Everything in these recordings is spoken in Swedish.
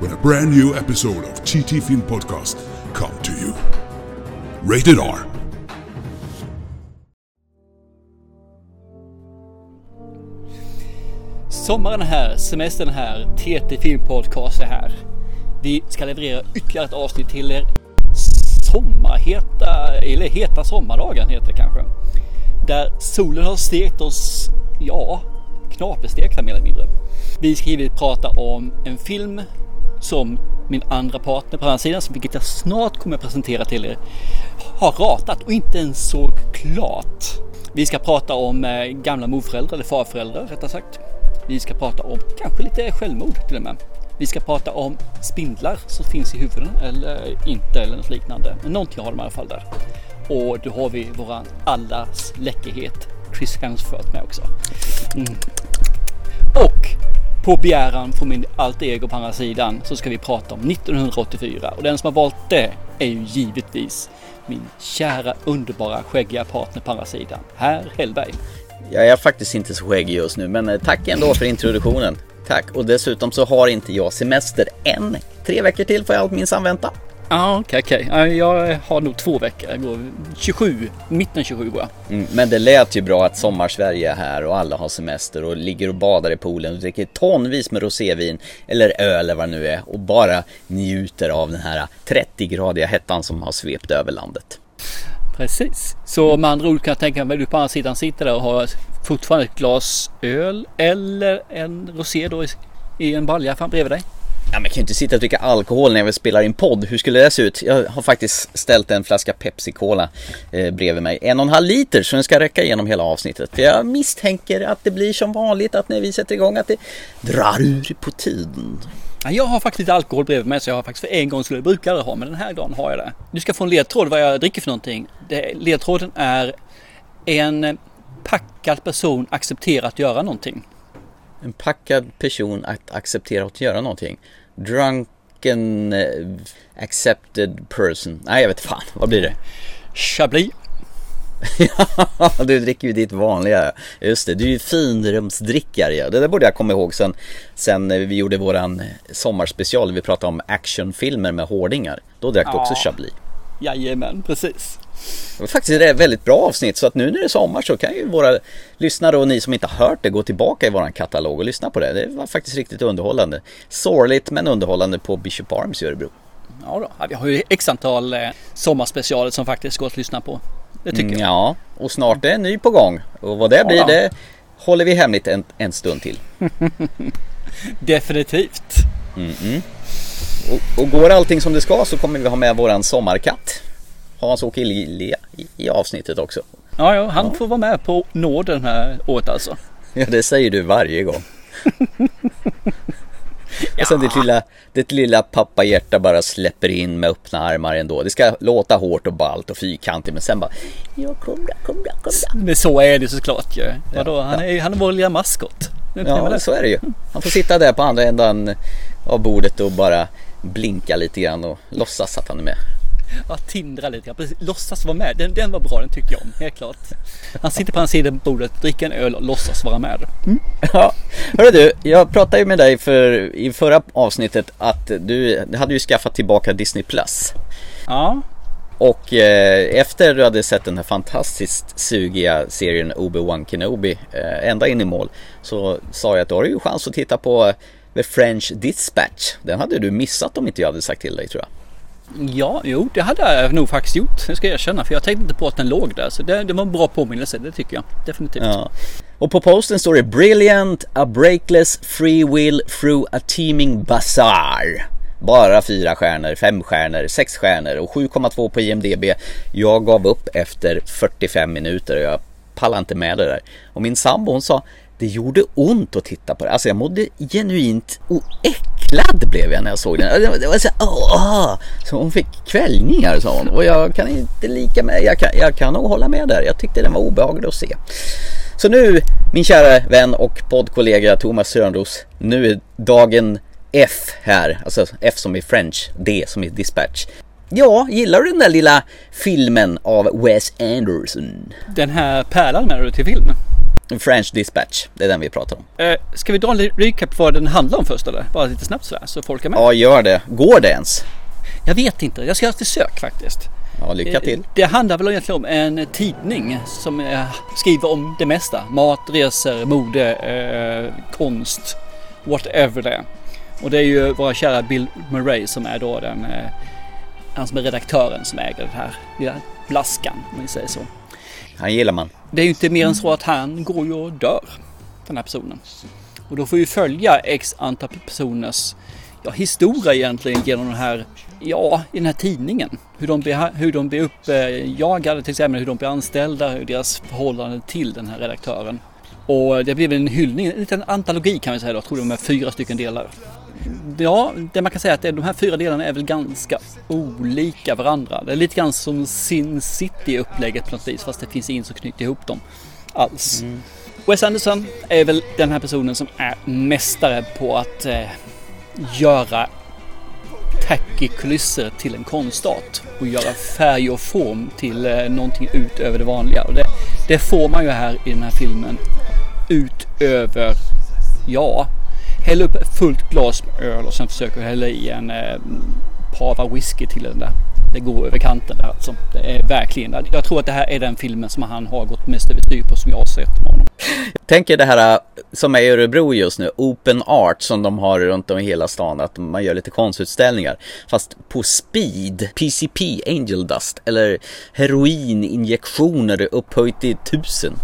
when a brand new episode of TT Film Podcast come to you. Rated R. Sommaren är här, semestern är här, TT Film Podcast är här. Vi ska leverera ytterligare ett avsnitt till er sommarheta, eller heta sommardagen heter det kanske. Där solen har stekt oss, ja, knaperstekta mer eller mindre. Vi ska givetvis prata om en film som min andra partner på andra sidan, vilket jag snart kommer att presentera till er, har ratat och inte ens såg klart. Vi ska prata om eh, gamla morföräldrar, eller farföräldrar rättare sagt. Vi ska prata om kanske lite självmord till och med. Vi ska prata om spindlar som finns i huvuden eller inte eller något liknande. Men någonting har de i alla fall där. Och då har vi våran allas läckerhet Chris Hemsworth med också. Mm. Och på begäran från min allt ego på andra sidan så ska vi prata om 1984 och den som har valt det är ju givetvis min kära underbara skäggiga partner på andra sidan, herr Hellberg. Jag är faktiskt inte så skäggig just nu men eh, tack ändå för introduktionen. Tack och dessutom så har inte jag semester än. Tre veckor till får jag allt minsann vänta. Ja, okej, okej. Ja, Jag har nog två veckor. Jag går 27, mitten 27 går jag. Mm, men det lät ju bra att sommar-Sverige är här och alla har semester och ligger och badar i poolen och dricker tonvis med rosévin eller öl eller vad det nu är och bara njuter av den här 30-gradiga hettan som har svept över landet. Precis. Så med andra ord kan jag tänka mig att du på andra sidan sitter där och har fortfarande ett glas öl eller en rosé då i, i en balja fram bredvid dig. Ja, men jag kan ju inte sitta och dricka alkohol när jag spelar in podd. Hur skulle det se ut? Jag har faktiskt ställt en flaska Pepsi Cola eh, bredvid mig. En och en halv liter så den ska räcka genom hela avsnittet. För jag misstänker att det blir som vanligt att när vi sätter igång att det drar ur på tiden. Ja, Jag har faktiskt lite alkohol bredvid mig så jag har faktiskt för en gång skulle jag brukar det ha men den här dagen har jag det. Du ska få en ledtråd vad jag dricker för någonting. Det, ledtråden är en packad person accepterar att göra någonting. En packad person att acceptera att göra någonting. Drunken eh, accepted person. Nej, jag vet fan. Vad blir det? Chablis. Ja, du dricker ju ditt vanliga. Just det, du är ju finrumsdrickare. Ja. Det där borde jag komma ihåg sen, sen vi gjorde våran sommarspecial. Vi pratade om actionfilmer med hårdingar. Då drack du också. Chablis. Jajamän, precis. Det var faktiskt ett väldigt bra avsnitt så att nu när det är sommar så kan ju våra lyssnare och ni som inte har hört det gå tillbaka i våran katalog och lyssna på det. Det var faktiskt riktigt underhållande. Sorgligt men underhållande på Bishop Arms i Örebro. Ja, då. Ja, vi har ju x antal eh, sommarspecialer som faktiskt går att lyssna på. Det tycker Mm, jag. ja, och snart är en ny på gång. Och vad det blir Ja. det håller vi hemligt en, en stund till. Definitivt. Och, och går allting som det ska så kommer vi ha med våran sommarkatt. Hans-Åke Lilja i, i avsnittet också. Ja, ja, han får vara med på nåden här året alltså. Ja, det säger du varje gång. Och sen ditt lilla, ditt lilla pappahjärta bara släpper in med öppna armar ändå. Det ska låta hårt och ballt och fyrkantigt men sen bara Ja, kom då, kom då, kom då. Men så är det såklart ju. Vadå, han är, han är vår lilla maskot. Ja, så är det ju. Han får sitta där på andra änden av bordet och bara blinka lite grann och låtsas att han är med. Ja, tindra lite grann. Precis, låtsas vara med. Den, den var bra, den tycker jag om. Helt klart. Han sitter på andra sidan bordet, dricker en öl och låtsas vara med. Ja, hörru du, jag pratade ju med dig för, i förra avsnittet att du hade ju skaffat tillbaka Disney Plus. Ja, Och eh, efter du hade sett den här fantastiskt sugiga serien Obi-Wan Kenobi eh, ända in i mål så sa jag att då har du ju chans att titta på The French Dispatch. Den hade du missat om inte jag hade sagt till dig tror jag ja, jo, det hade jag nog faktiskt gjort. Det ska jag erkänna. För jag tänkte inte på att den låg där. Så det, det var en bra påminnelse, det tycker jag. Definitivt. Ja. Och på posten står det Brilliant, a breakless free will through a teeming bazaar. Bara fyra stjärnor, fem stjärnor, sex stjärnor och 7,2 på IMDB. Jag gav upp efter 45 minuter och jag pallade inte med det där. Och min sambo hon sa det gjorde ont att titta på det. Alltså jag mådde genuint oäckligt glad blev jag när jag såg den. Det var så, åh, så hon fick kvällningar sa hon. Och jag kan inte lika med, jag kan, jag kan nog hålla med där. Jag tyckte den var obehaglig att se. Så nu min kära vän och poddkollega Thomas Sörnros. Nu är dagen F här. Alltså F som i French, D som i dispatch. Ja, gillar du den där lilla filmen av Wes Anderson? Den här pärlan med du till filmen? French Dispatch, det är den vi pratar om. Eh, ska vi dra en recap vad den handlar om först eller? Bara lite snabbt sådär så folk är med. Ja, gör det. Går det ens? Jag vet inte, jag ska göra ett försök faktiskt. Ja, lycka till. Eh, det handlar väl egentligen om en tidning som eh, skriver om det mesta. Mat, resor, mode, eh, konst, whatever det är. Och det är ju våra kära Bill Murray som är då den, eh, han som är redaktören som äger den här lilla blaskan om man säger så. Han gillar man. Det är ju inte mer än så att han går ju och dör. Den här personen. Och då får vi följa x antal personers ja, historia egentligen genom den här, ja, i den här tidningen. Hur de blir, hur de blir uppjagade till exempel, hur de blir anställda, hur deras förhållande till den här redaktören. Och det blev en hyllning, en liten antologi kan vi säga då, jag tror det var med fyra stycken delar. Ja, det man kan säga är att de här fyra delarna är väl ganska olika varandra. Det är lite grann som Sin City upplägget på något vis fast det finns ingen som knyter ihop dem alls. Mm. Wes Anderson är väl den här personen som är mästare på att eh, göra tacky kulisser till en konstart och göra färg och form till eh, någonting utöver det vanliga. Och det, det får man ju här i den här filmen utöver, ja, Häll upp fullt glas med öl och sen försöker du hälla i en eh, pava whisky till den där. Det går över kanten där alltså. Det är verkligen, jag tror att det här är den filmen som han har gått mest överstyr på som jag har sett med honom. Tänker det här eh, som är i Örebro just nu, Open Art som de har runt om i hela stan, att man gör lite konstutställningar. Fast på speed, PCP, Angel Dust eller heroininjektioner upphöjt till tusen.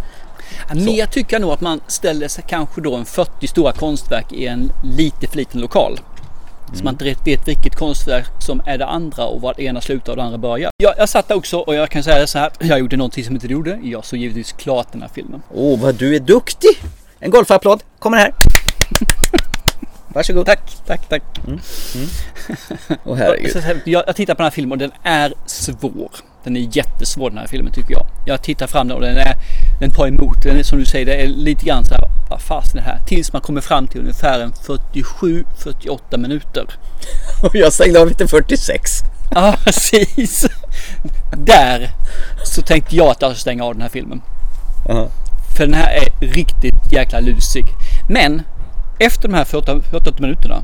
Tycker jag nog att man ställer sig kanske då en 40 stora konstverk i en lite för liten lokal. Mm. Så man inte vet vilket konstverk som är det andra och var det ena slutar och det andra börjar. Jag, jag satt där också och jag kan säga så här. Jag gjorde någonting som inte du gjorde. Jag såg givetvis klart den här filmen. Åh, oh, vad du är duktig! En golfapplåd kommer här. Varsågod. Tack, tack, tack. Mm. Mm. Oh. Jag, jag tittar på den här filmen och den är svår. Den är jättesvår den här filmen tycker jag. Jag tittar fram den och den, är, den tar emot. Den är som du säger, det är lite grann så här, vad fasen är det här? Tills man kommer fram till ungefär en 47-48 minuter. Och jag stängde av lite 46. Ja, precis. Där så tänkte jag att jag skulle stänga av den här filmen. Uh -huh. För den här är riktigt jäkla lusig. Men efter de här 48, 48 minuterna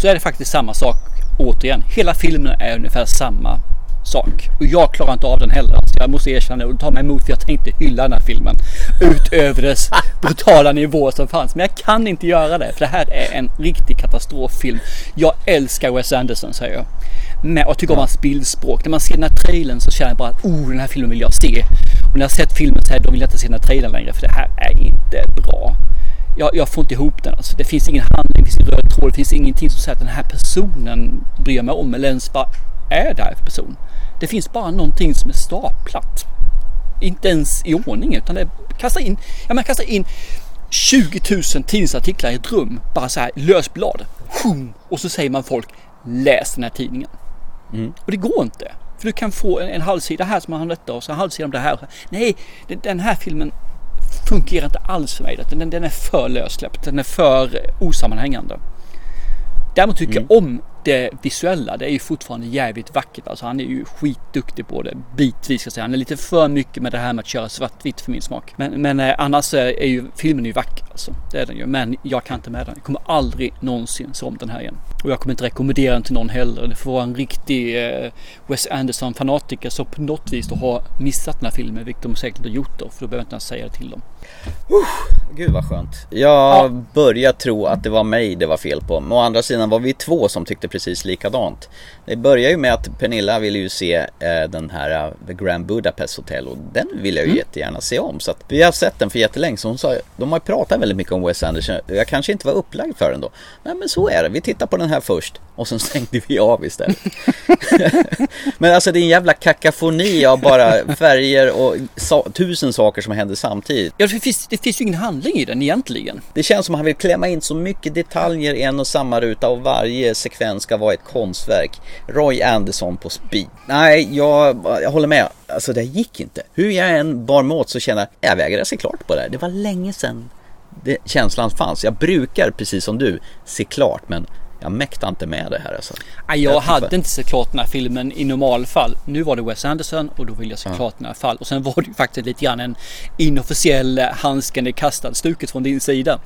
så är det faktiskt samma sak återigen. Hela filmen är ungefär samma sak. Och jag klarar inte av den heller. Alltså jag måste erkänna och ta mig emot för jag tänkte hylla den här filmen. Utöver dess brutala nivå som fanns. Men jag kan inte göra det för det här är en riktig katastroffilm. Jag älskar Wes Anderson säger jag. Men jag tycker om hans bildspråk. När man ser den här trailern så känner jag bara att oh den här filmen vill jag se. Och när jag sett filmen så här då vill jag inte se den här trailern längre för det här är inte bra. Jag, jag, får inte ihop den. Alltså. Det finns ingen handling, det finns ingen röd tråd, det finns ingenting som säger att den här personen bryr mig om eller ens vad är det här för person. Det finns bara någonting som är staplat. Inte ens i ordning utan det kastar in, ja men kastar in 20 000 tidningsartiklar i ett rum. Bara så här lösblad. Och så säger man folk läs den här tidningen. Mm. Och det går inte. För du kan få en, en halvsida här som har detta och så en halvsida om det här. Nej, den här filmen fungerar inte alls för mig. Den, den är för lössläppt. Den är för osammanhängande. Däremot tycker mm. jag om det visuella. Det är ju fortfarande jävligt vackert. Alltså han är ju skitduktig på det bitvis ska jag säga. Han är lite för mycket med det här med att köra svartvitt för min smak. Men, men eh, annars eh, är ju filmen ju vacker alltså. Det är den ju. Men jag kan inte med den. Jag kommer aldrig någonsin se om den här igen. Och jag kommer inte rekommendera den till någon heller. Det får vara en riktig eh, Wes Anderson fanatiker som på något vis då har missat den här filmen. Vilket de säkert inte har gjort då. För då behöver jag inte ens säga det till dem. Uh, gud vad skönt. Jag ja. börjar tro att det var mig det var fel på. Men å andra sidan var vi två som tyckte precis likadant. Det börjar ju med att Pernilla ville ju se eh, den här uh, The Grand Budapest Hotel och den vill jag ju mm. jättegärna se om. Så att vi har sett den för jättelänge så hon sa, de har ju pratat väldigt mycket om Wes Anderson. Jag kanske inte var upplagd för den då. Nej men så är det, vi tittar på den här först och sen stängde vi av istället. Men alltså det är en jävla kakafoni av bara färger och sa- tusen saker som händer samtidigt. Ja, det finns, det finns ju ingen handling i den egentligen. Det känns som att han vill klämma in så mycket detaljer i en och samma ruta och varje sekvens ska vara ett konstverk. Roy Anderson på speed. Nej, jag, jag håller med. Alltså det gick inte. Hur jag än bar mig åt så känner jag, jag vägrar se klart på det här. Det var länge sedan det, känslan fanns. Jag brukar, precis som du, se klart men jag mäktar inte med det här alltså. Jag Jag hade inte sett klart den här filmen i normalfall. Nu var det Wes Anderson och då ville jag se Ja. klart den här fall. Och sen var det ju faktiskt lite grann en inofficiell eh, handsken i kastad stuket från din sida.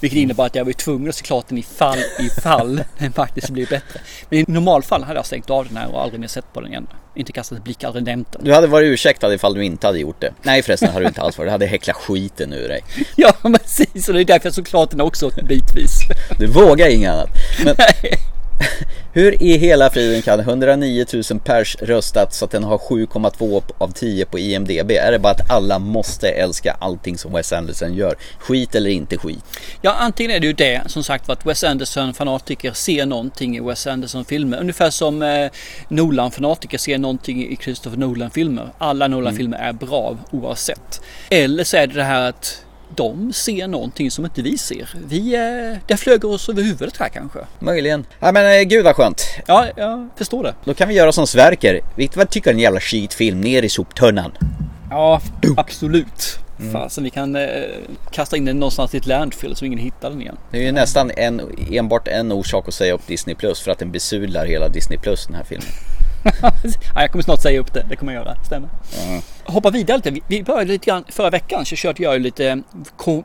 Vilket Mm. innebar att jag var tvungen att se klart den i fall i fall den faktiskt blir bättre. Men i normalfall hade jag stängt av den här och aldrig mer sett på den igen. Inte kastat en blick, aldrig nämnt den. Du hade varit ursäktad ifall du inte hade gjort det. Nej förresten hade du inte alls varit. Du hade häcklat skiten ur dig. Ja precis och det är därför jag såg klart den också bitvis. Du vågar inget annat. Men hur i hela friden kan 109 000 pers röstat så att den har 7,2 av 10 på IMDB? Är det bara att alla måste älska allting som Wes Anderson gör? Skit eller inte skit? Ja, antingen är det ju det som sagt att Wes Anderson-fanatiker ser någonting i Wes Anderson-filmer. Ungefär som eh, Nolan-fanatiker ser någonting i Christopher Nolan-filmer. Alla Nolan-filmer är bra oavsett. Eller så är det det här att de ser någonting som inte vi ser. Vi, eh, det flög oss över huvudet här kanske. Möjligen. Ja men eh, gud vad skönt. Ja, jag förstår det. Då kan vi göra som Sverker. Vet vad tycker en jävla skitfilm? Ner i soptunnan. Ja, absolut. Fasen, vi kan eh, kasta in den någonstans i ett landfill så ingen hittar den igen. Det är ju nästan en, enbart en orsak att säga upp Disney Plus för att den besudlar hela Disney Plus den här filmen. ja, jag kommer snart säga upp det, det kommer jag göra, stämmer. Hoppa vidare lite, vi- började lite grann förra veckan så körde jag lite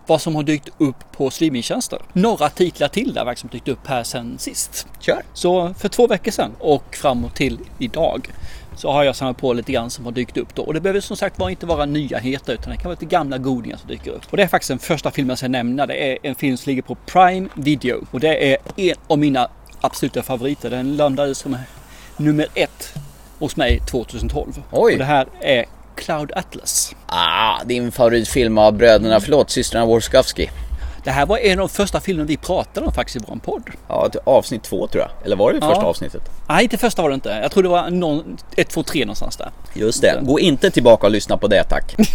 vad som har dykt upp på streamingtjänster. Några titlar till där verkligen som dykt upp här sen sist. Kör! Så för två veckor sedan och framåt till idag så har jag samlat på lite grann som har dykt upp då. Och det behöver som sagt var inte vara nyheter utan det kan vara lite gamla godingar som dyker upp. Och det är faktiskt den första filmen jag ska nämna. Det är en film som ligger på Prime Video. Och det är en av mina absoluta favoriter. Den landade som nummer ett hos mig 2012. Oj. Och det här är Cloud Atlas. Ah, din favoritfilm av bröderna, förlåt, systrarna Warskawski. Det här var en av de första filmerna vi pratade om faktiskt i vår podd. Ja, avsnitt två tror jag. Eller var det Ja. första avsnittet? Nej, det första var det inte. Jag tror det var någon, ett, två, tre någonstans där. Just det. Gå inte tillbaka och lyssna på det tack.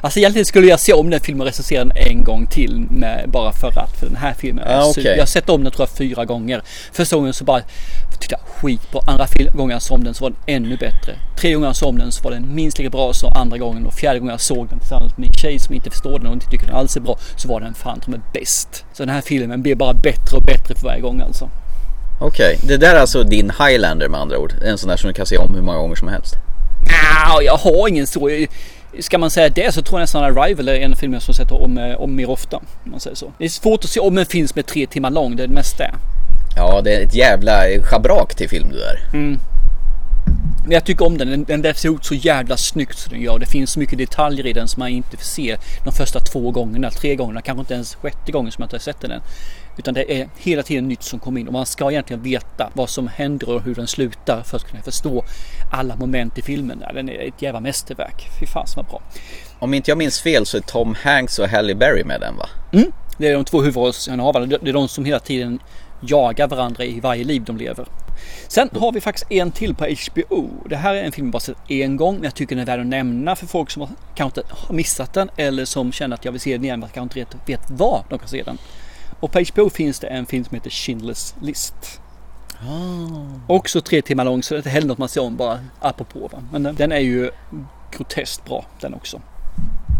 Alltså egentligen skulle jag se om den filmen och recensera den en gång till med, bara för att. För den här filmen super. okej. Jag har sett om den tror jag fyra gånger. Första gången så bara jag skit på. Andra gången jag såg om den så var den ännu bättre. Tre gånger jag såg om den så var den minst lika bra som andra gången. Och fjärde gången jag såg den tillsammans med min tjej som inte förstår den och inte tycker den alls är bra. Så var den fan som är bäst. Så den här filmen blir bara bättre och bättre för varje gång alltså. Okej, det där är alltså din Highlander med andra ord. En sån där som du kan se om hur många gånger som helst. Ah, jag har ingen så. Ska man säga det så tror jag nästan Arrival är en film jag som sett om, eh, om mer ofta. Om man säger så. Det är svårt att se om en film som är tre timmar lång. Det är det mesta. är. Ja, det är ett jävla schabrak till film du där. Men jag tycker om den. Den, den vävs ihop så jävla snyggt som den gör. Det finns så mycket detaljer i den som man inte får se de första två gångerna, tre gångerna, kanske inte ens sjätte gången som jag inte har sett den än. Utan det är hela tiden nytt som kommer in och man ska egentligen veta vad som händer och hur den slutar för att kunna förstå alla moment i filmen. Den är ett jävla mästerverk. Fy fasen vad bra. Om inte jag minns fel så är Tom Hanks och Halle Berry med den va? Mm. Det är de två huvudrollsinnehavarna. Det är de som hela tiden jagar varandra i varje liv de lever. Sen har vi faktiskt en till på HBO. Det här är en film jag bara sett en gång men jag tycker den är värd att nämna för folk som kanske inte har missat den eller som känner att jag vill se den igen men kanske inte vet var de kan se den. Och på HBO finns det en film som heter Schindler's List. Också tre timmar lång så det är inte heller något man ser om bara apropå. Va? Men den, den är ju groteskt bra den också.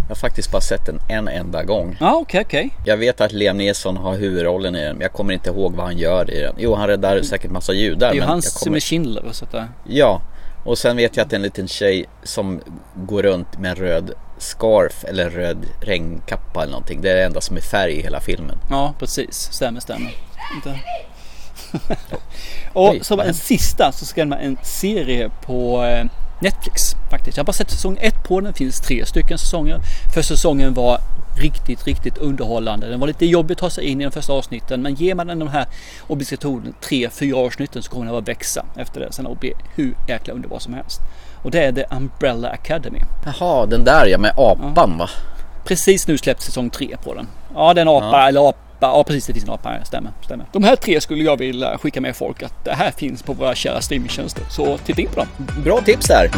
Jag har faktiskt bara sett den en enda gång. Ja okej okej. Jag vet att Liam Neeson har huvudrollen i den, men jag kommer inte ihåg vad han gör i den. Jo, han räddar säkert massa judar. Det är ju hans som kommer... är Schindler. Så att, eh, Ja, och sen vet jag att det är en liten tjej som går runt med en röd scarf eller röd regnkappa eller någonting. Det är det enda som är färg i hela filmen. Ja, precis. Stämmer, stämmer. Inte. och Oj, som en sista så ska man en serie på eh, Netflix faktiskt. Jag har bara sett säsong ett på den. Det finns tre stycken säsonger. Första säsongen var riktigt, riktigt underhållande. Den var lite jobbig att ta sig in i de första avsnitten. Men ger man den de här obligatorien tre, fyra avsnitten så kommer den att växa efter det. Sen och bli hur jäkla underbar som helst. Och det är The Umbrella Academy. Jaha, den där ja med apan va? Precis nu släpps säsong tre på den. Ja, det är en apa Ja. eller ap, Ja precis, det finns en apa här. Stämmer, stämmer. De här tre skulle jag vilja skicka med folk att det här finns på våra kära streamingtjänster. Så titta in på dem. Bra tips där.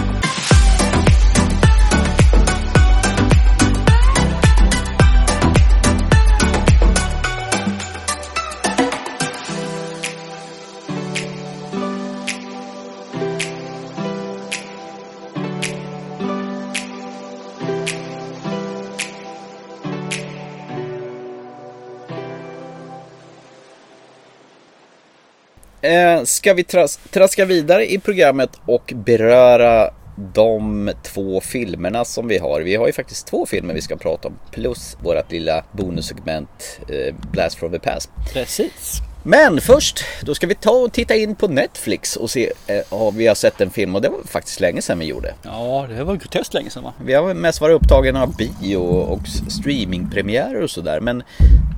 Eh, ska vi tras traska vidare i programmet och beröra de två filmerna som vi har. Vi har ju faktiskt två filmer vi ska prata om plus vårat lilla bonussegment eh, Blast from the Past. Precis. Men först, då ska vi ta och titta in på Netflix och se eh, om vi har sett en film och det var faktiskt länge sedan vi gjorde. Ja, det var groteskt länge sedan va? Vi har mest varit upptagna av bio och streamingpremiärer och sådär men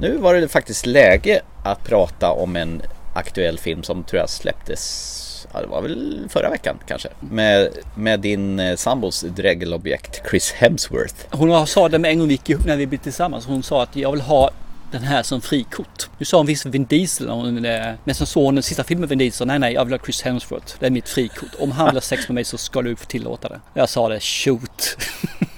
nu var det faktiskt läge att prata om en aktuell film som tror jag släpptes Ja, det var väl förra veckan kanske. Med, med din eh, sambos drägelobjekt Chris Hemsworth. Hon sa det med en gång vi gick ihop när vi blev tillsammans. Hon sa att jag vill ha den här som frikort. Nu sa hon visst Vin Diesel, hon, eh, men som såg den sista filmen med Vin Diesel. Nej, nej, jag vill ha Chris Hemsworth. Det är mitt frikort. Om han vill ha sex med mig så ska du få tillåta det. Jag sa det, shoot.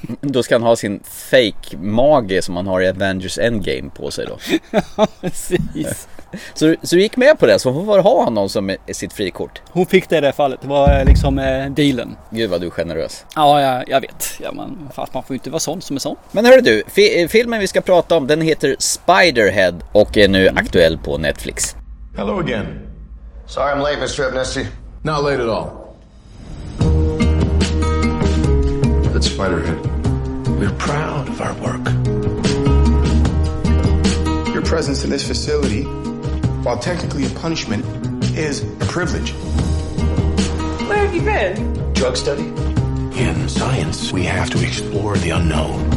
Då ska han ha sin fake mage som han har i Avengers Endgame på sig då. Ja, precis. Så, så du gick med på det, så hon får ha honom som sitt frikort. Hon fick det i det fallet. Det var eh, liksom eh, dealen. Gud vad du är generös. Ja, jag, jag vet. Ja, man, fast man får ju inte vara sån som är sån. Men hörru du, fi eh, filmen vi ska prata om den heter Spiderhead och är nu aktuell på Netflix. Hello again. Sorry I'm late, Mr. Abnesti. Not late at all. At Spiderhead, we're proud of our work. Your presence in this facility, while technically a punishment, is a privilege. Where have you been? Drug study? In science, we have to explore the unknown.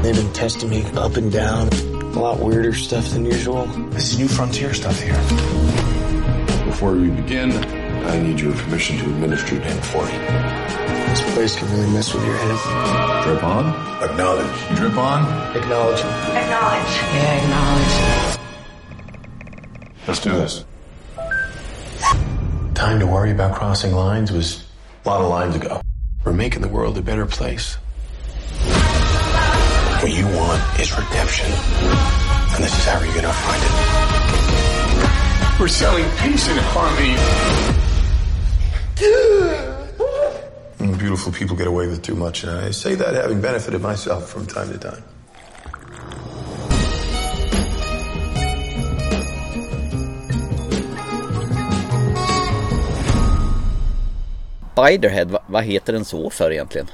They've been testing me up and down. A lot weirder stuff than usual. This is new frontier stuff here. Before we begin, I need your permission to administer Pen 40. This place can really mess with your head. Drip on. Acknowledge. Drip on. Acknowledge. Acknowledge. Yeah, acknowledge. Let's do this. Time to worry about crossing lines was a lot of lines ago. We're making the world a better place. What you want is redemption. And this is how you're gonna find it. We're selling peace and harmony. Beautiful people get away with too much, and I say that having benefited myself from time to time. Spiderhead, va, vad heter den så för egentligen?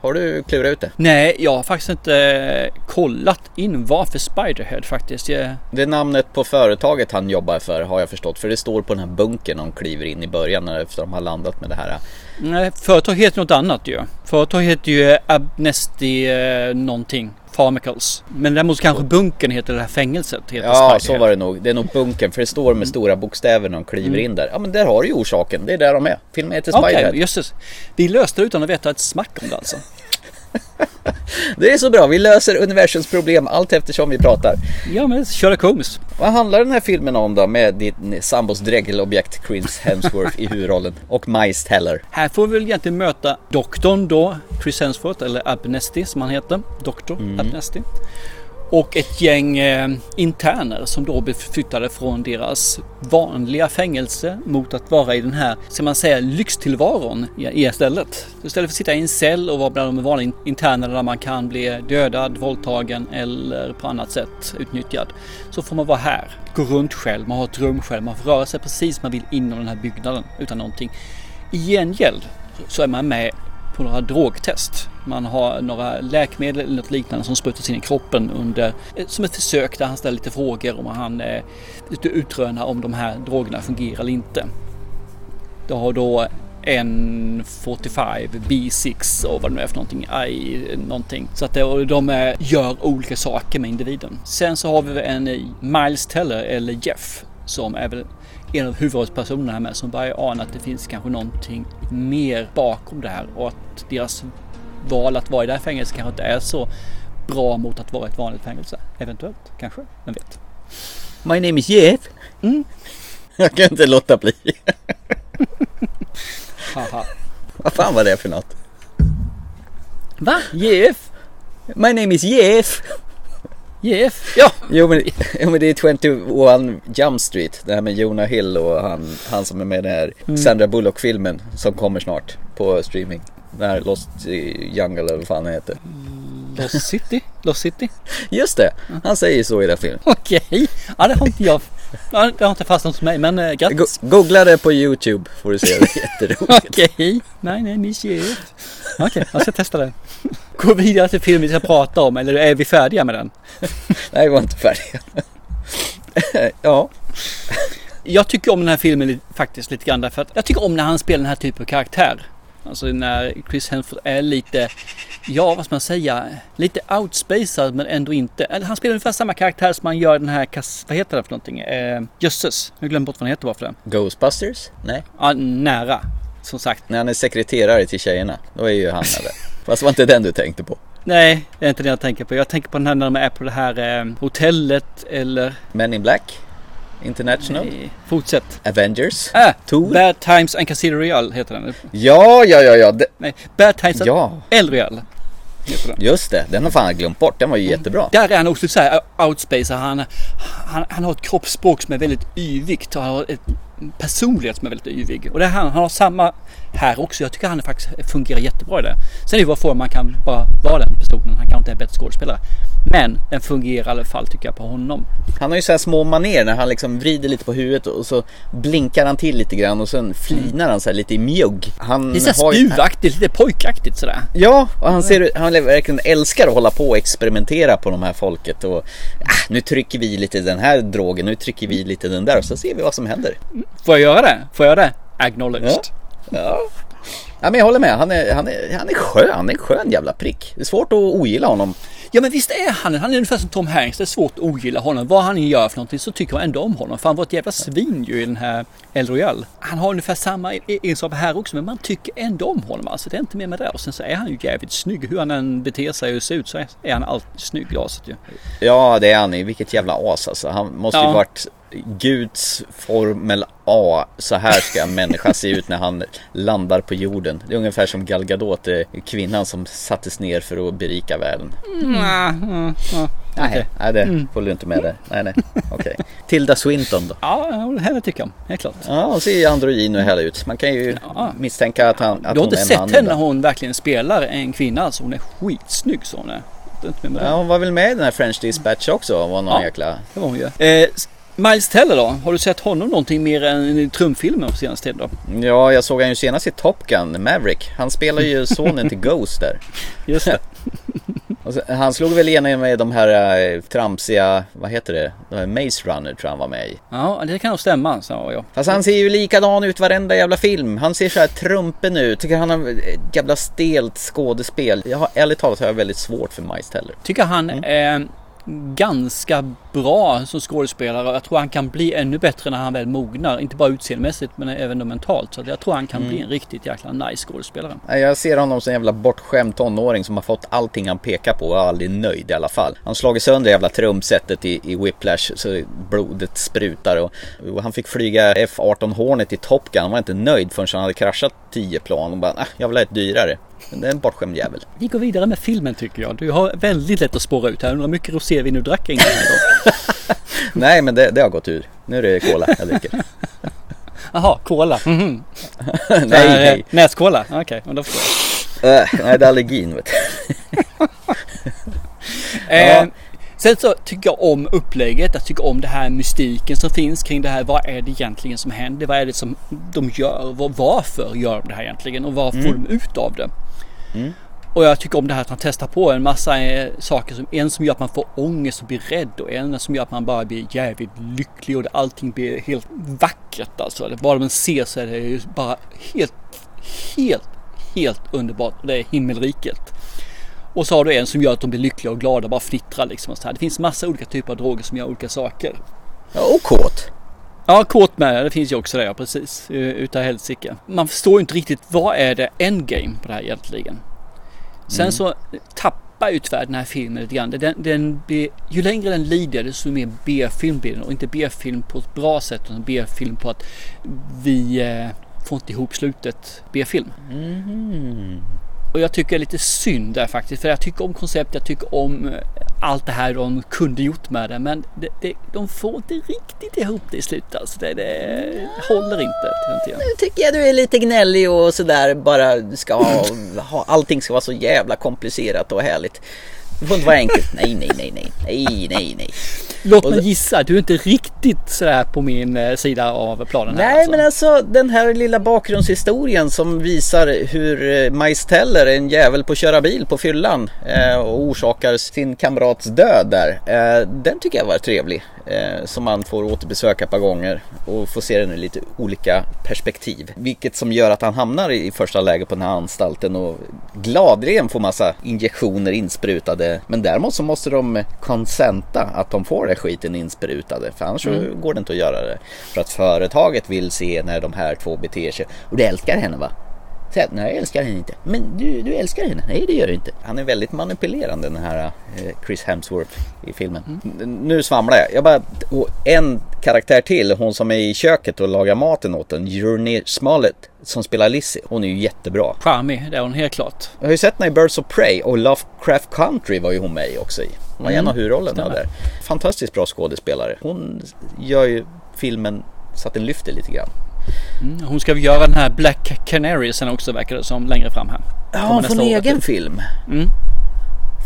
Har du klurat ut det? Nej, jag har faktiskt inte eh, kollat in varför Spiderhead faktiskt. Jag, Det är namnet på företaget han jobbar för har jag förstått. För det står på den här bunkern de kliver in i början efter de har landat med det här. nej, företag heter något annat ju. Företag heter ju Abnesty eh, någonting. Pharmacals. Men däremot kanske bunkern heter det här fängelset. Heter Ja, Spiderhead. så var det nog. Det är nog bunkern för det står med stora bokstäver när de kliver in där. Ja, men där har du ju orsaken. Det är där de är. Filmen heter Okej, Spiderhead. just det. Vi löste det utan att veta ett smack om det alltså. Det är så bra. Vi löser universums problem allt eftersom vi pratar. Ja, men Sherlock Holmes. Vad handlar den här filmen om då med din sambos drägelobjekt Chris Hemsworth i huvudrollen och Miles Teller? Här får vi väl egentligen möta doktorn då, Chris Hemsworth, eller Abnesti som han heter. Doktor Abnesti. Och ett gäng eh, interner som då blev flyttade från deras vanliga fängelse mot att vara i den här, ska man säga, lyxtillvaron i, i stället. Istället för att sitta i en cell och vara bland de vanliga internerna där man kan bli dödad, våldtagen eller på annat sätt utnyttjad. Så får man vara här, gå runt själv, man har ett rum själv, man får röra sig precis som man vill inom den här byggnaden utan någonting. I gengäld så är man med på några drogtest. Man har några läkemedel eller något liknande som sprutas in i kroppen under, eh, som ett försök där han ställer lite frågor om han eh, utrönar om de här drogerna fungerar eller inte. Det har då N45, B6 och vad det nu är för någonting, I någonting. Så att det, de eh, gör olika saker med individen. Sen så har vi en eh, Miles Teller eller Jeff som är väl en av huvudrollspersonerna här med som börjar ana att det finns kanske någonting mer bakom det här och att deras val att vara i det här fängelset kanske inte är så bra mot att vara ett vanligt fängelse. Eventuellt, kanske, vem vet. My name is Jeff. Mm. Jag kan inte låta bli. Haha. Vad fan var det för något? Va? Jeff? My name is Jeff. Jeff? Ja. Jo men, jo, men det är 21 Jump Street. Det här med Jonah Hill och han, han som är med i den här Mm. Sandra Bullock-filmen som kommer snart på streaming. Den här Lost Jungle eller vad fan den heter. Lost City? Lost City? Just det, han säger så i den filmen. Okej. Ja, det har inte jag. Ja, det har inte fastnat hos mig, men Go- grattis. Googla det på YouTube får du se det. Jätteroligt. Okej. Nej, nej, miss Jeff. Okej, jag ska testa det. Gå vidare till filmen vi ska prata om, eller är vi färdiga med den? Nej, vi var inte färdiga. ja, Jag tycker om den här filmen faktiskt lite grann därför att jag tycker om när han spelar den här typen av karaktär. Alltså när Chris Hemsworth är lite, ja vad ska man säga, lite outspacad men ändå inte. Han spelar ungefär samma karaktär som han gör i den här, vad heter det för någonting? Eh, Jösses, jag glömde bort vad den heter bara för det. Ghostbusters? Nej. Ja, nära. Som sagt. När han är sekreterare till tjejerna, då är ju han där. Fast det var inte den du tänkte på. Nej, det är inte det jag tänker på. Jag tänker på den här när de är på det här eh, hotellet eller... Men in Black? International? Nej, fortsätt. Avengers? Äh, Tool? Bad Times and Casino Royale heter den. Ja, ja, ja, ja. Det, Nej, Bad Times and ja, El den. just det. Den har fan glömt bort. Den var ju jättebra. Där är han också så här outspacer. Han, han, han har ett kroppsspråk som är väldigt yvigt och han har ett personlighet som är väldigt yvig. Och det här, han har samma här också. Jag tycker han faktiskt fungerar jättebra i det. Sen är det vad får man kan bara vara den personen. Han kanske inte är en bättre skådespelare. Men den fungerar i alla fall tycker jag på honom. Han har ju så här små maner när han liksom vrider lite på huvudet och så blinkar han till lite grann och sen flinar han så lite i mjugg. Han Det är så har lite pojkaktigt sådär. Ja, och han ser han verkligen älskar att hålla på och experimentera på de här folket och ah, nu trycker vi lite den här drogen, nu trycker vi lite den där och så ser vi vad som händer. Får jag göra det? Får jag göra det? Acknowledged. Ja. Ja. Ja men jag håller med, han är, han är, han är skön, han är en skön jävla prick. Det är svårt att ogilla honom. Ja men visst är han Han är ungefär som Tom Hanks. Det är svårt att ogilla honom. Vad han gör för någonting så tycker man ändå om honom. För han var ett jävla svin ju i den här El Royale. Han har ungefär samma e- egenskaper här också men man tycker ändå om honom. Alltså det är inte mer med det. Och sen så är han ju jävligt snygg. Hur han än beter sig och ser ut så är- han alltid snygg i glaset ju. Ja det är han vilket jävla as alltså. Han måste ju Ja. varit Guds formel A. Så här ska en människa se ut när han landar på jorden. Det är ungefär som Gal Gadot, eh, kvinnan som sattes ner för att berika världen. Mm, mm, ja, Nej, okej. nej det får du inte med där. Nej, nej, okej. Tilda Swinton då? Ja, här tycker jag om. Helt klart. Ja, hon ser ju androgyn och härlig ut. Man kan ju Ja. misstänka att, han, att Du har inte sett henne när hon verkligen spelar en kvinna. Alltså hon är skitsnygg så hon är. Ja, hon var väl med i den här French Dispatch också? Var någon Ja. jäkla... Det var hon ju. Eh, Miles Teller då? Har du sett honom någonting mer än i trumfilmer på senaste tiden då? Ja, jag såg han ju senast i Top Gun, Maverick. Han spelar ju sonen till Ghost där. Just det. Han slog väl igenom med de här äh, tramsiga, vad heter det? De här Maze Runner tror jag han var med i. Ja, det kan nog stämma, sa jag. Fast han ser ju likadan ut varenda jävla film. Han ser så här trumpen ut. Tycker han har ett jävla stelt skådespel. Jag har, ärligt talat har jag väldigt svårt för Miles Teller. Tycker han Mm. är ganska bra som skådespelare och jag tror han kan bli ännu bättre när han väl mognar. Inte bara utseendemässigt men även mentalt. Så jag tror han kan Mm. bli en riktigt jäkla nice skådespelare. Jag ser honom som en jävla bortskämd tonåring som har fått allting han pekar på och är aldrig nöjd i alla fall. Han slagit sönder det jävla trumsetet i, i Whiplash så blodet sprutar och, och han fick flyga F-18 Hornet i Top Gun. Han var inte nöjd förrän han hade kraschat 10 plan och bara ah, jag vill ha ett dyrare. Men det är en bortskämd jävel. Vi går vidare med filmen tycker jag. Du har väldigt lätt att spåra ut här. Undrar hur mycket rosévin du drack innan då? Nej men det, det har gått ur. Nu är det cola jag dricker. Jaha, cola. Mhm. nej, Eh, nej. Näskola. Okej, okay, då förstår jag. Äh, nej det är allergin vet du. Eh, sen så tycker jag om upplägget. Jag tycker om det här mystiken som finns kring det här. Vad är det egentligen som händer? Vad är det som de gör? Var, varför gör de det här egentligen? Och vad får de ut av det? Och jag tycker om det här att han testar på en massa eh, saker. Som, en som gör att man får ångest och blir rädd. Och en som gör att man bara blir jävligt lycklig. Och allting blir helt vackert alltså. Vad man ser så är det bara helt, helt, helt underbart. Och det är himmelriket. Och så har du en som gör att de blir lyckliga och glada och bara fnittrar liksom. och Så här. Det finns massa olika typer av droger som gör olika saker. Ja, och kåt. Ja, kåt med det finns ju också det, ja precis. Utav helsike. Man förstår ju inte riktigt vad är det endgame på det här egentligen. Sen så tapp, tappar ju tyvärr den här filmen lite grann. Den, den blir, ju längre den lider desto mer B-film blir den och inte B-film på ett bra sätt utan B-film på att vi eh, får inte ihop slutet B-film. Mhm. Och jag tycker det är lite synd där faktiskt. För jag tycker om konceptet, jag tycker om eh, allt det här de kunde gjort med det. Men det, det, de får inte riktigt ihop det i slutet. Alltså det, det håller inte. Nu tycker jag du är lite gnällig och sådär bara ska ha, ha allting ska vara så jävla komplicerat och härligt. Det får inte vara enkelt. Nej, nej, nej, nej, nej, nej, nej. Låt mig gissa, du är inte riktigt sådär på min eh, sida av planen här. Nej alltså. men alltså den här lilla bakgrundshistorien som visar hur eh, Miles Teller en jävel på att köra bil på fyllan eh, och orsakar sin kamrats död där. Den tycker jag var trevlig. Eh, som man får återbesöka ett par gånger och får se den i lite olika perspektiv. Vilket som gör att han hamnar i första läget på den här anstalten och gladeligen får massa injektioner insprutade. Men däremot så måste de konsenta att de får den skiten insprutade. För annars så går det inte att göra det. För att företaget vill se när de här två beter sig. Och du älskar henne va? Så, nej jag älskar henne inte. Men du, du älskar henne? Nej det gör du inte. Han är väldigt manipulerande den här eh, Chris Hemsworth i filmen. N- Nu svamlar jag. jag bara, och en karaktär till, hon som är i köket och lagar maten åt den, Journey Smollett som spelar Lizzie. Hon är ju jättebra. Charmig, det är hon helt klart. Jag har ju sett henne i Birds of Prey och Lovecraft Country var ju hon med i också i. Hon var en av huvudrollerna stämmer. där. Fantastiskt bra skådespelare. Hon gör ju filmen så att den lyfter lite grann. Mm, Hon ska väl göra den här Black Canary sen också verkar det som längre fram här. Ja, hon får en egen film. Mm.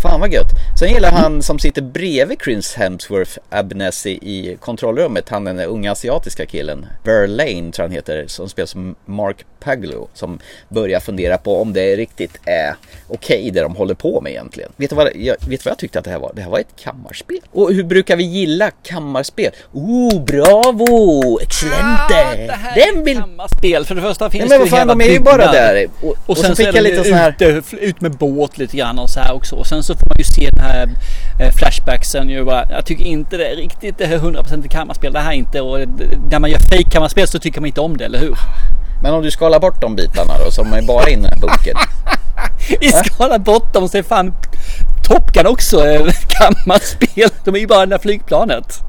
Fan vad gött. Sen gillar han som sitter bredvid Chris Hemsworth Abnesi i kontrollrummet. Han den unga asiatiska killen. Burr Lane tror han heter. Som spelar som Mark Paglo. Som börjar fundera på om det riktigt är okej det de håller på med egentligen. Vet du, vad, jag, vet du vad jag tyckte att det här var? Det här var ett kammarspel. Och hur brukar vi gilla kammarspel? Oh, bravo! Excellente! Den vill... spel. För det första finns Nej, men vad fan, de är ju bara där. Och, och, Och så sen fick så är jag lite sån här... ute, ut med båt lite grann och så här också. Och sen så får man ju se den här eh, flashbacksen. Bara, jag tycker inte det är riktigt det här 100% kammarspel. Det här är inte. Och när man gör fake kammarspel så tycker man inte om det, eller hur? Men om du skalar bort de bitarna då, så är bara inne i den här bunkern. Vi skalar bort dem så är fan Top Gun också eh, kammarspel. De är ju bara det där flygplanet.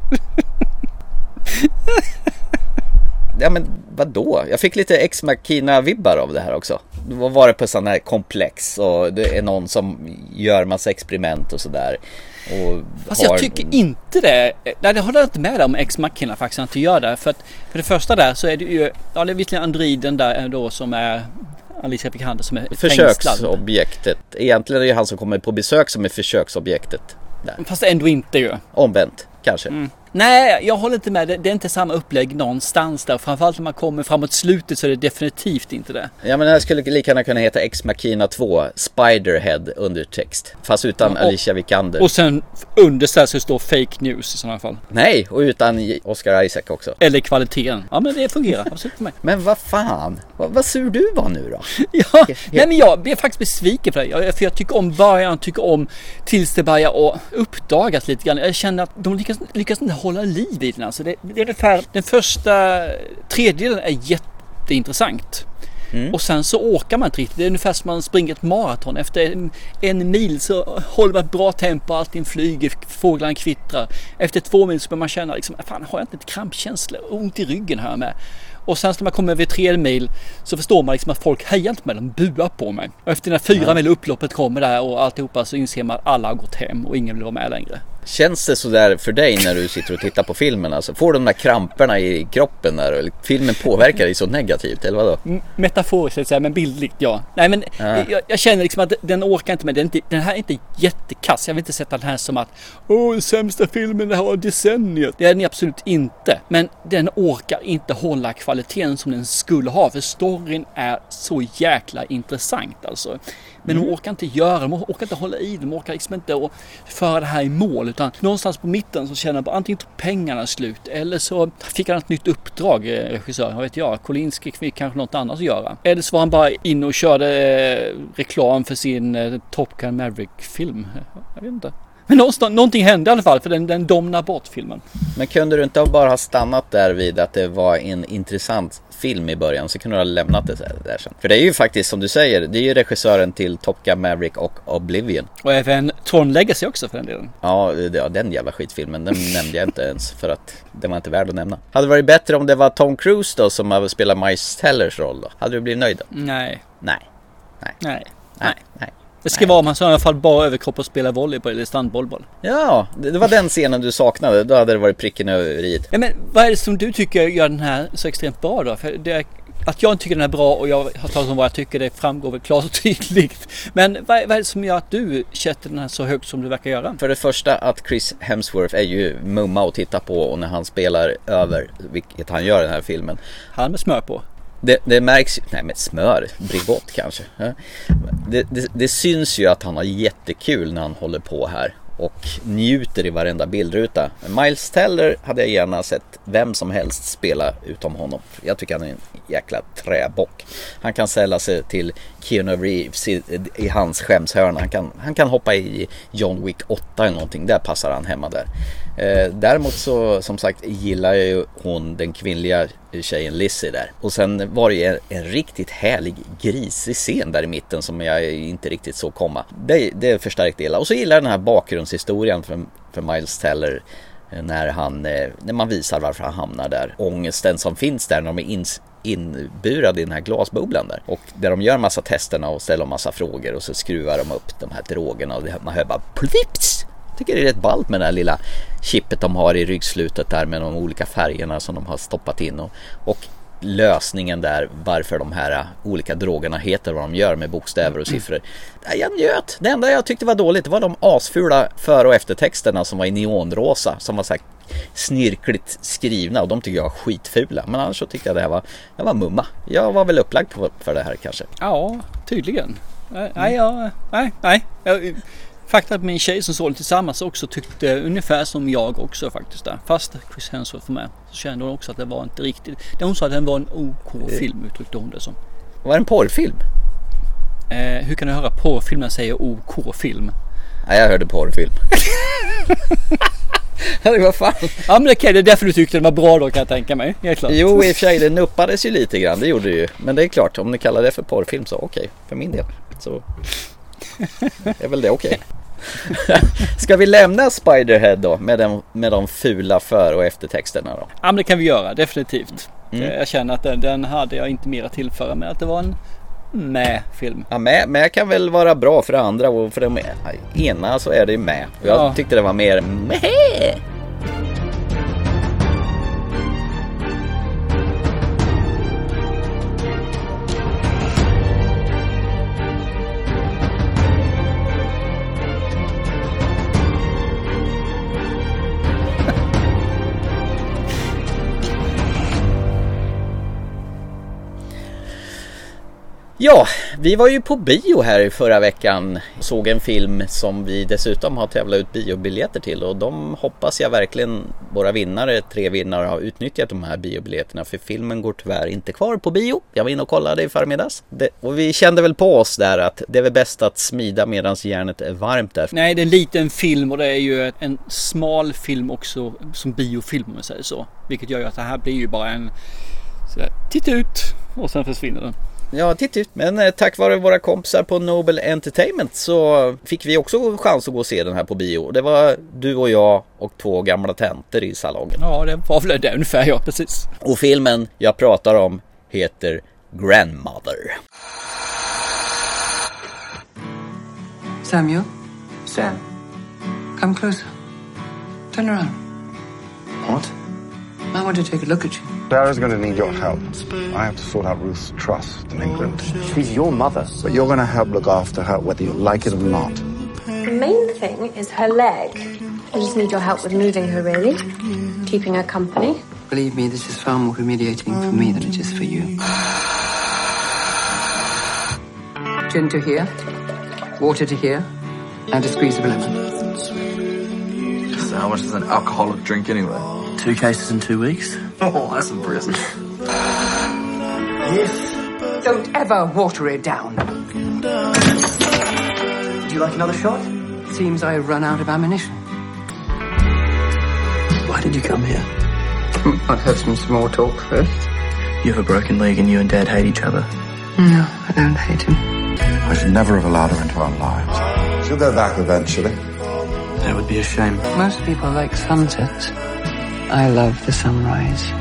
Ja men vadå? Jag fick lite Ex Machina-vibbar av det här också. Vad var det på sån här komplex och det är någon som gör massa experiment och sådär. Och Fast jag tycker inte det. Nej, det håller jag inte med om Ex Machina faktiskt att göra det. För att för det första där så är det ju, ja det är visserligen androiden där då som är Alicia Vikander som är. Försöksobjektet. Egentligen är det han som kommer på besök som är försöksobjektet. Där. Fast ändå inte ju. Omvänt kanske. Mm. Nej, jag håller inte med. Det, det är inte samma upplägg någonstans där. Framförallt när man kommer framåt slutet så är det definitivt inte det. Ja men det här skulle lika gärna kunna heta Ex Machina 2 Spiderhead undertext. Fast utan Ja, och- Alicia Vikander. Och sen under så här så står fake news i sådana fall. Nej, och utan Oscar Isaac också. Eller kvaliteten. Ja men det fungerar absolut för mig. Men vad fan? Vad, vad sur du var nu då? Ja, nej men jag blir faktiskt besviken på det. Jag, för jag tycker om början, tycker om tills det börjar uppdagas lite grann. Jag känner att de lyckas, lyckas inte hålla liv i den. Alltså det, det är ungefär, den första tredjedelen är jätteintressant. Och sen så åker man inte riktigt. Det är ungefär som man springer ett maraton. Efter en, en mil så håller man ett bra tempo, allting flyger, fåglarna kvittrar. Efter två mil så börjar man känna liksom, fan har jag inte ett krampkänsla? Ont i ryggen har jag med. Och sen när man kommer över tre mil så förstår man liksom att folk hejar inte med, de buar på mig. Och efter när fyra mil upploppet kommer där och alltihopa så inser man att alla har gått hem och ingen vill vara med längre. Känns det sådär för dig när du sitter och tittar på filmen? Alltså, får du de där kramperna i kroppen där? Filmen påverkar dig så negativt eller vadå? M- Metaforiskt att säga, men bildligt ja. Nej men Ja. jag, jag känner liksom att den orkar inte med. Den, den här är inte jättekass. Jag vill inte sätta den här som att Åh, den sämsta filmen det här var decenniet. Det är den absolut inte. Men den orkar inte hålla kvaliteten som den skulle ha. För storyn är så jäkla intressant alltså. Men de orkar inte göra de orkar inte hålla i de orkar liksom inte föra det här i mål. Utan någonstans på mitten så känner bara antingen tog pengarna slut eller så fick han ett nytt uppdrag, eh, regissören, vad vet jag. Kolinski fick kanske något annat att göra. Eller så var han bara inne och körde eh, reklam för sin eh, Top Gun Maverick-film. Jag vet inte. Men någonting hände i alla fall för den, den domnar bort filmen. Men kunde du inte bara ha stannat där vid att det var en intressant film i början så kunde du ha lämnat det där sen. För det är ju faktiskt som du säger, det är ju regissören till Top Gun Maverick och Oblivion. Och även Tron Legacy också för den delen. Ja, ja den jävla skitfilmen, den nämnde jag inte ens för att den var inte värd att nämna. Hade det varit bättre om det var Tom Cruise då som hade spelat Miles Tellers roll då? Hade du blivit nöjd då? Nej, Nej, nej. nej, nej. Det ska vara om han så i alla fall bara överkropp och spelar volleyboll eller standbollboll. Ja, det, var den scenen du saknade. Då hade det varit pricken över i. Ja, men vad är det som du tycker gör den här så extremt bra då? För det att jag inte tycker den är bra och jag har talat om vad jag tycker det framgår väl klart och tydligt. Men vad, vad är det som gör att du sätter den här så högt som du verkar göra? För det första att Chris Hemsworth är ju mumma att titta på och när han spelar över, vilket han gör i den här filmen. Han med smör på. Det, det märks ju, nej men smör, Bregott kanske. Det, det, det syns ju att han har jättekul när han håller på här och njuter i varenda bildruta. Miles Teller hade jag gärna sett vem som helst spela utom honom. Jag tycker han är en jäkla träbock. Han kan sälja sig till Keanu Reeves i, i hans skämshörna. Han kan, han kan hoppa i John Wick 8 eller någonting. Där passar han hemma där. Eh, däremot så som sagt gillar jag ju hon den kvinnliga tjejen Lizzie där. Och sen var det ju en, en riktigt härlig grisig scen där i mitten som jag inte riktigt såg komma. Det, det förstärkte hela. Och så gillar jag den här bakgrundshistorien för, för Miles Teller eh, när, han, eh, när man visar varför han hamnar där. Ångesten som finns där när de är ins inburade i den här glasbubblan där. Och där de gör massa testerna och ställer massa frågor och så skruvar de upp de här drogerna och man hör bara plips! Jag tycker det är rätt ballt med den här lilla chippet de har i ryggslutet där med de olika färgerna som de har stoppat in och, och lösningen där varför de här olika drogerna heter vad de gör med bokstäver och siffror. Jag njöt. Det enda jag tyckte var dåligt var de asfula före och eftertexterna som var i neonrosa som var så här snirkligt skrivna och de tycker jag var skitfula. Men annars så tyckte jag det här var, det var mumma. Jag var väl upplagd på, för det här kanske. Ja, tydligen. Nej, nej, ja, nej, nej. Jag, faktum att min tjej som såg det tillsammans också tyckte ungefär som jag också faktiskt där. Fast Chris Hemsworth var med så kände hon också att det var inte riktigt. Hon sa att den var en OK-film uttryckte hon det som. Var det en porrfilm? Eh, hur kan du höra porrfilmen säga OK-film? Nej, jag hörde porrfilm. det var fan. Ja men okej, det är därför du tyckte den var bra då kan jag tänka mig. Helt klart. Jo, i och för sig, det nuppades ju lite grann, det gjorde det ju. Men det är klart, om ni kallar det för porrfilm så okej, för min del. Så är väl det okej. Ska vi lämna Spiderhead då med, den, med de fula för och eftertexterna då? Ja men det kan vi göra, definitivt. Mm. Eh, Jag känner att den, den hade jag inte mer att tillföra men att det var en med film. Ja, med, med kan väl vara bra för andra och för det ena så är det ju med. Jag Ja. tyckte det var mer med. Ja, vi var ju på bio här i förra veckan. Såg en film som vi dessutom har tävlat ut biobiljetter till och de hoppas jag verkligen våra vinnare, tre vinnare, har utnyttjat de här biobiljetterna för filmen går tyvärr inte kvar på bio. Jag var inne och kollade i förmiddags det, och vi kände väl på oss där att det är väl bäst att smida medan järnet är varmt där. Nej, det är en liten film och det är ju en smal film också som biofilm om man säger så. Vilket gör ju att det här blir ju bara en sådär, titta ut och sen försvinner den. Ja, titt ut. Men eh, tack vare våra kompisar på Nobel Entertainment så fick vi också chans att gå och se den här på bio. Det var du och jag och två gamla tanter i salongen. Ja, det var väl det ungefär ja, precis. Och filmen jag pratar om heter Grandmother. Samuel, Sam. come closer. Turn around. What? I want to take a look at you. Sarah's going to need your help. I have to sort out Ruth's trust in oh, England. She's your mother. But you're going to help look after her whether you like it or not. The main thing is her leg. I just need your help with moving her, really. Keeping her company. Believe me, this is far more humiliating for me than it is for you. Gin to here, water to here, and a squeeze of lemon. So how much does an alcoholic drink anyway? Two cases in two weeks? Oh, that's impressive. yes. Don't ever water it down. Do you like another shot? Seems I run out of ammunition. Why did you come here? I'd have some small talk first. You have a broken leg and you and Dad hate each other. No, I don't hate him. I should never have allowed her into our lives. She'll go back eventually. That would be a shame. Most people like sunsets. I love the sunrise.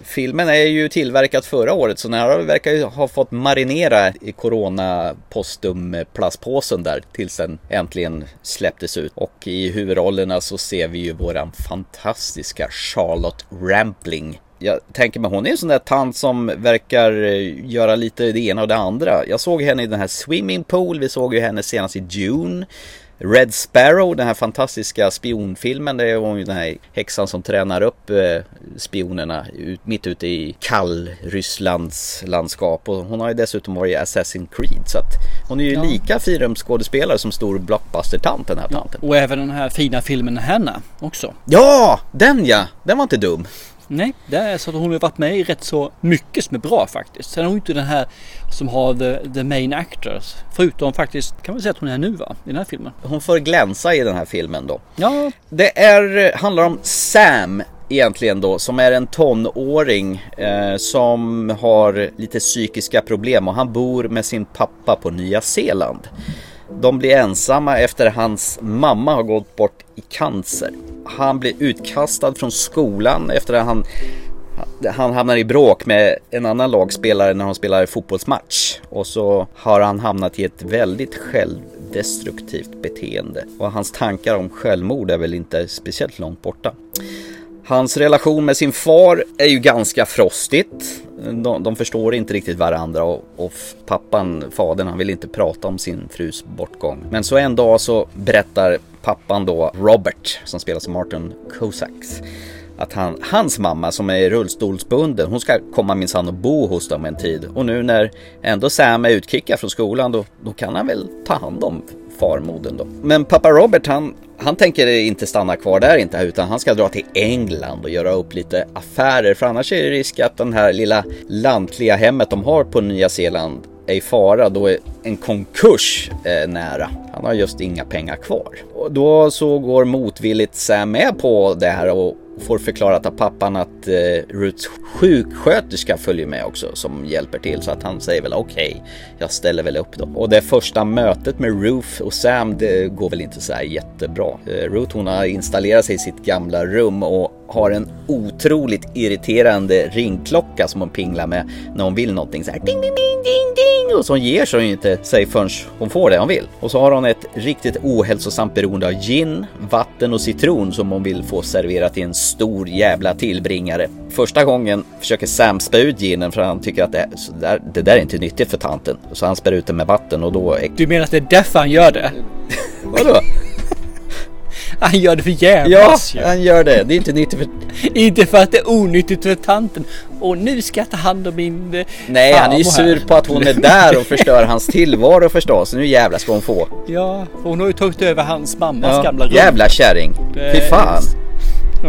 Filmen är ju tillverkad förra året så den här verkar ju ha fått marinera i Corona postum plastpåsen där tills den äntligen släpptes ut. Och i huvudrollerna så ser vi ju våran fantastiska Charlotte Rampling. Jag tänker mig hon är en sån där tant som verkar eh, göra lite det ena och det andra. Jag såg henne i den här Swimming Pool, vi såg ju henne senast i Dune. Red Sparrow, den här fantastiska spionfilmen, det är hon ju den här häxan som tränar upp eh, spionerna ut, mitt ute i kall Rysslands landskap. Och hon har ju dessutom varit i Assassin's Creed så att hon är ju Ja. lika firumskådespelare som stor blockbuster-tant den här tanten. Och även den här fina filmen Hanna också. Ja, den ja! Den var inte dum. Nej, det är så att hon har varit med i rätt så mycket som är bra faktiskt. Sen är hon inte den här som har the, the main actors. Förutom faktiskt, kan man säga att hon är nu va? I den här filmen. Hon får glänsa i den här filmen då. Ja, Det är, handlar om Sam egentligen då som är en tonåring eh, som har lite psykiska problem och han bor med sin pappa på Nya Zeeland. De blir ensamma efter hans mamma har gått bort i cancer. Han blir utkastad från skolan efter att han han hamnar i bråk med en annan lagspelare när de spelar fotbollsmatch. Och så har han hamnat i ett väldigt självdestruktivt beteende. Och hans tankar om självmord är väl inte speciellt långt borta. Hans relation med sin far är ju ganska frostigt. De, de förstår inte riktigt varandra och, och pappan, fadern, han vill inte prata om sin frus bortgång. Men så en dag så berättar pappan då, Robert, som spelas av Martin Kosaks, att han, hans mamma som är rullstolsbunden, hon ska komma minsann och bo hos dem en tid. Och nu när ändå Sam är utkickad från skolan, då, då kan han väl ta hand om farmoden då. Men pappa Robert han, han tänker inte stanna kvar där inte utan han ska dra till England och göra upp lite affärer för annars är det risk att den här lilla lantliga hemmet de har på Nya Zeeland är i fara då är en konkurs eh, nära. Han har just inga pengar kvar. Och då så går motvilligt Sam med på det här och får förklarat av pappan att eh, Ruths sjuksköterska följer med också som hjälper till så att han säger väl okej, jag ställer väl upp då. Och det första mötet med Ruth och Sam det går väl inte så här jättebra. Eh, Ruth hon har installerat sig i sitt gamla rum och har en otroligt irriterande ringklocka som hon pinglar med när hon vill någonting så här ding ding ding ding ding och så ger sig inte sig förrän hon får det hon vill. Och så har hon ett riktigt ohälsosamt beroende av gin, vatten och citron som hon vill få serverat i en stor jävla tillbringare. Första gången försöker Sam spä ut ginen för han tycker att det, där, det där är inte nyttigt för tanten. Så han spär ut den med vatten och då... Är... du menar att det är därför han gör det? Vadå? Han gör det för Ja, jävlas ju. han gör det. Det är inte nyttigt för... Inte för att det är onyttigt för tanten. Och nu ska jag ta hand om min eh, Nej, han är ju här. sur på att hon är där och förstör hans tillvaro förstås. Nu jävlar ska hon få. Ja, hon har ju tagit över hans mammas Ja, gamla rum. jävla kärring. Det Fy fan.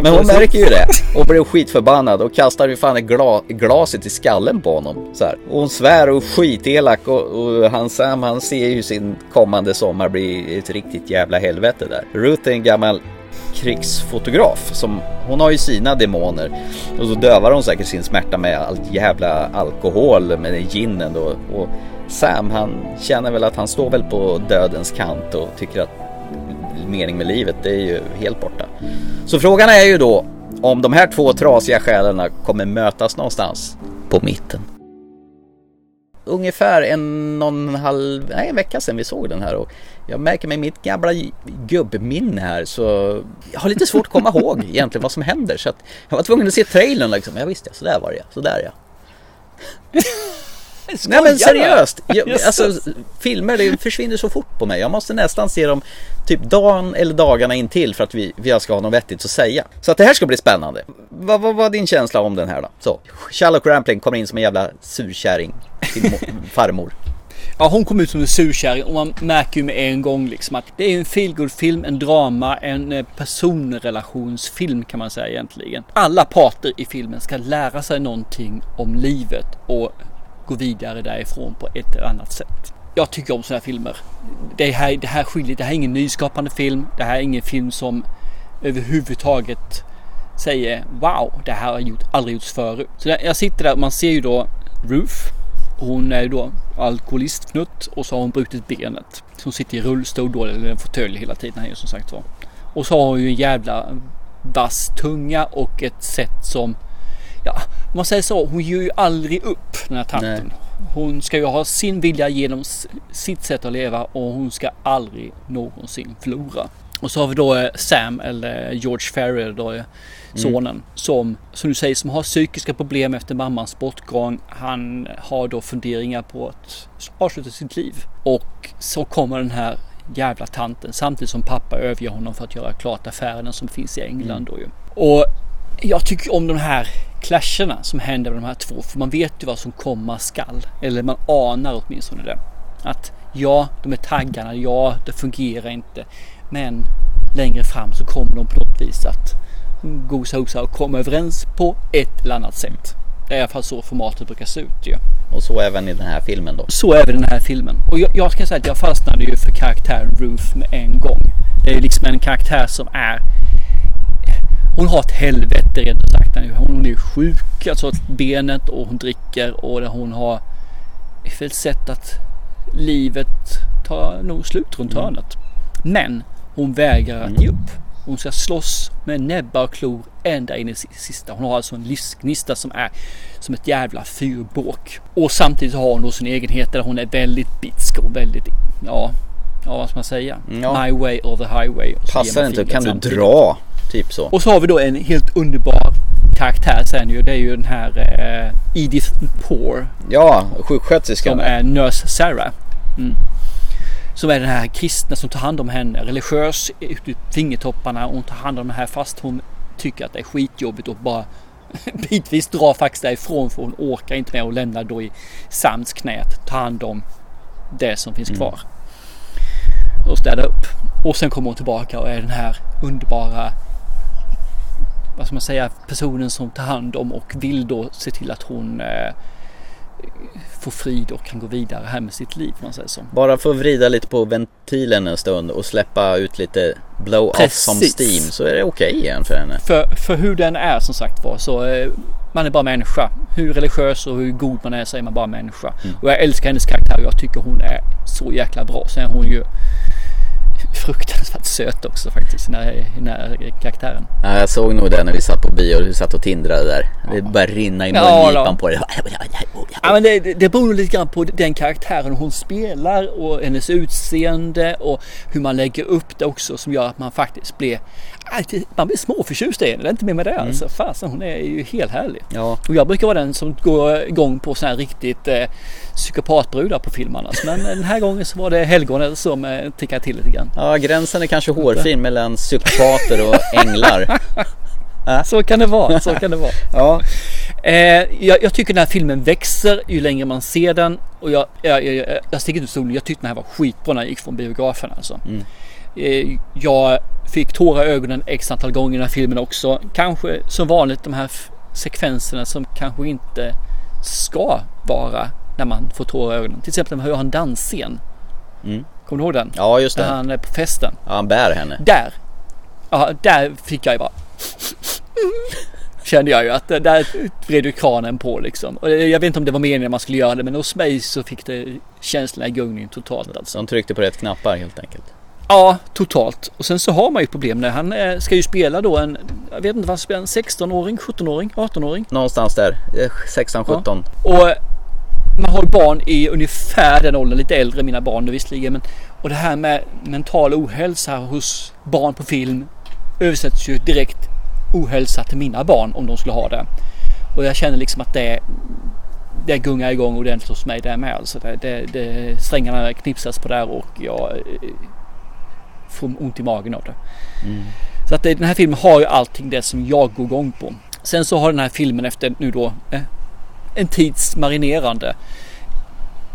Men hon märker ju det och blir skitförbannad och kastar ju fan gla glaset i skallen på honom. Så här. Och hon svär och skitelak och, och han Sam han ser ju sin kommande sommar bli ett riktigt jävla helvete där. Ruth är en gammal krigsfotograf som hon har ju sina demoner och så dövar hon säkert sin smärta med allt jävla alkohol med ginen då och Sam han känner väl att han står väl på dödens kant och tycker att mening med livet, det är ju helt borta. Så frågan är ju då om de här två trasiga själarna kommer mötas någonstans på mitten. Ungefär en en halv, nej, en vecka sedan vi såg den här och jag märker med mitt gamla gubbminne här så jag har lite svårt att komma ihåg egentligen vad som händer så att jag var tvungen att se trailern liksom. Ja visst ja, så där var det ja, så där ja. Nej men seriöst! Jag, alltså, filmer det försvinner så fort på mig. Jag måste nästan se dem typ dagen eller dagarna intill för att vi, vi ska ha något vettigt att säga. Så att det här ska bli spännande. Vad vad var din känsla om den här då? Så, Sherlock Rampling kommer in som en jävla surkärring till mo- farmor. Ja, hon kom ut som en surkärring och man märker ju med en gång liksom att det är en feelgood-film, en drama, en eh, personrelationsfilm kan man säga egentligen. Alla parter i filmen ska lära sig någonting om livet och gå vidare därifrån på ett eller annat sätt. Jag tycker om sådana här filmer. Det här, det här skiljer, det här är ingen nyskapande film. Det här är ingen film som överhuvudtaget säger wow, det här har gjort, aldrig gjorts förut. Så där, jag sitter där och man ser ju då Ruth. Hon är ju då alkoholistfnutt och så har hon brutit benet. Så hon sitter i rullstol då, eller en fåtölj hela tiden här som sagt var. Och så har hon ju en jävla vass tunga och ett sätt som, ja, man säger så, hon ger ju aldrig upp den här tanten. Hon ska ju ha sin vilja genom sitt sätt att leva och hon ska aldrig någonsin förlora. Och så har vi då eh, Sam eller George Ferrer då, eh, sonen som, som du säger, som har psykiska problem efter mammans bortgång. Han har då funderingar på att avsluta sitt liv. Och så kommer den här jävla tanten samtidigt som pappa överger honom för att göra klart affärerna som finns i England då ju. Och jag tycker om de här clasherna som händer med de här två. För man vet ju vad som komma skall. Eller man anar åtminstone det. Att ja, de är taggarna. Ja, det fungerar inte. Men längre fram så kommer de på något vis att gosa osa och komma överens på ett eller annat sätt. Det är i alla fall så formatet brukar se ut ju. Och så även i den här filmen då. Så även den här filmen. Och jag, jag ska säga att jag fastnade ju för karaktären Ruth med en gång. Det är liksom en karaktär som är hon har ett helvete rent sagt. Hon är ju sjuk, alltså benet och hon dricker och hon har sätt att livet tar nog slut runt hörnet. Men hon vägrar att ge upp. Hon ska slåss med näbbar och klor ända in i sista. Hon har alltså en livsgnista som är som ett jävla fyrbåk. Och samtidigt har hon då sin egenhet där hon är väldigt bitsk och väldigt, ja, ja vad ska man säga? Ja. My way or the highway. Passar inte, kan du samtidigt. dra? Typ så. Och så har vi då en helt underbar karaktär sen ju. Det är ju den här eh, Edith Poor Ja, sjuksköterskan. som är Nurse Sarah. Mm. Som är den här kristna som tar hand om henne. Religiös ut i fingertopparna. Hon tar hand om det här fast hon tycker att det är skitjobbigt och bara bitvis drar faktiskt därifrån för hon orkar inte mer och lämnar då i Sams knät. Ta hand om det som finns kvar. Och städa upp. Och sen kommer hon tillbaka och är den här underbara vad ska man säga, personen som tar hand om och vill då se till att hon eh, får frid och kan gå vidare här med sitt liv. Man säger så. Bara för att vrida lite på ventilen en stund och släppa ut lite blow-off som steam så är det okej igen för henne. För, för hur den är som sagt var så eh, man är bara människa. Hur religiös och hur god man är så är man bara människa. Och jag älskar hennes karaktär och jag tycker hon är så jäkla bra. Sen är hon ju fruktansvärt söt också faktiskt, den här, den här karaktären. Ja, jag såg nog det när vi satt på bio och du satt och tindrade där. Det började rinna i Ja, mungipan då. på dig. Ja, men det, det- beror lite grann på den karaktären hon spelar och hennes utseende och hur man lägger upp det också som gör att man faktiskt blir, man blir småförtjust i henne. Det är inte mer med det alltså. Fasen hon är ju helt härlig. Ja, Och jag brukar vara den som går igång på sådana här riktigt eh, psykopatbrudar på film annars. Men den här gången så var det helgonet som eh, tickade till lite grann. ja gränsen är kanske hårfin mellan psykopater och änglar. Så kan det vara, så kan det vara. Ja, Eh, jag, jag tycker den här filmen växer ju längre man ser den. Och jag, jag, jag, jag, sticker ut ur stolen. Jag tyckte den här var skitbra när jag gick från biografen alltså. Eh, jag fick tårar i ögonen x antal gånger i den här filmen också. Kanske som vanligt de här sekvenserna som kanske inte ska vara när man får tårar i ögonen. Till exempel när man hör en dansscen. Kommer du ihåg den? ja just När det. han är på festen. Ja, han bär henne. Där. Ja, där fick jag ju bara. Kände jag ju att det- där vred ju kranen på liksom. Och jag vet inte om det var meningen man skulle göra det men hos mig så fick det känslorna i gungning totalt alltså. Så de tryckte på rätt knappar helt enkelt. Ja, totalt. Och sen så har man ju problem när han eh, ska ju spela då en, jag vet inte vad han spelar, en 16-åring, 17-åring, 18-åring. Någonstans där, eh, 16-17. Och man har barn i ungefär den åldern, lite äldre mina barn nu visserligen. Men, och det här med mental ohälsa hos barn på film översätts ju direkt ohälsa till mina barn om de skulle ha det. Och jag känner liksom att det, det gungar igång ordentligt hos mig där med. Alltså det, det, det, strängarna knipsas på där och jag eh, får ont i magen av det. Så att det, den här filmen har ju allting det som jag går igång på. Sen så har den här filmen efter nu då eh, en tids marinerande.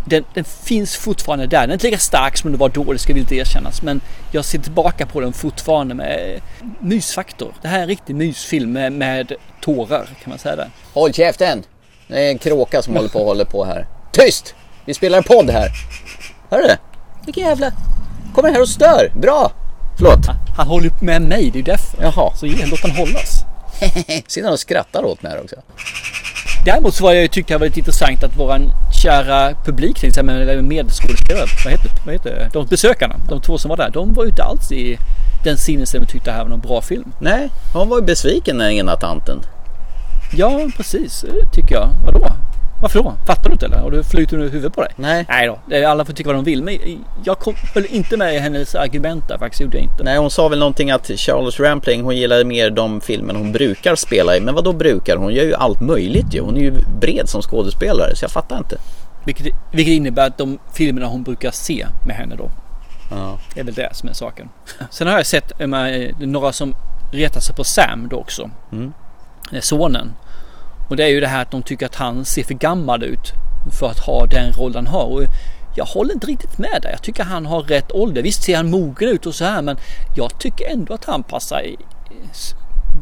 Den, den finns fortfarande där. Den är inte lika stark som den var då, det ska villigt erkännas. Men jag ser tillbaka på den fortfarande med eh, mysfaktor. Det här är en riktig mysfilm med, med tårar kan man säga det. Håll käften! Det är en kråka som håller på och håller på här. Tyst! Vi spelar en podd här. Hör du? Vilken jävla... Kommer här och stör. Bra! Förlåt. Han håller upp med mig, det är ju därför. Jaha. Så låt han hållas. Sitter han och skrattar åt mig här också. Däremot så var jag tyckte det var lite intressant att våran kära publik, medskådespelare, vad heter, vad heter? De besökarna, de två som var där, de var ju inte alls i den sinnesstämningen tyckte det här var någon bra film. Nej, hon var ju besviken den ena tanten. Ja, precis, tycker jag. Vadå? Varför då? Fattar du inte eller? Har du flyt under huvudet på dig? Nej. Nej då, alla får tycka vad de vill. Men jag kom, höll inte med i hennes argument där faktiskt, gjorde jag inte. Nej, hon sa väl någonting att Charles Rampling, hon gillade mer de filmer hon brukar spela i. Men vad då brukar? Hon gör ju allt möjligt ju. Hon är ju bred som skådespelare, så jag fattar inte. Vilket, vilket innebär att de filmerna hon brukar se med henne då. Ja. Det är väl det som är saken. Sen har jag sett eh, med, några som retar sig på Sam då också. Mm. Är sonen. Och det är ju det här att de tycker att han ser för gammal ut för att ha den roll han har. Och jag håller inte riktigt med där. Jag tycker han har rätt ålder. Visst ser han mogen ut och så här men jag tycker ändå att han passar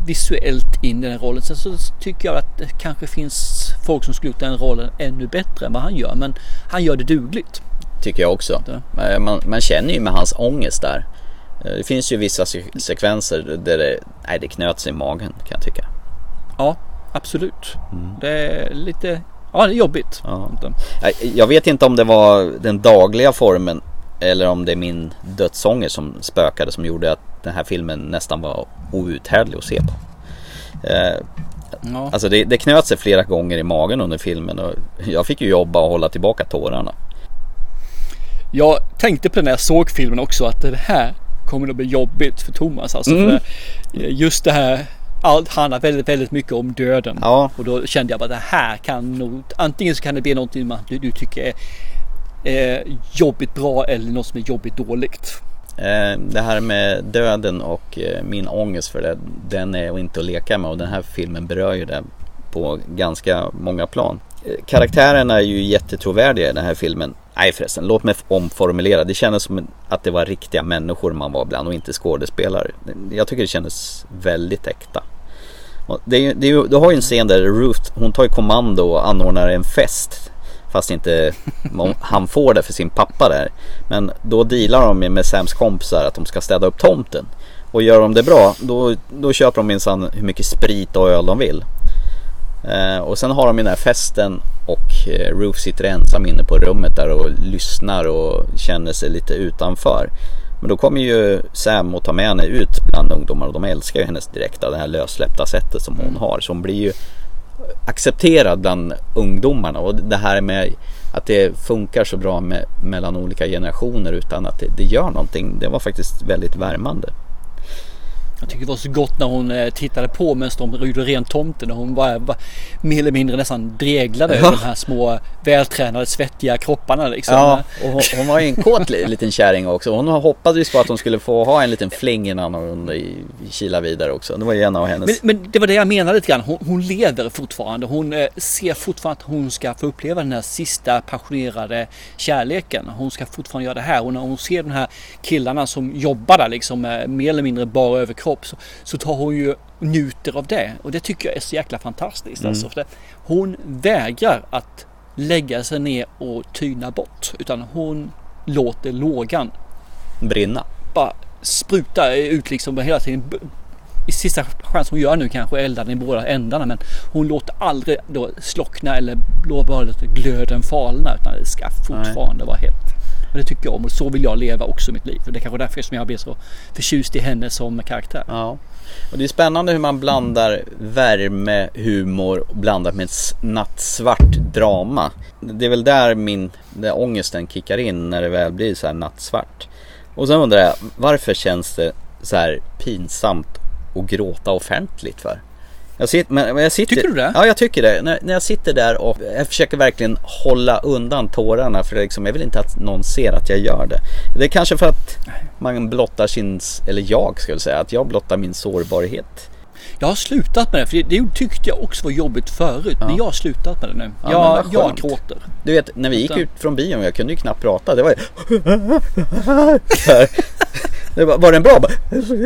visuellt in i den rollen. Sen så tycker jag att det kanske finns folk som skulle gjort den rollen ännu bättre än vad han gör. Men han gör det dugligt. Tycker jag också. Eh, Man, man känner ju med hans ångest där. Eh, Det finns ju vissa se- sekvenser där det, nej, det knöt sig i magen kan jag tycka. Ja, absolut. Det är lite, ja det är jobbigt. Ja. Jag vet inte om det var den dagliga formen eller om det är min dödsångest som spökade som gjorde att den här filmen nästan var outhärdlig att se på. Eh, Ja. Alltså det, det knöt sig flera gånger i magen under filmen och jag fick ju jobba och hålla tillbaka tårarna. Jag tänkte på det när jag såg filmen också att det här kommer att bli jobbigt för Thomas. Alltså Mm. för just det här allt handlar väldigt, väldigt mycket om döden. Ja. Och då kände jag bara att det här kan nog, antingen så kan det bli någonting man, du, du tycker är eh, jobbigt bra eller något som är jobbigt dåligt. Eh, Det här med döden och eh, min ångest för det, den är inte att leka med och den här filmen berör ju det på ganska många plan. Karaktärerna är ju jättetrovärdiga i den här filmen. Nej förresten, låt mig omformulera. Det kändes som att det var riktiga människor man var bland och inte skådespelare. Jag tycker det kändes väldigt äkta. Det är, det är, du har ju en scen där Ruth, hon tar ju kommando och anordnar en fest. Fast inte han får det för sin pappa där. Men då dealar de med Sams kompisar att de ska städa upp tomten. Och gör de det bra, då, då köper de minsann hur mycket sprit och öl de vill. Eh, och sen har de den här festen och eh, Ruth sitter ensam inne på rummet där och lyssnar och känner sig lite utanför. Men då kommer ju Sam och tar med henne ut bland ungdomar och de älskar ju hennes direkta, det här lössläppta sättet som hon har. Så hon blir ju accepterad bland ungdomarna och det här med att det funkar så bra med, mellan olika generationer utan att det, det gör någonting. Det var faktiskt väldigt värmande. Jag tycker det var så gott när hon eh, tittade på medan de rydde rent tomten och hon var, var mer eller mindre nästan dreglade över Ja. de här små vältränade svettiga kropparna liksom. Ja, och hon, hon var ju en kåt li- liten kärring också. Hon hoppades på att hon skulle få ha en liten fling innan hon kila vidare också. Det var ju en av hennes... Men, men det var det jag menade lite grann. Hon, hon lever fortfarande. Hon eh, ser fortfarande att hon ska få uppleva den här sista passionerade kärleken. Hon ska fortfarande göra det här. Och när hon ser de här killarna som jobbar där liksom eh, mer eller mindre bara över kropp så, så tar hon ju njuter av det. Och det tycker jag är så jäkla fantastiskt. Mm. Alltså, hon vägrar att lägga sig ner och tyna bort. Utan hon låter lågan Brinna. bara spruta ut liksom hela tiden. I sista chans hon gör nu kanske eldar i båda ändarna men hon låter aldrig då slockna eller låta glöden falna utan det ska fortfarande vara hett. Och det tycker jag om och så vill jag leva också mitt liv. Och det är kanske därför som jag blir så förtjust i henne som karaktär. Ja. Och det är spännande hur man blandar värme, humor och blandat med ett nattsvart drama. Det är väl där min där ångesten kickar in när det väl blir så här nattsvart. Och sen undrar jag, varför känns det så här pinsamt att gråta offentligt för? Jag sitter, men men jag sitter, Tycker du det? Ja, jag tycker det. När, när jag sitter där och jag försöker verkligen hålla undan tårarna för liksom, jag vill inte att någon ser att jag gör det. Det är kanske för att man blottar sin, eller jag jag säga, att jag blottar min sårbarhet. Jag har slutat med det för det, det tyckte jag också var jobbigt förut. Men jag har slutat med det nu. Ja, jag, gråter. Du vet, när vi gick ut från bion, jag kunde ju knappt prata. Det var ju... Var, var den bra?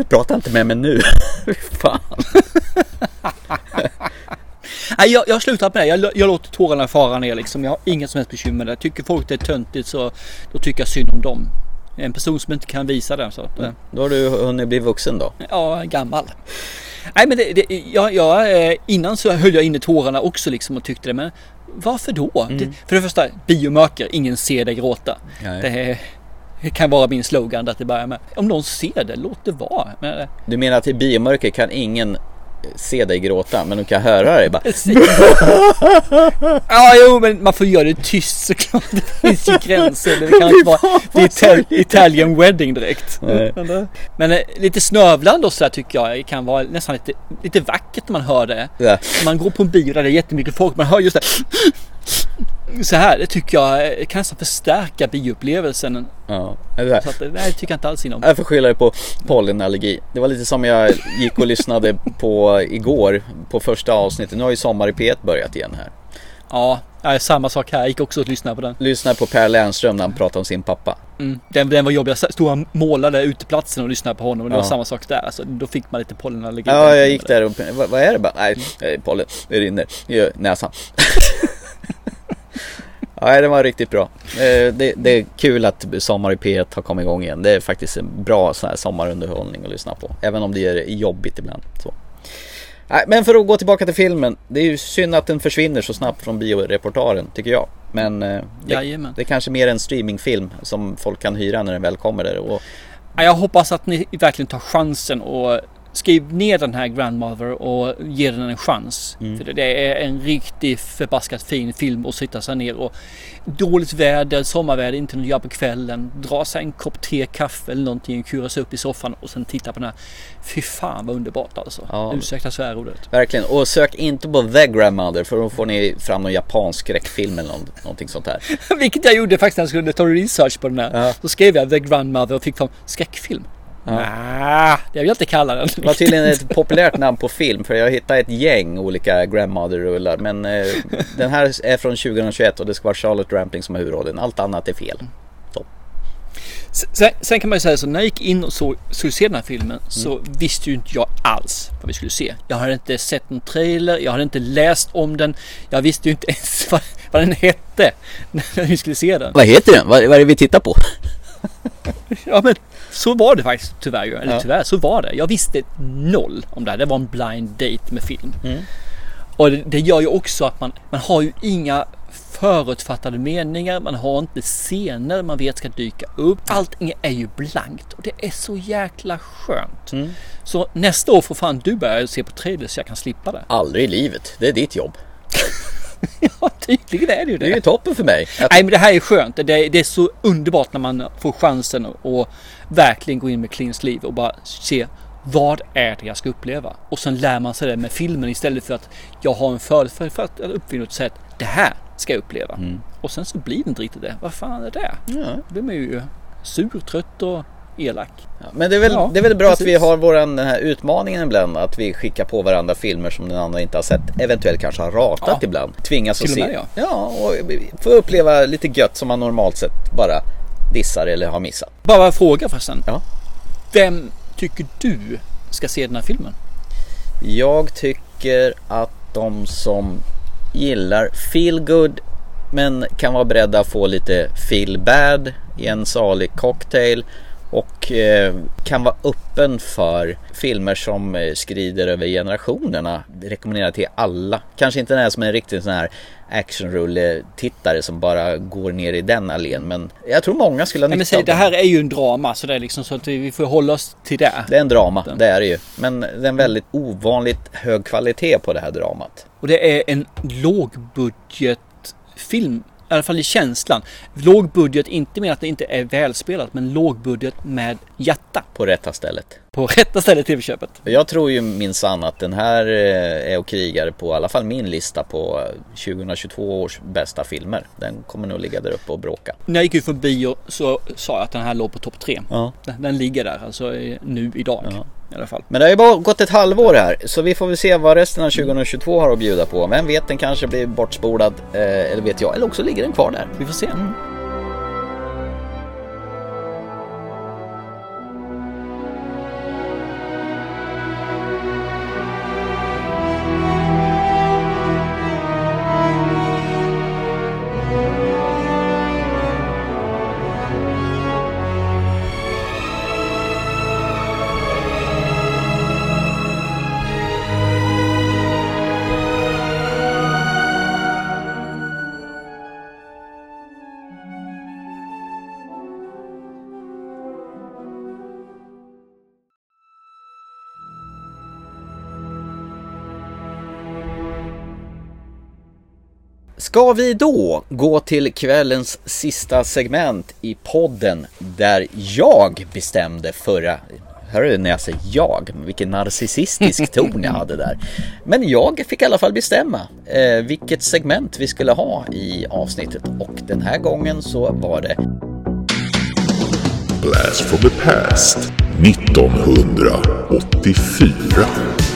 Prata inte med mig nu. Fan. Nej, jag, jag har slutat med det. Jag, jag låter tårarna fara ner liksom. Jag har inget som helst bekymmer med det. Tycker folk det är töntigt så då tycker jag synd om dem. En person som inte kan visa det. Så att, eh, Då har du hunnit bli vuxen då. ja, gammal. Nej men det, det, jag, jag, eh, innan så höll jag inne tårarna också liksom och tyckte det. Men varför då? Mm. Det, för det första, biomörker, ingen ser dig gråta. Nej. Det, är- det kan vara min slogan att det börjar med. Om någon ser det, låt det vara. Men, eh, Du menar att i biomörker kan ingen se dig gråta men de kan höra dig bara Ja, jo, men man får göra det tyst såklart. Det finns ju gränser. Det kan inte vara det är Ital- Italian wedding direkt. Nej. Men, eh, lite snövlande och så här tycker jag kan vara nästan lite, lite vackert när man hör det. Ja. Man går på en bio där det är jättemycket folk. Man hör just det. Så här, det tycker jag eh, kan nästan förstärka bioupplevelsen. Ja, det där. Så att, eh, nej, det tycker jag inte alls om. Jag får skylla det på pollenallergi. Det var lite som jag gick och lyssnade på igår på första avsnittet. Nu har ju Sommar i P1 börjat igen här. Ja, ja, samma sak här. Jag gick också och lyssnade på den. Lyssna på Per Lernström när han pratar om sin pappa. Mm. Den, den var jobbig. Jag stod och målade uteplatsen och lyssnade på honom. Och det var Ja. samma sak där. Alltså, då fick man lite pollenallergi. Ja, jag gick där och vad, vad är det bara? Nej, det är pollen. Det rinner i näsan. Nej, det var riktigt bra. Eh, Det, det är kul att Sommar i P1 har kommit igång igen. Det är faktiskt en bra sån här sommarunderhållning att lyssna på. Även om det är jobbigt ibland. Så. Men för att gå tillbaka till filmen. Det är ju synd att den försvinner så snabbt från bioreportaren tycker jag. Men eh, det, Jajamän. det är kanske mer en streamingfilm som folk kan hyra när den väl kommer där. Och, Ja, Jag hoppas att ni verkligen tar chansen och skriv ner den här Grandmother och ge den en chans. Mm. För det- är en riktigt förbaskat fin film att sitta sig ner och dåligt väder, sommarväder, inte något göra på kvällen. Dra sig en kopp te, kaffe eller någonting, kura sig upp i soffan och sen titta på den här. Fy fan vad underbart alltså. Ja. Ursäkta svärordet. Verkligen, och sök inte på The Grandmother för då får ni fram någon japansk skräckfilm eller någon, någonting sånt här. Vilket jag gjorde faktiskt när jag skulle ta research på den här. Ja. Så skrev jag The Grandmother och fick fram skräckfilm. Ah, det vill jag inte kalla den. Det var tydligen ett populärt namn på film för jag hittade ett gäng olika Grandmother-rullar men eh, den här är från 2021 och det ska vara Charlotte Rampling som har huvudrollen. Allt annat är fel. Så. Sen, sen kan man ju säga så när jag gick in och så, skulle se den här filmen så visste ju inte jag alls vad vi skulle se. Jag hade inte sett någon trailer, jag hade inte läst om den. Jag visste ju inte ens vad, vad den hette när vi skulle se den. Vad heter den? Vad, vad är det vi tittar på? Ja men så var det faktiskt tyvärr. Eller Ja. tyvärr så var det. Jag visste noll om det här. Det var en blind date med film. Mm. Och det, det gör ju också att man, man har ju inga förutfattade meningar. Man har inte scener man vet ska dyka upp. Allting är ju blankt och det är så jäkla skönt. Mm. Så nästa år får fan du börja se på trailers så jag kan slippa det. Aldrig i livet. Det är ditt jobb. Ja tydligen är det ju det. Det är ju toppen för mig. Att, Nej men det här är skönt. Det är, det är så underbart när man får chansen att verkligen gå in med clean sleeve och bara se vad är det jag ska uppleva? Och sen lär man sig det med filmen istället för att jag har en för, för, att uppfinna säga att det här ska jag uppleva. Och sen så blir det inte riktigt det. Vad fan är det? ja. Då blir man ju sur, trött och elak. Ja, men det är, väl, Ja, det är väl bra att vi precis. har våran, den här utmaningen ibland. Att vi skickar på varandra filmer som den andra inte har sett. Eventuellt kanske har ratat Ja. ibland. Tvingas att Till se. med, ja. och få uppleva lite gött som man normalt sett bara dissar eller har missat. Bara en fråga förresten. Ja. Vem tycker du ska se den här filmen? Jag tycker att de som gillar feel good men kan vara beredda att få lite feel bad i en salig cocktail och eh, kan vara öppen för filmer som eh, skrider över generationerna. Rekommenderar till alla. Kanske inte den här som en riktig sån här actionrulle-tittare som bara går ner i den allén men jag tror många skulle ha men nytta säg, av det här är ju en drama så det är liksom så att vi vi får hålla oss till det. Det är en drama, det är det ju. Men det är en väldigt ovanligt hög kvalitet på det här dramat. Och det är en lågbudgetfilm. I alla fall i känslan. Låg budget, inte med att det inte är välspelat, men låg budget med hjärta. På rätta stället. På rätta stället i köpet. Jag tror ju minsann att den här eh, är och krigar på i alla fall min lista på eh, 2022 års bästa filmer. Den kommer nog ligga där uppe och bråka. När jag gick ut från bio så sa jag att den här låg på topp tre. Ja. Den, den ligger där alltså eh, nu idag. Ja. I alla fall. Men det har ju bara gått ett halvår här så vi får väl se vad resten av 2022 har att bjuda på. Vem vet, den kanske blir bortspolad eh, eller vet jag. Eller också ligger den kvar där. Vi får se. Ska vi då gå till kvällens sista segment i podden där jag bestämde förra Hör du när jag säger jag? Vilken narcissistisk ton jag hade där. Men jag fick i alla fall bestämma eh, vilket segment vi skulle ha i avsnittet och den här gången så var det Blast from the past 1984.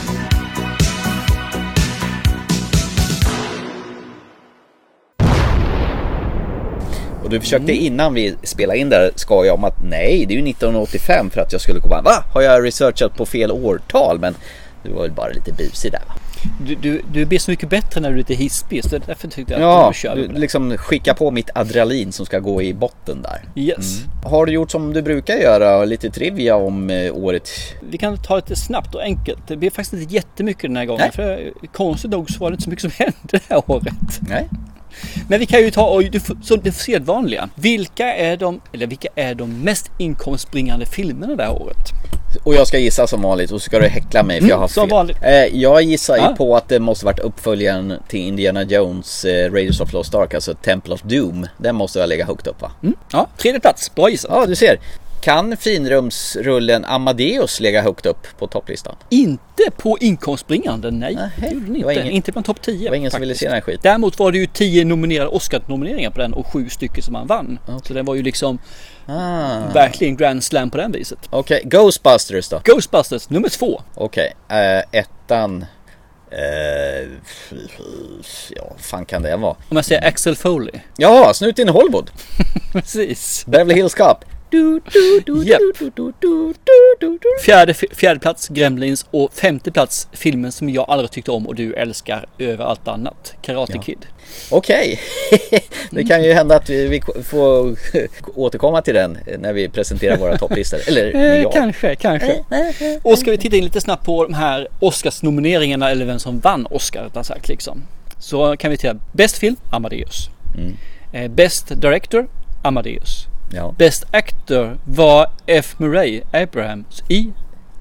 Och du försökte innan vi spelade in där skoja om att nej, det är ju 1985 för att jag skulle komma. Va? Har jag researchat på fel årtal? Men du var väl bara lite busig där va? Du, du, du blir så mycket bättre när du är lite hispig så därför tyckte jag att Ja, du kör du liksom skicka på mitt adrenalin som ska gå i botten där. Yes. Har du gjort som du brukar göra, lite trivia om eh, året? Vi kan ta det snabbt och enkelt. Det blir faktiskt inte jättemycket den här gången. Nej. För konstigt nog så var det inte så mycket som hände det här året. Nej. Men vi kan ju ta och som det sedvanliga. Vilka är de, eller vilka är de mest inkomstbringande filmerna det här året? Och jag ska gissa som vanligt och så ska du häckla mig för jag har Mm, som fel. vanligt. Eh, jag gissar Ja. på att det måste varit uppföljaren till Indiana Jones eh, Raiders of Lost Ark, alltså Temple of Doom. Den måste jag lägga högt upp va? Ja, tredje plats. Bra gissat. Ja, du ser. Kan finrumsrullen Amadeus lägga högt upp på topplistan? Inte på inkomstbringande, nej. Var inte. ingen- Inte bland topp 10. Det var ingen som ville faktiskt. se den här skiten. Däremot var det ju 10 nominerade Oscar-nomineringar på den och sju stycken som han vann. Så den var ju liksom Ah. verkligen grand slam på den viset. Okej, Ghostbusters då? Ghostbusters nummer två. Okej, eh, ettan... Eh, ja, fan kan det vara? Om jag säger Axel Foley. Ja, Snuten i Hollywood! Precis. Beverly Hills Cop! Du. Fjärde, fjärde plats Gremlins och femte plats filmen som jag aldrig tyckte om och du älskar över allt annat. Karate Kid. Okej, det kan ju hända att vi, vi får återkomma till den när vi presenterar våra topplistor. Eller Eh, jag. Kanske, kanske. Och ska vi titta in lite snabbt på de här Oscars-nomineringarna eller vem som vann Oscar rättare sagt liksom. Så kan vi titta. Bäst film, Amadeus. Eh, Best Director, Amadeus. Ja. Best Actor var F. Murray Abrahams i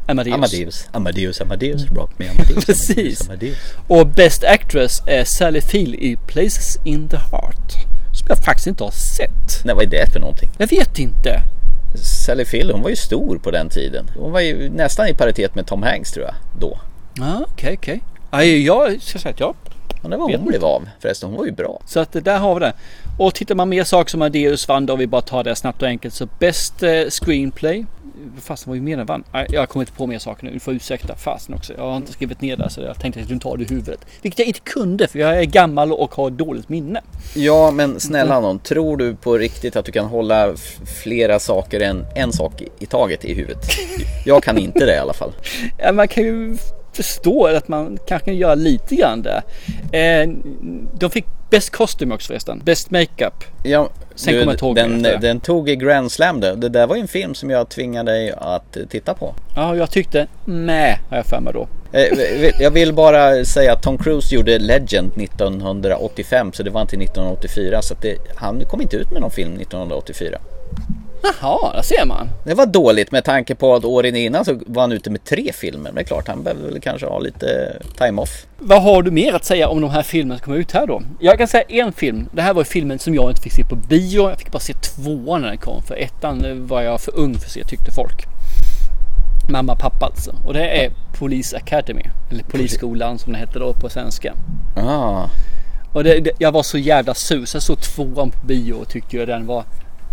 Amadeus. Amadeus, Amadeus, Amadeus, rock me Amadeus, Precis. Amadeus, Amadeus. Och Best Actress är Sally Field i Places in the Heart. Som jag faktiskt inte har sett. Nej, vad är det för någonting? Jag vet inte. Sally Field, hon var ju stor på den tiden. Hon var ju nästan i paritet med Tom Hanks tror jag, då. Ja, okej, okej. Okay. Jag ska säga att jag Men det var hon blev av förresten, hon var ju bra. Så att där har vi det. Och tittar man mer saker som Amadeus vann då, om vi bara tar det snabbt och enkelt. Så Best eh, Screenplay. Fast vad var ju mer den vann? Jag kommer inte på mer saker nu. Du får ursäkta fasen också. Jag har inte skrivit ner det så jag tänkte att du tar det i huvudet. Vilket jag inte kunde för jag är gammal och har dåligt minne. Ja, men snälla någon, tror du på riktigt att du kan hålla flera saker än en sak i- i taget i huvudet? Jag kan inte det i alla fall. Ja, man kan ju förstå att man kanske kan göra lite grann där. Eh, de fick Best Costume också förresten. Best Makeup. Ja, Sen du, kommer jag ihåg den, den tog i Grand Slam det. Det där var ju en film som jag tvingade dig att titta på. Ja, jag tyckte med har jag för mig då. Eh, Jag vill bara säga att Tom Cruise gjorde Legend 1985 så det var inte 1984 så det, han kom inte ut med någon film 1984. Jaha, där ser man. Det var dåligt med tanke på att åren innan så var han ute med tre filmer. Men det är klart, han behöver väl kanske ha lite time-off. Vad har du mer att säga om de här filmerna som kommer ut här då? Jag kan säga en film. Det här var ju filmen som jag inte fick se på bio. Jag fick bara se tvåan när den kom. För ettan var jag för ung för att se tyckte folk. Mamma och pappa alltså. Och det är Police Academy. Eller Polisskolan som det hette då på svenska. Ah, Och det, det, jag var så jävla sur så jag såg tvåan på bio och tyckte ju den var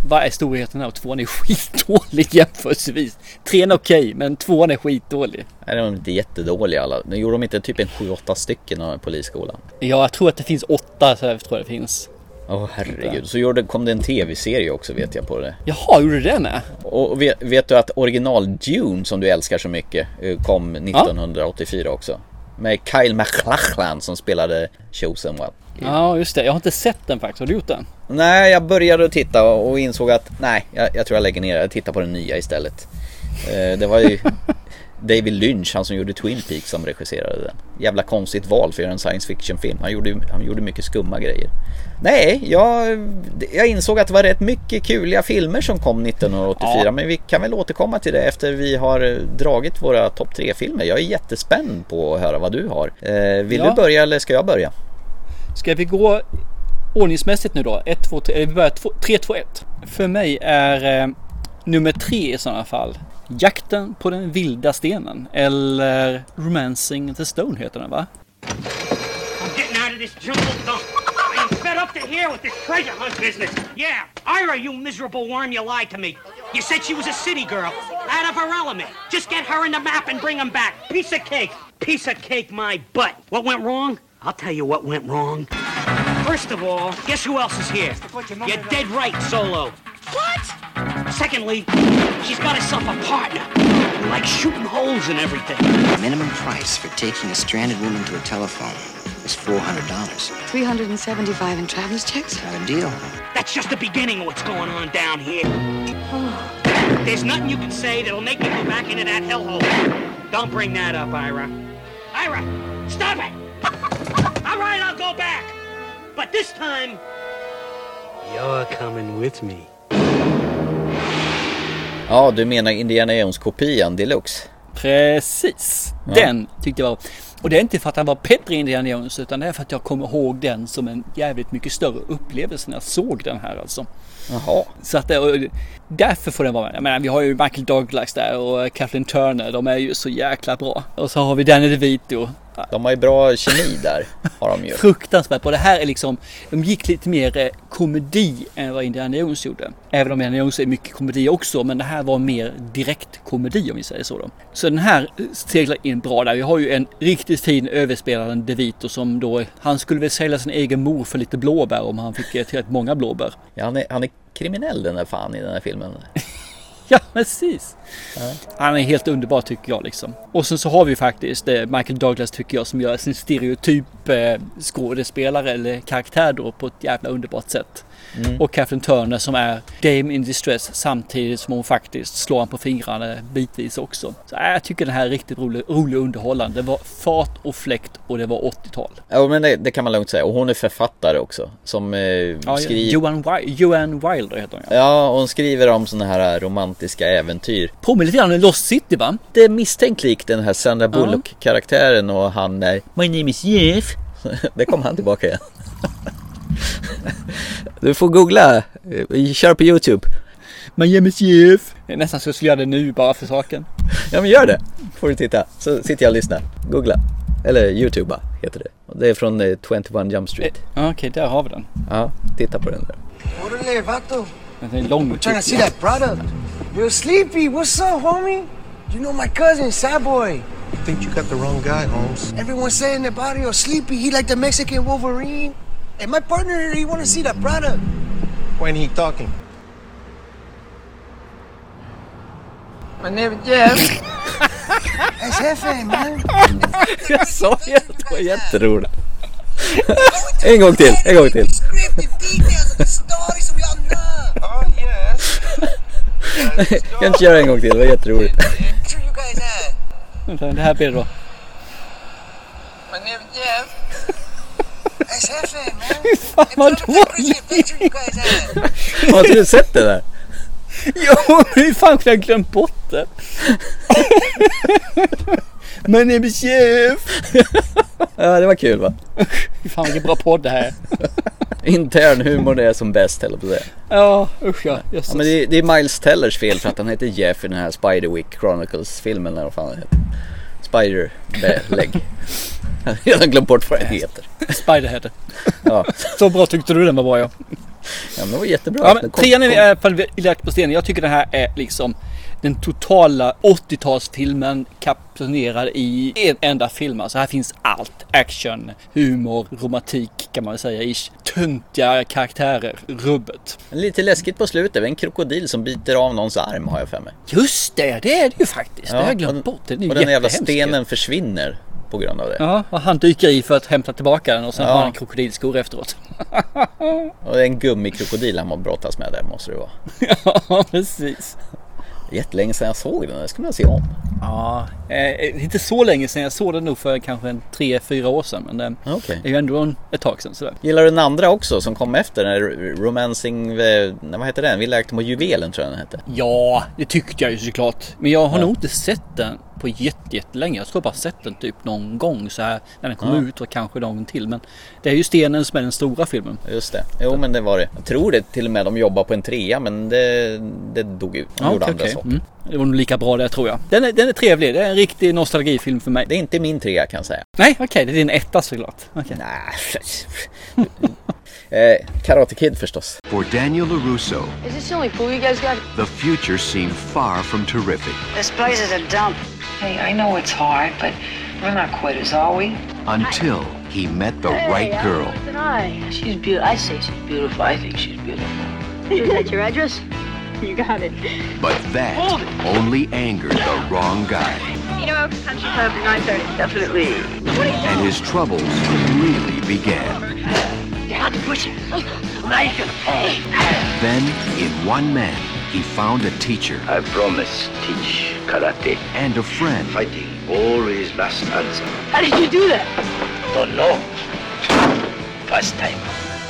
vad är storheten här? Och tvåan är skitdålig jämförelsevis. Trean är okej, men tvåan är skitdålig. nej, de är inte jättedåliga alla. Nu gjorde de inte typ en 7-8 stycken av Polisskolan. Ja, jag tror att det finns åtta, så jag tror jag det finns. Åh herregud. Så gjorde, kom det en tv-serie också vet jag på det. Jaha, gjorde det med? Och vet, vet du att original Dune som du älskar så mycket eh, kom 1984 också? Med Kyle MacLachlan som spelade Chosen One. Ja, just det. Jag har inte sett den faktiskt. Har du gjort den? Nej, jag började att titta och insåg att nej, jag, jag tror jag lägger ner. Jag tittar på den nya istället. Eh, det var ju David Lynch, han som gjorde Twin Peaks, som regisserade den. Jävla konstigt val för att göra en science fiction film. Han gjorde, han gjorde mycket skumma grejer. Nej, jag, jag insåg att det var rätt mycket kuliga filmer som kom 1984. Ja. Men vi kan väl återkomma till det efter vi har eh, dragit våra topp tre filmer. Jag är jättespänd på att höra vad du har. Eh, vill Ja. du börja eller ska jag börja? Ska vi gå ordningsmässigt nu då. 1, 2, 3, vi börjar 3, 2, 1. För mig är eh, nummer tre i sådana fall Jakten på den vilda stenen. Eller Romancing the Stone heter den va? I'm getting out of this jungle dump. I am fed up to here with this treasure hunt business. Yeah, Ira, you miserable worm, you lied to me. You said she was a city girl, out of her element. Just get her in the map and bring them back. Piece of cake. Piece of cake, my butt. What went wrong? I'll tell you what went wrong. First of all, guess who else is here? You're dead right, Solo. What? Secondly, she's got herself a partner who likes shooting holes and everything. The minimum price for taking a stranded woman to a telephone is $400. 375 in traveler's checks? Not a deal. That's just the beginning of what's going on down here. There's nothing you can say that'll make me go back into that hellhole. Don't bring that up, Ira. Ira, stop it! All right, I'll go back. But this time, you're coming with me. Ja, du menar Indiana Jones-kopian deluxe? Precis. Ja. Den tyckte jag var... Och det är inte för att han var bättre i Indiana Jones utan det är för att jag kommer ihåg den som en jävligt mycket större upplevelse när jag såg den här alltså. Jaha. Så att det, därför får den vara med. Jag menar, vi har ju Michael Douglas där och Kathleen Turner. De är ju så jäkla bra. Och så har vi Danny DeVito. De har ju bra kemi där. Har de ju. Fruktansvärt bra. Det här är liksom, de gick lite mer eh, komedi än vad Indiana Jones gjorde. Även om Indiana Jones är mycket komedi också, men det här var mer direkt komedi om vi säger så då. Så den här eh, seglar in bra där. Vi har ju en riktigt fin överspelare DeVito som då, han skulle väl sälja sin egen mor för lite blåbär om han fick eh, tillräckligt många blåbär. Ja, han, är, han är kriminell den där fan i den här filmen. Ja, precis. Han är helt underbar tycker jag liksom. Och sen så har vi faktiskt eh, Michael Douglas tycker jag som gör sin stereotyp eh, skådespelare eller karaktär då på ett jävla underbart sätt. Mm. Och Kathleen Turner som är Dame in Distress samtidigt som hon faktiskt slår han på fingrarna bitvis också. Så äh, jag tycker den här är riktigt rolig, rolig och underhållande. Det var fart och fläkt och det var 80-tal. Ja, men det, det kan man lugnt säga. Och hon är författare också. Som eh, Ja, skriver... Johan, Johan Wilder heter hon ja. Ja, hon skriver om sådana här romantiska äventyr. Påminner lite grann om Lost City va? Det är misstänkt likt den här Sandra Bullock-karaktären och han är My name is Jeff. det kom han tillbaka igen. du får googla, Eh, kör på YouTube. My name is Jeff. Det är Nästan så jag skulle göra det nu bara för saken. Ja men gör det, får du titta. Så sitter jag och lyssnar. Googla. Eller YouTuba heter det. Det är från eh, 21 Jump Street. Ja, Okej, där har vi den. Ja, titta på den där. Den är lång. I'm trying to see that product. Yo, Sleepy, what's up, homie? You know my cousin, Sad Boy. I think you got the wrong guy, Holmes. Everyone's saying about yo, Sleepy, he like the Mexican Wolverine. And my partner, he want to see that product. When he talking? My name is Jeff. That's Jefe, man. Jag sa ju att det var jätteroligt. en gång till, en gång till. Oh, yes. Jag kan inte göra en gång till, det var jätteroligt. Vänta, Det här blir det då. My name is Jeff. Fy fan vad dåligt! Har inte du sett det där? Jo, hur fan kunde jag glömt bort det? My name is Jeff. Ja, det var kul va? Fy fan vilken bra podd det här är. Intern humor det är som bäst höll på att säga. Ja, usch ja. Ja, men det, det är Miles Tellers fel för att han heter Jeff i den här Spiderwick Chronicles filmen eller vad fan den heter. Spider-leg. Jag har redan glömt bort vad den heter. Spiderhead. Ja. Så bra tyckte du den var bra ja. Ja men det var jättebra. Ja, Den men trean är i alla fall i på stenen. Jag tycker den här är liksom den totala 80-talsfilmen kapslonerad i en enda film. Alltså här finns allt. Action, humor, romantik kan man säga. Ish. Töntiga karaktärer, rubbet. Lite läskigt på slutet. En krokodil som biter av någons arm har jag för mig. Just det, det är det ju faktiskt. det har jag glömt och, bort. Ju och den jävla stenen försvinner på grund av det. Ja, och han dyker i för att hämta tillbaka den och sen Ja. har han krokodilskor efteråt. Och det är en gummikrokodil han brottas med där måste det vara. ja, precis. Jättelänge sedan jag såg den. Det skulle man se om. Ja, eh, inte så länge sedan. Jag såg den nog för kanske en tre, fyra år sedan. Men det Okej. är ju ändå en, ett tag sedan sådär. Gillar du den andra också som kom efter? Den Romancing, eh, nej, vad heter den? Villa Akten mot juvelen tror jag den hette. Ja, det tyckte jag ju såklart. Men jag har Ja. nog inte sett den på jätte- jättelänge. Jag tror bara sett den typ någon gång så här när den kom Ja. ut och kanske någon till. Men det är ju Stenen som är den stora filmen. Just det. Jo men det var det. Jag tror det till och med de jobbar på en trea men det, det dog ut. De Ja, gjorde okej, andra okej. Mm. Det var nog lika bra där tror jag. Den är, den är trevlig. Det är en riktig nostalgifilm för mig. Det är inte min trea kan jag säga. Nej, okej. det är din etta såklart. Okay. Eh, Karate Kid förstås. For Daniel LaRusso, Is this the only pool you guys got? the future seemed far from terrific This place is a dump. Hey, I know it's hard, but we're not quitters, are we? until he met the right girl. I. She's beautiful. I say she's beautiful. I think she's beautiful. Is that your address? You got it. But that only angered the wrong guy, You know, country club at 9.30. Definitely. and his troubles really began. You have to push it. I can pay. Then, in one man, he found a teacher I promise teach karate. and a friend. Fighting always last answer. How did you do that? Don't know. First time.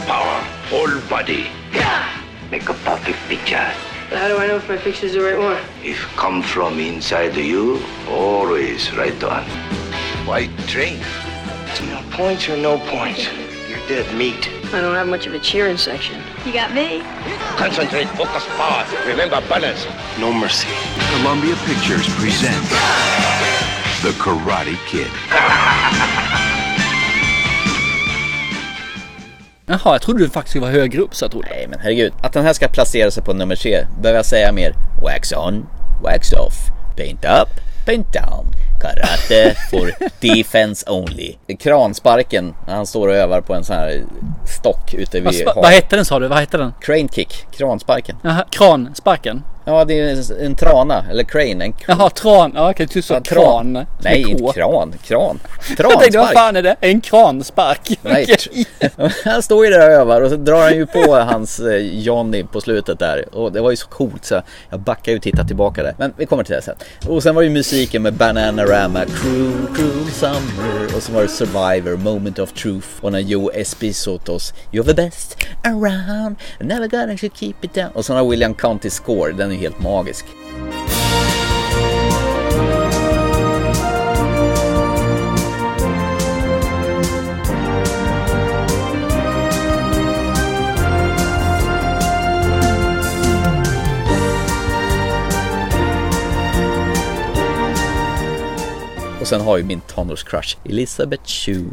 Power. Whole body. Yeah. Make a perfect picture. How do I know if my picture's the right one? If come from inside you, always right on. White train? No points or no points. You're dead meat. I don't have much of a cheering section. You got me? Concentrate, focus, power. Remember balance. No mercy. Columbia Pictures presents The Karate Kid. Jaha, jag trodde du faktiskt vara högre upp så jag trodde. Nej men herregud. Att den här ska placera sig på nummer tre. Behöver jag säga mer? Wax on, wax off. Paint up, paint down. Karate for defense only. Kransparken när han står och övar på en sån här stock ute vid vad hette den sa du? Vad hette den? Crane kick, kransparken. Jaha, kransparken? Ja, det är en trana, eller crane. En Jaha, tran. Ja, okej, du sa Ja, kran. med Nej, inte kran. Kran. Jag tänkte, vad Transpark. fan är det? En kranspark? Nej, han står ju där och övar och så drar han ju på hans eh, Johnny på slutet där. Och det var ju så coolt så jag backar ju och tittar tillbaka där. Men vi kommer till det sen. Och sen var ju musiken med Bananarama, Cruel, Cruel Summer. Och så var det Survivor, Moment of Truth. Och när Joe Espissotos, You're the best around, never gonna keep it down. Och så har William County Score, den är helt magisk. Och sen har ju min tonårscrush Elizabeth Shue.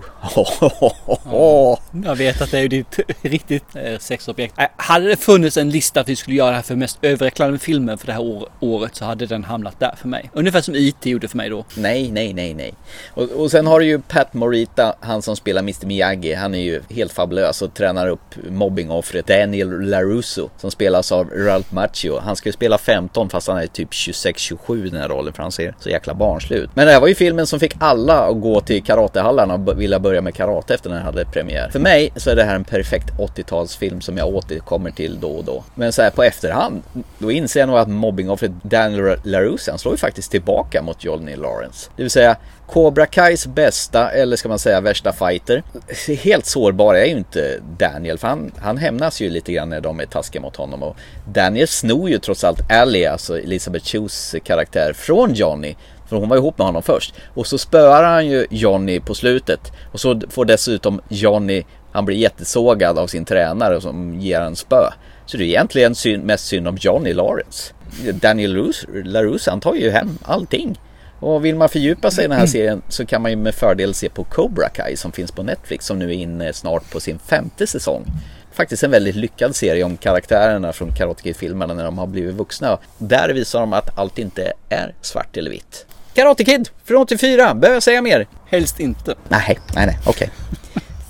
Jag vet att det är ju ditt riktigt eh, sexobjekt. Hade det funnits en lista att vi skulle göra här för mest överreklamade filmer för det här år, året så hade den hamnat där för mig. Ungefär som IT gjorde för mig då. Nej, nej, nej, nej. Och, och sen har du ju Pat Morita, han som spelar Mr Miyagi. Han är ju helt fabulös och tränar upp mobbingoffret Daniel LaRusso som spelas av Ralph Macchio. Han ska ju spela 15 fast han är typ 26-27 i den här rollen för han ser så jäkla barnslig ut. Men det här var ju filmen som fick alla att gå till karatehallarna och vilja börja med karate efter den hade premiär. För mig så är det här en perfekt 80-talsfilm som jag återkommer till då och då. Men så här på efterhand, då inser jag nog att mobbingoffret Daniel LaRusse, han slår ju faktiskt tillbaka mot Johnny Lawrence. Det vill säga Cobra Kais bästa, eller ska man säga värsta fighter. Helt sårbar är ju inte Daniel, för han, han hämnas ju lite grann när de är taskiga mot honom. Och Daniel snor ju trots allt Ellie, alltså Elizabeth Chews karaktär, från Johnny. För hon var ihop med honom först. Och så spöar han ju Johnny på slutet. Och så får dessutom Johnny, han blir jättesågad av sin tränare som ger en spö. Så det är egentligen synd, mest synd om Johnny Lawrence. Daniel Rus- LaRusso, han tar ju hem allting. Och vill man fördjupa sig i den här serien så kan man ju med fördel se på Cobra Kai som finns på Netflix som nu är inne snart på sin femte säsong. Faktiskt en väldigt lyckad serie om karaktärerna från Karate Kid-filmerna när de har blivit vuxna. Där visar de att allt inte är svart eller vitt. Karate Kid från 84, behöver jag säga mer? Helst inte. Nej, nej, nej, okej.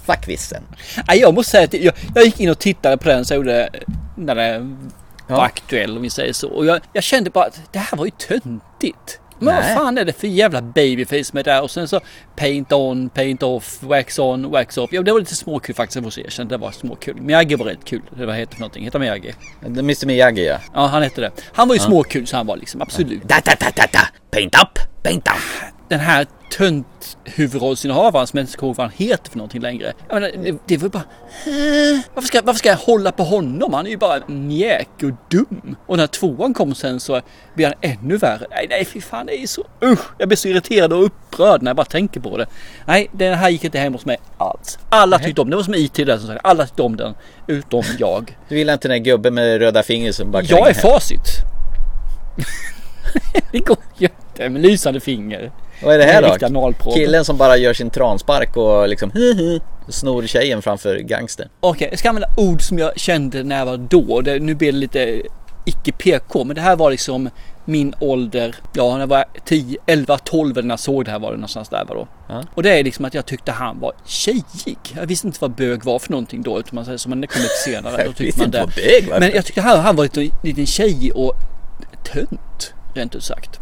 Fuck vissen. Nej, jag måste säga att jag, jag gick in och tittade på den så gjorde när det var aktuell om vi säger så. Och jag, jag kände bara att det här var ju töntigt. Men Nej. vad fan är det för jävla babyface med det där? Och sen så paint on, paint off, wax on, wax off. Ja, det var lite småkul faktiskt. Jag måste erkänna. Det var småkul. Miyagi var rätt kul. Det var heter för någonting. Heter han Miyagi? Mr Miyagi ja. Ja, han hette det. Han var ju Ja. småkul så han var liksom absolut. Da, da, da, da, da. Paint up, Bengtan. Den här tönt huvudrollsinnehavaren som jag inte kommer ihåg vad han heter för någonting längre. Jag menar, det, det var bara... Varför ska, varför ska jag hålla på honom? Han är ju bara mjäk och dum. Och när tvåan kom sen så blir han ännu värre. Nej, nej, fy fan, det är så... Usch! Jag blir så irriterad och upprörd när jag bara tänker på det. Nej, den här gick inte hem hos mig alls. Alla tyckte om den. Det var som IT där som sagt. Alla tyckte om den. Utom jag. Du gillar inte den där gubben med röda fingret som bara Jag är hem? facit. det går jätte med lysande finger. Vad är det här då? Killen som bara gör sin transpark och liksom snor tjejen framför gangstern. Okej, jag ska använda ord som jag kände när jag var då. Det, nu blir det lite icke PK, men det här var liksom min ålder. Ja, när jag var 10, 11, 12 när jag såg det här var det någonstans där var då. Ja. Och det är liksom att jag tyckte han var tjejig. Jag visste inte vad bög var för någonting då, utan man säger så, men det kom lite senare. Då tyckte man det. bög. Men jag tyckte han, han var lite, lite tjejig och tönt, rent ut sagt.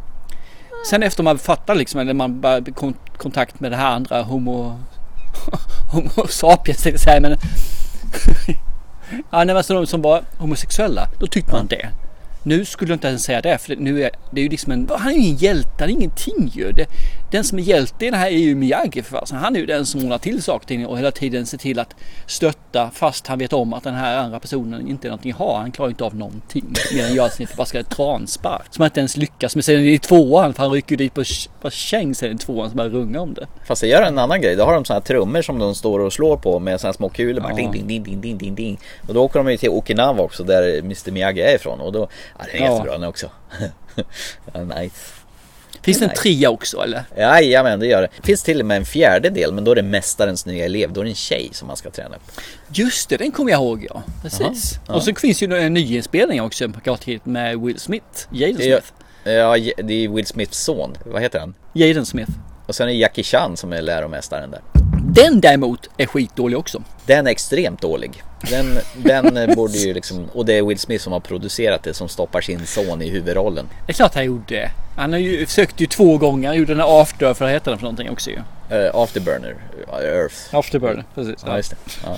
Sen efter man fattar liksom, eller man börjar kon- kontakt med det här andra homo... homo sapiens tänkte jag säga, men... ja, nej, alltså de som var homosexuella, då tyckte man det. Nu skulle jag inte ens säga det, för nu är det är ju liksom en... Han är ju ingen hjälte, han är ingenting ju. Det, den som är hjälte i det här är ju Miyagi för fasen. Han är ju den som ordnar till saker och hela tiden ser till att stötta fast han vet om att den här andra personen inte är någonting att ha. Han klarar inte av någonting mer än göra sin förbaskade transpark. Som han inte ens lyckas med sen i tvåan, för han rycker ju dit på, på käng sen i tvåan som bara rungar om det. Fast det gör en annan grej. Då har de såna här trummor som de står och slår på med här små kulor. Ja. ding, ding, ding, ding, ding, ding. Och då åker de ju till Okinawa också där Mr Miyagi är ifrån. Och då, ja den är Ja. jättebra den också. ja, nice. Finns det en Nice. trea också eller? Jajamän, det gör det. Finns till och med en fjärde del, men då är det Mästarens nya elev. Då är det en tjej som man ska träna upp. Just det, den kommer jag ihåg ja. Precis. Jaha, ja. Och så finns ju en nyinspelning också med Will Smith. Jaden Smith. ja, det är Will Smiths son. Vad heter han? Jaden Smith. Och sen är Jackie Chan som är läromästaren där. Den däremot är skitdålig också. Den är extremt dålig. Den, den eh, borde ju liksom, och det är Will Smith som har producerat det som stoppar sin son i huvudrollen. Det är klart han gjorde det. Han har ju försökt ju två gånger. Han gjorde den här After, för heter den för någonting också ju? Uh, Afterburner, uh, Earth. Afterburner, precis. Ja, just det. Ja.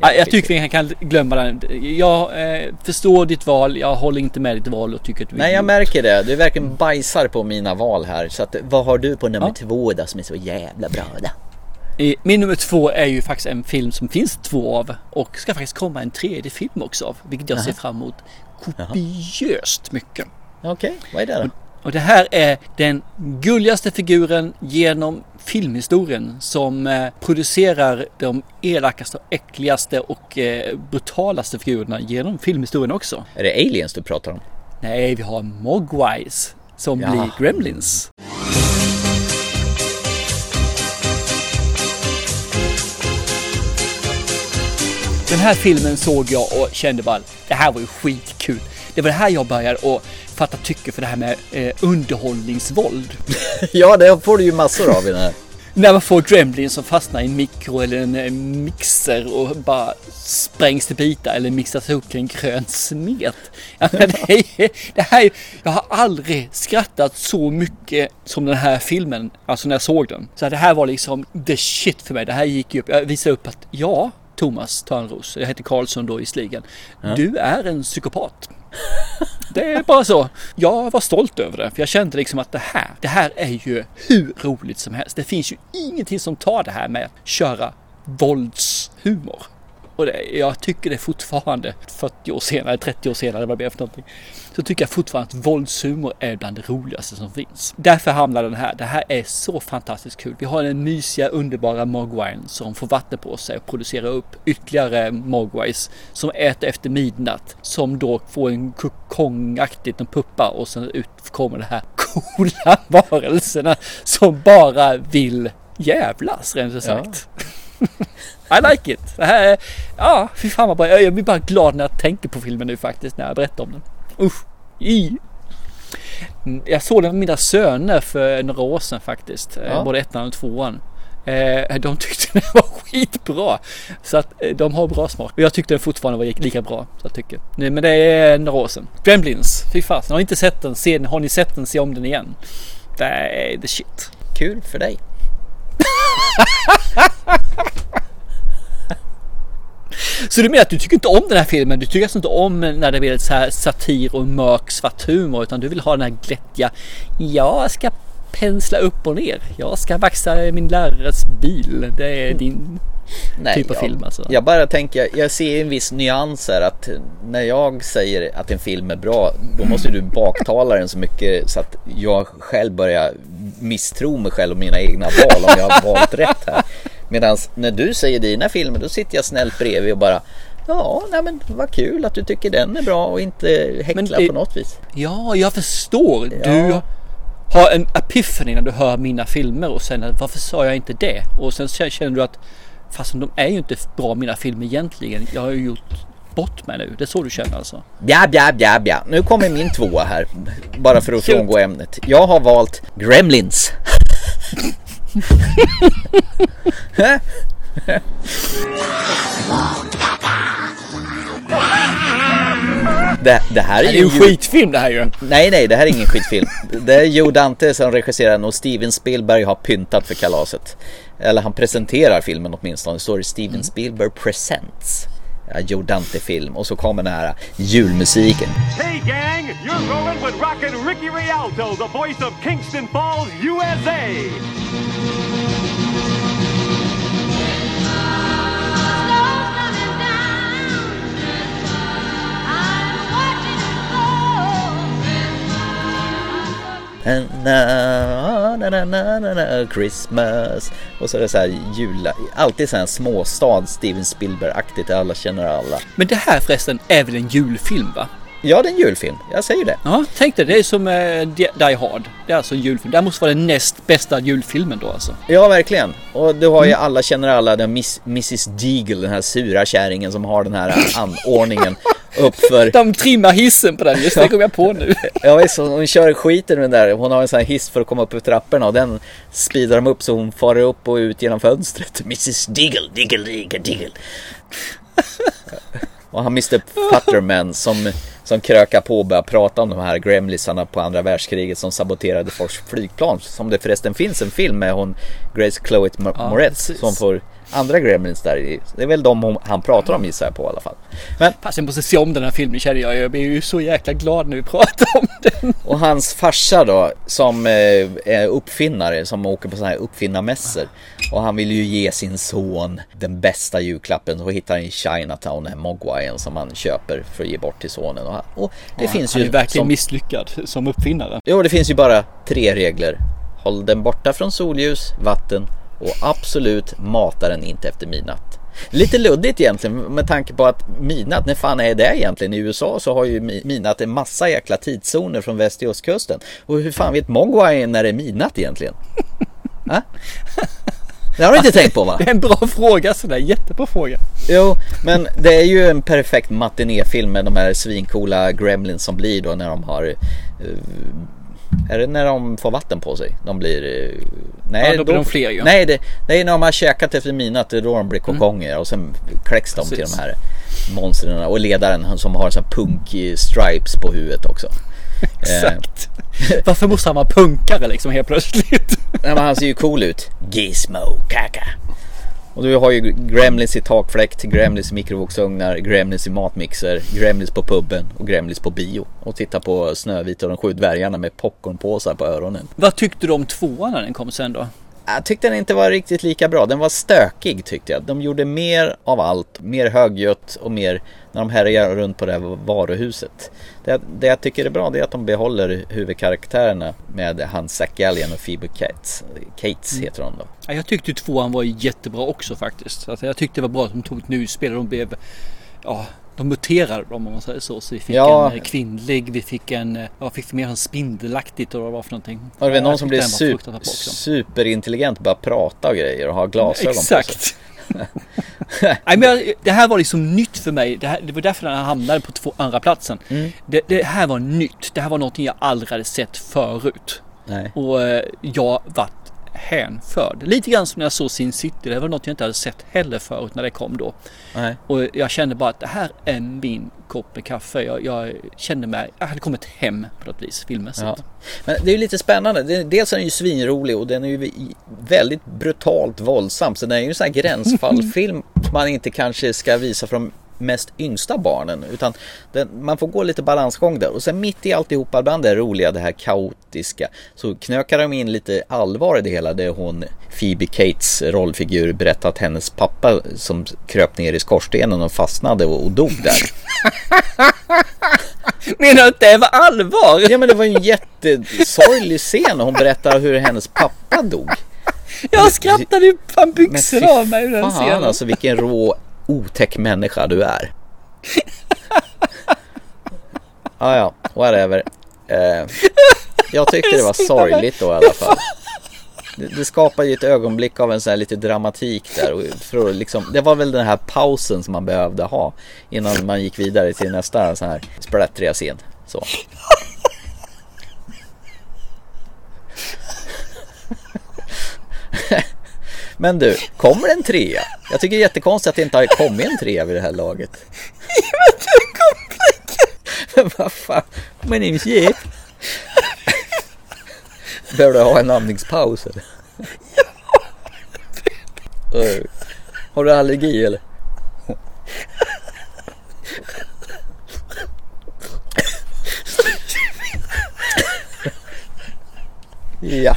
Ja, jag tycker vi kan glömma den. Jag eh, förstår ditt val. Jag håller inte med ditt val och tycker att du Nej jag märker det, du verkligen bajsar på mina val här. Så att, vad har du på nummer Ja. två då som är så jävla bra då? Eh, Min nummer två är ju faktiskt en film som finns två av och ska faktiskt komma en tredje film också av. Vilket jag ser Jaha. fram emot kopiöst mycket. Okej, vad är det då? Och det här är den gulligaste figuren genom filmhistorien som eh, producerar de elakaste, äckligaste och eh, brutalaste figurerna genom filmhistorien också. Är det aliens du pratar om? Nej, vi har Mogwais som Ja. blir Gremlins. Den här filmen såg jag och kände bara det här var ju skitkul. Det var det här jag började att fatta tycke för det här med eh, underhållningsvåld. ja, det får du ju massor av i den här. När man får Gremlins som fastnar i en mikro eller en eh, mixer och bara sprängs till bitar eller mixas ihop till en grön smet. Ja, det, är, det här, är- jag har aldrig skrattat så mycket som den här filmen, alltså när jag såg den. Så det här var liksom the shit för mig. Det här gick ju upp. Jag visade upp att ja, Thomas Törnros, jag heter Karlsson då i sligen. Ja. Du är en psykopat. Det är bara så. Jag var stolt över det. För jag kände liksom att det här, det här är ju hur roligt som helst. Det finns ju ingenting som tar det här med att köra våldshumor. Och det, jag tycker det fortfarande, 40 år senare, 30 år senare, vad det för någonting. Så tycker jag fortfarande att våldshumor är bland det roligaste som finns. Därför hamnar den här. Det här är så fantastiskt kul. Vi har den mysiga, underbara Mogwine som får vatten på sig och producerar upp ytterligare Mogwais som äter efter midnatt. Som då får en kokongaktigt, en puppa och sen ut kommer det här coola varelserna som bara vill jävlas rent ut sagt. I like it. Det här är, ja, fy fan vad bra. Jag blir bara glad när jag tänker på filmen nu faktiskt, när jag berättar om den. Usch, i. Mm, Jag såg den med mina söner för några år sedan faktiskt. eh, Ja. Både ettan och tvåan. Eh, De tyckte den var skitbra. Så att eh, de har bra smak. Och jag tyckte den fortfarande var lika bra. Så jag tycker. Men det är några år sedan. Gremlins, fy fasen. Har ni inte sett den? Se, har ni sett den? Se om den igen. Det är the shit. Kul för dig. Så du menar att du tycker inte om den här filmen? Du tycker alltså inte om när det blir så här satir och mörk svart humor utan du vill ha den här glättiga Jag ska pensla upp och ner. Jag ska vaxa min lärares bil. Det är din Nej, typ av jag, film alltså. Jag bara tänker, jag ser en viss nyans här att när jag säger att en film är bra, då måste du baktala den så mycket så att jag själv börjar misstro mig själv och mina egna val om jag har valt rätt här. Medan när du säger dina filmer, då sitter jag snällt bredvid och bara Ja, nej men vad kul att du tycker den är bra och inte häckla det- på något vis. Ja, jag förstår. Ja. Du har en epiphany när du hör mina filmer och sen varför sa jag inte det? Och sen känner du att fast de är ju inte bra mina filmer egentligen. Jag har ju gjort bort mig nu. Det är så du känner alltså? Bja, bja, bja, bja. Nu kommer min tvåa här. Bara för att frångå ämnet. Jag har valt Gremlins. det, det här är Det är ju en skitfilm det här ju. Nej, nej, det här är ingen skitfilm. Det är Joe Dante som regisserar den och Steven Spielberg har pyntat för kalaset. Eller han presenterar filmen åtminstone. Det står i Steven Spielberg Presents. Ja, Joe Dante-film. Och så kommer den här julmusiken. Hey gang, you're rolling with rockin' Ricky Rialto, the voice of Kingston Falls, USA. Na, na, na, na, na, na, Christmas. Och så är det så här jula, alltid så här småstad Steven Spielberg-aktigt, alla känner alla. Men det här förresten är väl en julfilm va? Ja, det är en julfilm. Jag säger det. Ja, tänk dig. Det är som eh, Die Hard. Det är alltså en julfilm. Det här måste vara den näst bästa julfilmen då alltså. Ja, verkligen. Och du har ju alla känner alla, den miss, Mrs Deagle, den här sura kärringen som har den här anordningen uppför. De trimmar hissen på den, just det kom jag på nu. Ja, visst, hon kör skiten med den där. Hon har en sån här hiss för att komma upp för trapporna och den speedar de upp så hon far upp och ut genom fönstret. Mrs Deagle, Deagle, Deagle, Deagle. Och han Mr Futterman som, som krökar på och börjar prata om de här gremlisarna på andra världskriget som saboterade Fors flygplan. Som det förresten finns en film med hon Grace Chloe Mo- Ja, Moretz precis. som får andra gremlins där. i. Det är väl de han pratar om gissar jag på i alla fall. Men Fast jag måste se om den här filmen känner jag. Jag blir ju så jäkla glad när vi pratar om den. Och hans farsa då, som eh, är uppfinnare, som åker på sådana här uppfinnarmässor. Och han vill ju ge sin son den bästa julklappen. Så hittar han i Chinatown den här Mogwaien som han köper för att ge bort till sonen. Och det Ja, finns han ju... är verkligen som, misslyckad som uppfinnare. Jo, det finns ju bara tre regler. Håll den borta från solljus, vatten och absolut mata den inte efter midnatt. Lite luddigt egentligen med tanke på att midnatt, när fan är det egentligen? I USA så har ju mi- midnatt en massa jäkla tidszoner från väst till östkusten. Och hur fan vet Mogwai när det är midnatt egentligen? Va? Det har du inte tänkt på va? Det är en bra fråga sådär, jättebra fråga. Jo, men det är ju en perfekt matinéfilm med de här svincoola gremlins som blir då när de har eh, Är det när de får vatten på sig? De blir eh, Nej, Ja, då blir de fler ju. Nej, det, är när de har käkat efter midnatt, det är då de blir kokonger och sen kläcks de till Precis. de här monstren och ledaren som har så här punk eh, stripes på huvudet också. Exakt. Varför måste han vara punkare liksom helt plötsligt? Nej, men han ser ju cool ut. Gizmo kaka. Och du har ju Gremlins i takfläkt, Gremlins i mikrovågsugnar, Gremlins i matmixer, Gremlins på puben och Gremlins på bio. Och titta på Snövit och de sju dvärgarna med popcornpåsar på öronen. Vad tyckte du om tvåan när den kom sen då? Jag tyckte den inte var riktigt lika bra. Den var stökig tyckte jag. De gjorde mer av allt, mer högljutt och mer när de härjar runt på det här varuhuset. Det, det jag tycker är bra det är att de behåller huvudkaraktärerna med han Zack Gallion och Phoebe Cates. Cates heter hon då. Ja, jag tyckte tvåan var jättebra också faktiskt. Så att jag tyckte det var bra att de tog ett nyspel och de blev Ja, de muterade dem om man säger så. Så vi fick Ja. en eh, kvinnlig, vi fick en, eh, ja, fick mer en spindelaktigt och vad det var för någonting. Och det var Ja, någon jag som blev var super, superintelligent bara prata och grejer och ha glasögon på sig. Exakt. Nej, men det här var liksom nytt för mig. Det, här, det var därför den hamnade på två, andra platsen. Mm. Det, det här var nytt. Det här var någonting jag aldrig hade sett förut. Nej. Och eh, jag vart hänförd. Lite grann som när jag såg Sin City. Det var något jag inte hade sett heller förut när det kom då. Nej. Och jag kände bara att det här är min kopp med kaffe. Jag, jag kände mig, jag hade kommit hem på något vis filmmässigt. Ja. Men det är ju lite spännande. Dels är den ju svinrolig och den är ju väldigt brutalt våldsam. Så den är ju en sån här gränsfallfilm som man inte kanske ska visa från mest yngsta barnen. Utan den, man får gå lite balansgång där. Och sen mitt i alltihopa, bland det roliga, det här kaotiska, så knökar de in lite allvar i det hela. Det hon, Phoebe Cates rollfigur, berättar att hennes pappa som kröp ner i skorstenen och fastnade och, och dog där. Menar du att det var allvar? Ja men det var en jättesorglig scen och hon berättar hur hennes pappa dog. Jag skrattade ju fan byxorna av mig den Fan scenen. alltså vilken rå otäck människa du är. ah, ja, whatever. Eh, jag tyckte det var sorgligt då i alla fall. Det, det skapar ju ett ögonblick av en sån här lite dramatik där. Och för att liksom, det var väl den här pausen som man behövde ha innan man gick vidare till nästa sån här splattriga scen. Så. Men du, kommer det en trea? Jag tycker det är jättekonstigt att det inte har kommit en trea vid det här laget. Men vad fan, my name is Jeep. Behöver du ha en andningspaus eller? Ja. Har du allergi eller? Ja.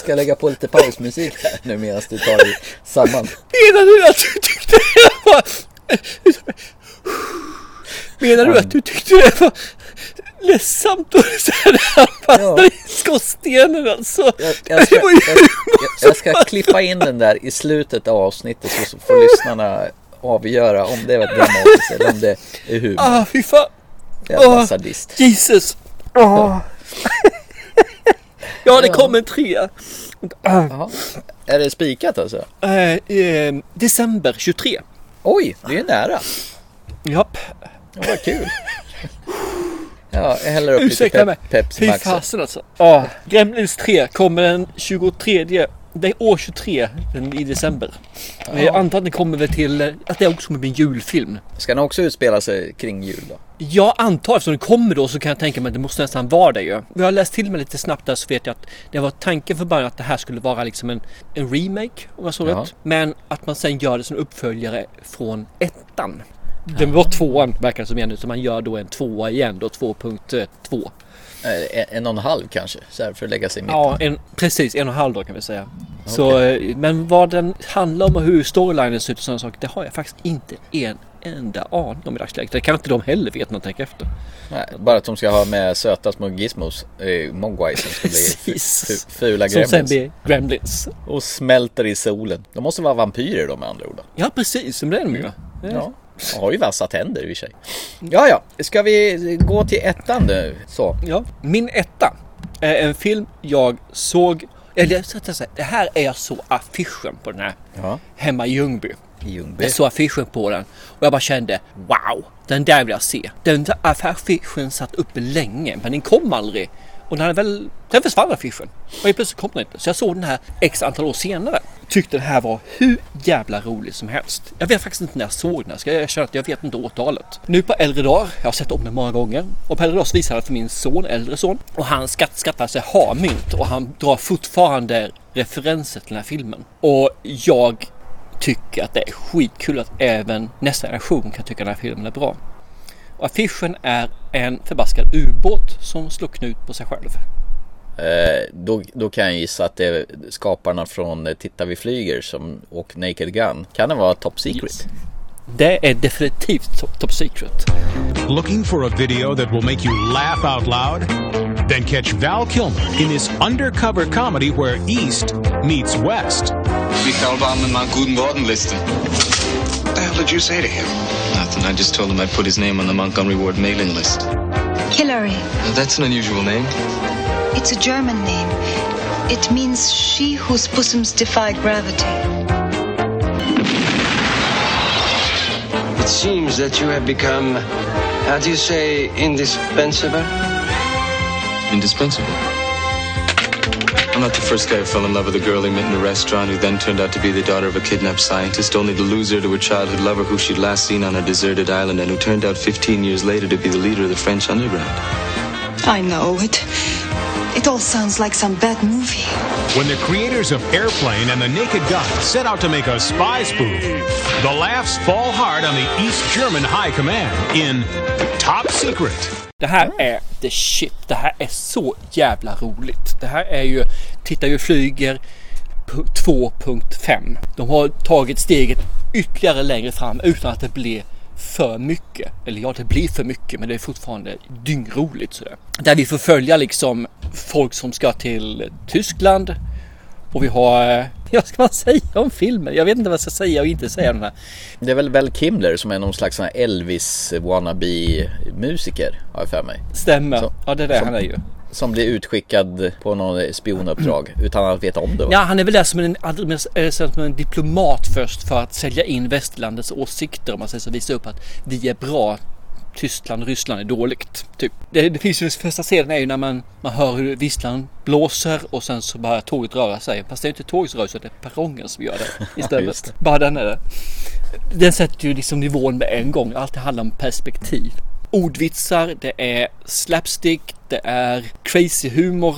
Ska lägga på lite pausmusik här nu medan du tar dig samman? Menar du att du tyckte det var... Menar du att du tyckte det var ledsamt och så här han fastnade i skorstenen alltså? Jag, jag, ska, jag, jag, ska klippa in den där i slutet av avsnittet så får lyssnarna avgöra om det var dramatiskt eller om det är humor. Ah, fy fan. Jävla Ah, sadist. Jesus. Ah. Ja, det kom en trea. Jaha. Är det spikat alltså? Eh, eh, december 23. Oj, det är nära. Japp. Ja, vad kul. Ja, jag häller upp Ursäkta lite mig. pep, Pepsi Fy Max. fasen alltså. Ah, Gremlins 3 kommer den 23. Det är år 23 den i december. Men Jag antar att det kommer väl till att det också kommer bli en julfilm. Ska den också utspela sig kring jul då? Jag antar eftersom den kommer då så kan jag tänka mig att det måste nästan vara det ju. Jag har läst till mig lite snabbt där så vet jag att det var tanken för början att det här skulle vara liksom en, en remake om jag såg Ja. rätt. Men att man sen gör det som uppföljare från ettan. Det var tvåan verkar det som igen så man gör då en tvåa igen då 2.2. Eh, En, en och en halv kanske, så här för att lägga sig i mitten. Ja, en, precis en och en halv då kan vi säga. Så, eh, men vad den handlar om och hur storylinen ser ut och sådana saker, det har jag faktiskt inte en enda aning om i dagsläget. Det kan inte de heller veta tänker efter. Nej, bara att de ska ha med söta små gizmos, eh, mogwai som ska bli fula Som sen gremlins. blir gremlins. Och smälter i solen. De måste vara vampyrer då med andra ord. Ja precis, det är de ju. Ja. De har ju vassa tänder i och för sig. Ja, ja. Ska vi gå till ettan nu? Så. Ja. Min etta är en film jag såg, eller så att jag säger, det här är jag så affischen på den här. Ja. Hemma i Ljungby. I Ljungby. Jag såg affischen på den och jag bara kände wow, den där vill jag se. Den där affischen satt uppe länge men den kom aldrig. Och när den väl, den försvann affischen. Och helt plötsligt kom den inte. Så jag såg den här x antal år senare. Tyckte den här var hur jävla rolig som helst. Jag vet faktiskt inte när jag såg den här. Ska jag erkänna att jag vet inte årtalet. Nu på äldre dagar, jag har sett om den många gånger. Och på äldre dagar så visade jag den för min son, äldre son. Och han skatt, skattar sig ha mynt och han drar fortfarande referenser till den här filmen. Och jag tycker att det är skitkul att även nästa generation kan tycka den här filmen är bra. Och affischen är en förbaskad ubåt som slår knut på sig själv. Eh, då, då kan jag gissa att det är skaparna från eh, Titta vi flyger som, och Naked Gun. Kan det vara Top Secret? Det är definitivt top, top secret. Looking for a video that will make you laugh out loud? Then catch Val Kilmer in this undercover comedy where East meets West. Mal guten Wortenliste. What the hell did you say to him? Nothing. I just told him I put his name on the Montgomery Ward mailing list. Hillary. Now, that's an unusual name. It's a German name. It means she whose bosoms defy gravity. It seems that you have become, how do you say, indispensable? Indispensable. I'm not the first guy who fell in love with a girl he met in a restaurant who then turned out to be the daughter of a kidnapped scientist, only to lose her to her childhood lover who she'd last seen on a deserted island and who turned out 15 years later to be the leader of the French underground. I know it. It all sounds like some bad movie. When the creators of Airplane and The Naked Gun set out to make a spy spoof, the laughs fall hard on the East German High Command in Top Secret. Det här är the shit. Det här är så jävla roligt. Det här är ju, titta vi flyger 2.5. De har tagit steget ytterligare längre fram utan att det blir för mycket. Eller ja, det blir för mycket men det är fortfarande dyngroligt sådär. Där vi får följa liksom folk som ska till Tyskland. Och vi har, eh, vad ska man säga om filmen? Jag vet inte vad jag ska säga och inte säga om den här. Det är väl Val Kimler som är någon slags Elvis wannabe musiker har jag för mig. Stämmer, Så- ja det är det som- han är ju. Som blir utskickad på någon spionuppdrag utan att veta om det. va? Ja, han är väl där som en, eh, som en diplomat först för att sälja in västlandets åsikter om man säger så. Visa upp att vi är bra. Tyskland och Ryssland är dåligt. Typ. Det, det finns ju första scenen är ju när man, man hör hur visslan blåser och sen så börjar tåget röra sig. Fast det är inte tåget som rör sig, det är perrongen som gör det istället. det. Bara den är det. Den sätter ju liksom nivån med en gång. Allt handlar om perspektiv. Ordvitsar, det är slapstick, det är crazy humor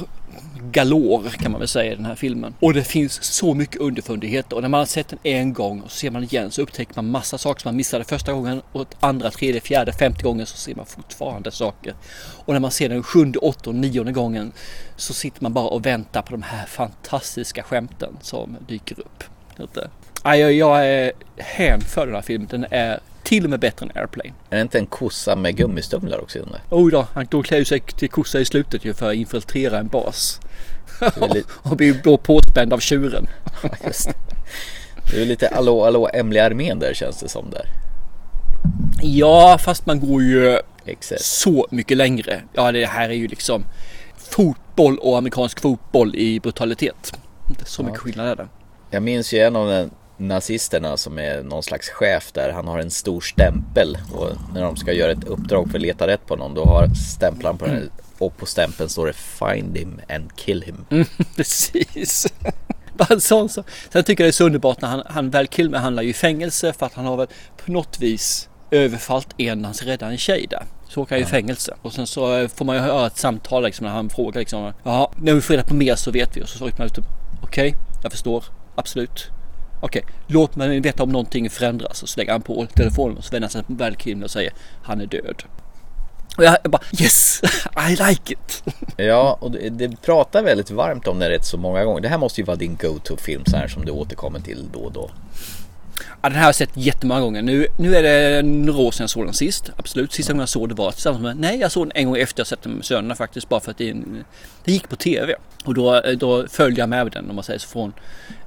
galore kan man väl säga i den här filmen. Och det finns så mycket underfundigheter och när man har sett den en gång och så ser man igen så upptäcker man massa saker som man missade första gången och andra, tredje, fjärde, femte gången så ser man fortfarande saker. Och när man ser den sjunde, åttonde, nionde gången så sitter man bara och väntar på de här fantastiska skämten som dyker upp. Jag jag är hänförd den här filmen. Den är till och med bättre än Airplane. Är det inte en kossa med gummistövlar också i den där? Oj då, han då klär ju sig till kossa i slutet ju för att infiltrera en bas. och blir då påspänd av tjuren. Just det. Det är lite Allå Allå Emily armén där känns det som där. Ja, fast man går ju Exakt. så mycket längre. Ja, det här är ju liksom fotboll och amerikansk fotboll i brutalitet. Så mycket skillnad är det. Jag minns ju en av den nazisterna som är någon slags chef där. Han har en stor stämpel och när de ska göra ett uppdrag för att leta rätt på någon då har stämplan på den och på stämpeln står det Find him and kill him. Mm, precis. Bara en sån sak. Sen tycker jag det är så underbart när han, han väl Kilmer hamnar ju i fängelse för att han har väl på något vis överfallit en han ska rädda en tjej där. Så åker han ju i fängelse. Och sen så eh, får man ju höra ett samtal liksom när han frågar liksom. Ja, när vi får reda på mer så vet vi. Och så svarar man ut. Okej, jag förstår. Absolut. Okej, låt mig veta om någonting förändras. Och så lägger han på telefonen och så vänder han sig till Val Kilmer och säger han är död. Och jag, jag bara yes, I like it. Ja, och det, det pratar väldigt varmt om det rätt så många gånger. Det här måste ju vara din go-to-film så här som du återkommer till då och då. Ja, den här har jag sett jättemånga gånger. Nu, nu är det några år sedan jag såg den sist. Absolut. Sista gången jag såg det var tillsammans med... Nej, jag såg den en gång efter jag sett den med sönerna faktiskt. Bara för att det, det gick på tv. Och då, då följde jag med den om man säger så från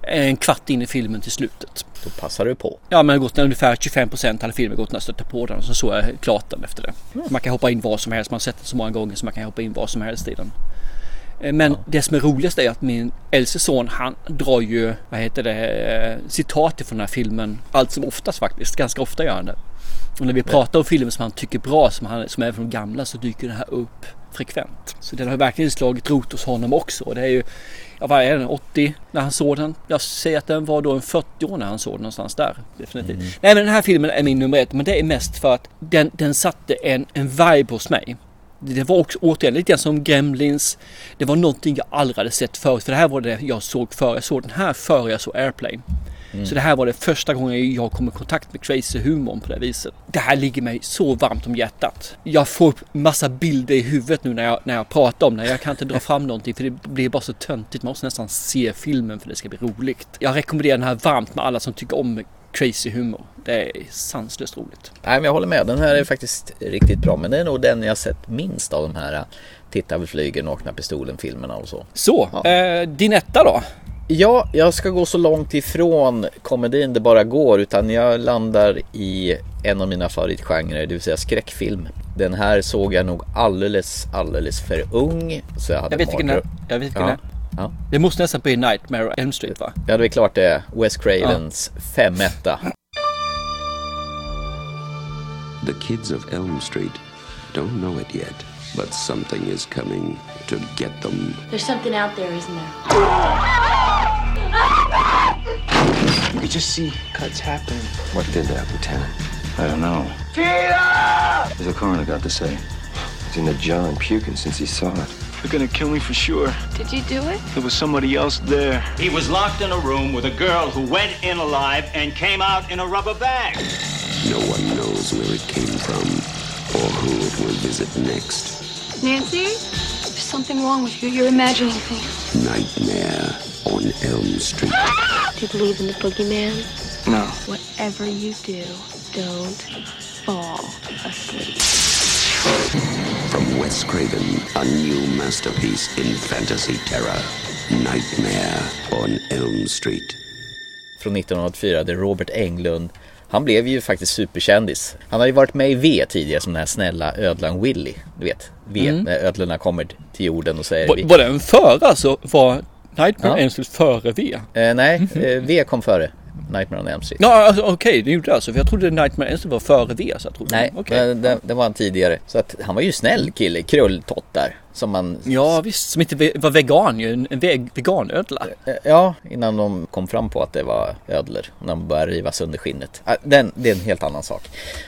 en kvart in i filmen till slutet. Då passar du på. Ja, men gått ungefär 25 procent hade filmen gått när jag stötte på den. Och så såg jag klart den efter det. Man kan hoppa in var som helst. Man har sett den så många gånger så man kan hoppa in var som helst i den. Eh, Men det som är roligast är att min äldste son han drar ju, vad heter det, eh, citat från den här filmen allt som oftast faktiskt. Ganska ofta gör han det. Och när vi pratar om filmer som han tycker bra, som, han, som är från gamla, så dyker den här upp frekvent. Så den har verkligen slagit rot hos honom också. Och det är ju, ja vad är den, 80 när han såg den? Jag säger att den var då en 40 år när han såg den någonstans där. Definitivt. Nej men den här filmen är min nummer ett, men det är mest för att den, den satte en, en vibe hos mig. Det var också återigen lite grann som Gremlins. Det var någonting jag aldrig hade sett förut. För det här var det jag såg före. Jag såg den här före jag såg Airplane. Mm. Så det här var det första gången jag kom i kontakt med crazy humorn på det viset. Det här ligger mig så varmt om hjärtat. Jag får upp massa bilder i huvudet nu när jag, när jag pratar om det. Jag kan inte dra fram någonting för det blir bara så töntigt. Man måste nästan se filmen för det ska bli roligt. Jag rekommenderar den här varmt med alla som tycker om crazy humor. Det är sanslöst roligt. Nej men jag håller med. Den här är faktiskt riktigt bra. Men det är nog den jag sett minst av de här äh, Titta vi flyger, Nakna pistolen filmerna och så. Så, eh, din etta då? Ja, jag ska gå så långt ifrån komedin det bara går utan jag landar i en av mina favoritgenrer, det vill säga skräckfilm. Den här såg jag nog alldeles, alldeles för ung. Så jag, hade Jag vet vilken det är. mardröm- Jag vet vilken ja. Det är. Ja. Det måste nästan bli Nightmare Elm Street va? ja, det är klart det är Wes Cravens femetta. The kids of Elm Street don't know it yet, but something is coming to get them. There's something out there, isn't there? You could just see cuts happen. What did that, Lieutenant? I don't know. What's the coroner got to say? He's in the jar and puking since he saw it. They're gonna kill me for sure. Did you do it? There was somebody else there. He was locked in a room with a girl who went in alive and came out in a rubber bag. No one knows where it came from or who it will visit next. Nancy? There's something wrong with you. You're imagining things. Nightmare on Elm Street. Do you believe in the boogeyman? No. Whatever you do, don't fall asleep. From Wes Craven, a new masterpiece in fantasy terror. Nightmare on Elm Street. Från 1984, det är Robert Englund. Han blev ju faktiskt superkändis. Han har ju varit med i V tidigare som den här snälla ödlan Willy. Du vet, V, Mm. när ödlorna kommer till jorden och säger Var, var den före alltså? Var Nightmare Ja. on Elm Street före V? Eh, nej, eh, V kom före Nightmare on Elm Street. Ja, alltså, okej, det gjorde det alltså. För jag trodde Nightmare on Elm Street var före V. Så jag trodde, Nej, men det, det var han tidigare. Så att han var ju snäll kille, krulltott där. Som man... Ja visst, som inte var vegan ju. En en ve- veganödla. Eh, Ja, innan de kom fram på att det var ödlor. När de började riva sönder skinnet. Ah, Den, det är en helt annan sak.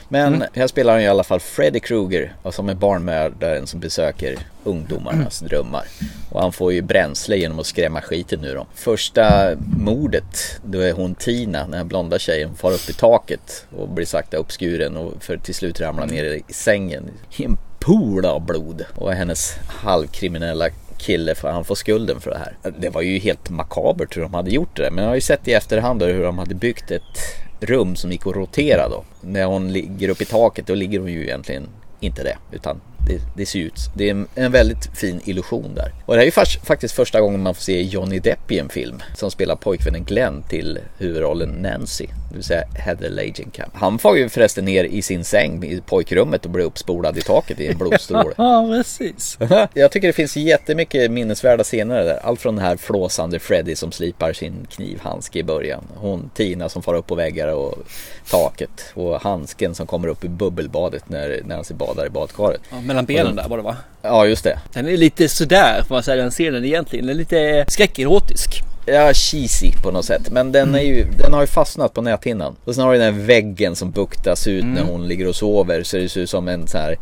Men Mm. här spelar han i alla fall Freddy Krueger. Som är barnmördaren som besöker ungdomarnas drömmar. Och han får ju bränsle genom att skrämma skiten ur dem. Första mordet, då är hon Tina, den här blonda tjejen, far upp i taket och blir sakta uppskuren och för till slut ramlar ner i sängen i en pool av blod. Och hennes halvkriminella kille för han får skulden för det här. Det var ju helt makabert hur de hade gjort det där. Men jag har ju sett i efterhand hur de hade byggt ett rum som gick att rotera då. När hon ligger upp i taket då ligger hon ju egentligen inte det. Utan det, det ser ut, det är en, en väldigt fin illusion där. Och det här är ju fast, faktiskt första gången man får se Johnny Depp i en film. Som spelar pojkvännen Glenn till huvudrollen Nancy. Det vill säga Heather Langenkamp. Han får ju förresten ner i sin säng i pojkrummet och blir uppspolad i taket i en blodstråle. Ja, precis. Jag tycker det finns jättemycket minnesvärda scener där. Allt från den här flåsande Freddy som slipar sin knivhandske i början. Hon Tina som far upp på väggar och taket. Och handsken som kommer upp i bubbelbadet när Nancy badar i badkaret. Ja, mellan benen där var det va? Ja, just det. Den är lite sådär får man säga den scenen egentligen. Den är lite skräckerotisk. Ja, cheesy på något sätt. Men den, är ju, den har ju fastnat på näthinnan. Och sen har du den här väggen som buktas ut när Mm. hon ligger och sover. Så det ser ut som en så här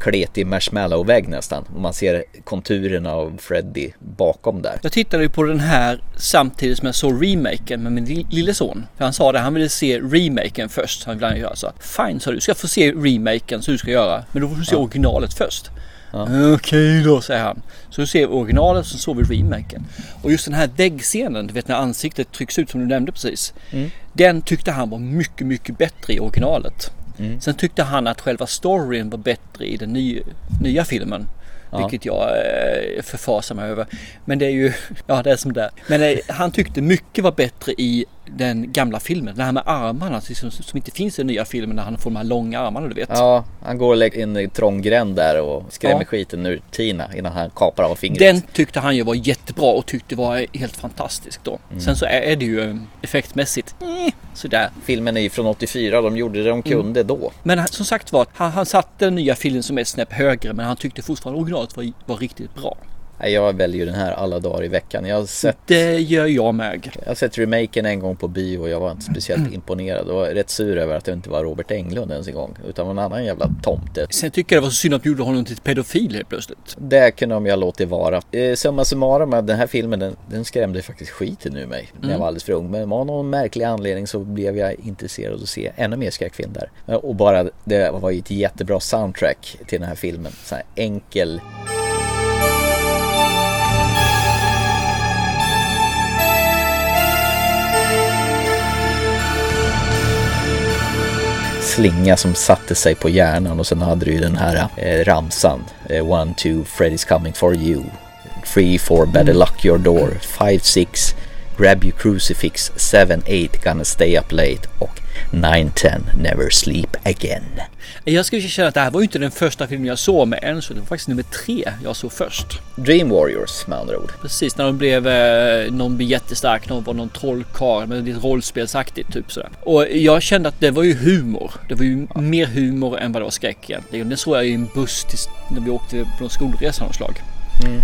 kletig marshmallow-vägg nästan. Och man ser konturerna av Freddy bakom där. Jag tittade ju på den här samtidigt som jag såg remaken med min li- lille son. För han sa det, han ville se remaken först. Han ville göra så. Fine sa du, ska få se remaken så du ska göra. Men då får du se originalet först. Okej då säger han. Så du ser originalet så såg vi remaken. Och just den här väggscenen, du vet när ansiktet trycks ut som du nämnde precis. Mm. Den tyckte han var mycket, mycket bättre i originalet. Mm. Sen tyckte han att själva storyn var bättre i den nya, nya filmen. Ja. Vilket jag eh, förfasar mig över. Men det är ju, ja det är som det är. Men eh, han tyckte mycket var bättre i den gamla filmen. Det här med armarna som, som inte finns i den nya filmen när han får de här långa armarna du vet. Ja, han går och lägger in i trång gränd där och skrämmer Ja. skiten ur Tina innan han kapar av fingret. Den tyckte han ju var jättebra och tyckte var helt fantastisk då. Mm. Sen så är, det ju eh, effektmässigt eh, sådär. Filmen är ju från 84, de gjorde det de kunde då. Men som sagt var, han, han satte den nya filmen som ett snäpp högre men han tyckte fortfarande originalet var, var riktigt bra. Jag väljer den här alla dagar i veckan. Jag har sett, Det gör jag med. jag har sett remaken en gång på bio och jag var inte speciellt imponerad. Och var rätt sur över att det inte var Robert Englund ens en gång. Utan en annan jävla tomte. Sen tycker jag det var så synd att de gjorde honom till pedofil helt plötsligt. Det kunde de ju ha låtit vara. Eh, summa summarum, den här filmen den, den skrämde faktiskt skiten ur mig när jag Mm. var alldeles för ung. Men av någon märklig anledning så blev jag intresserad av att se ännu mer skräckfilm där. Eh, Och bara det var ju ett jättebra soundtrack till den här filmen. Så här enkel slinga som satte sig på hjärnan och sen hade du ju den här eh, ramsan. Eh, one, two, Freddy's coming for you. Three, four, better lock your door. Five, six, grab your crucifix. Seven, eight, gonna stay up late. Och nine, ten, never sleep again. Jag skulle känna att det här var ju inte den första filmen jag såg med Enzo. Det var faktiskt nummer tre jag såg först. Dream Warriors med andra ord. Precis när de blev, eh, någon blev jättestark, någon var någon trollkarl men lite rollspelsaktigt typ sådär. Och jag kände att det var ju humor. Det var ju mer humor än vad det var skräck egentligen. Det såg jag i en buss tills, när vi åkte på en skolresa av något slag. Mm.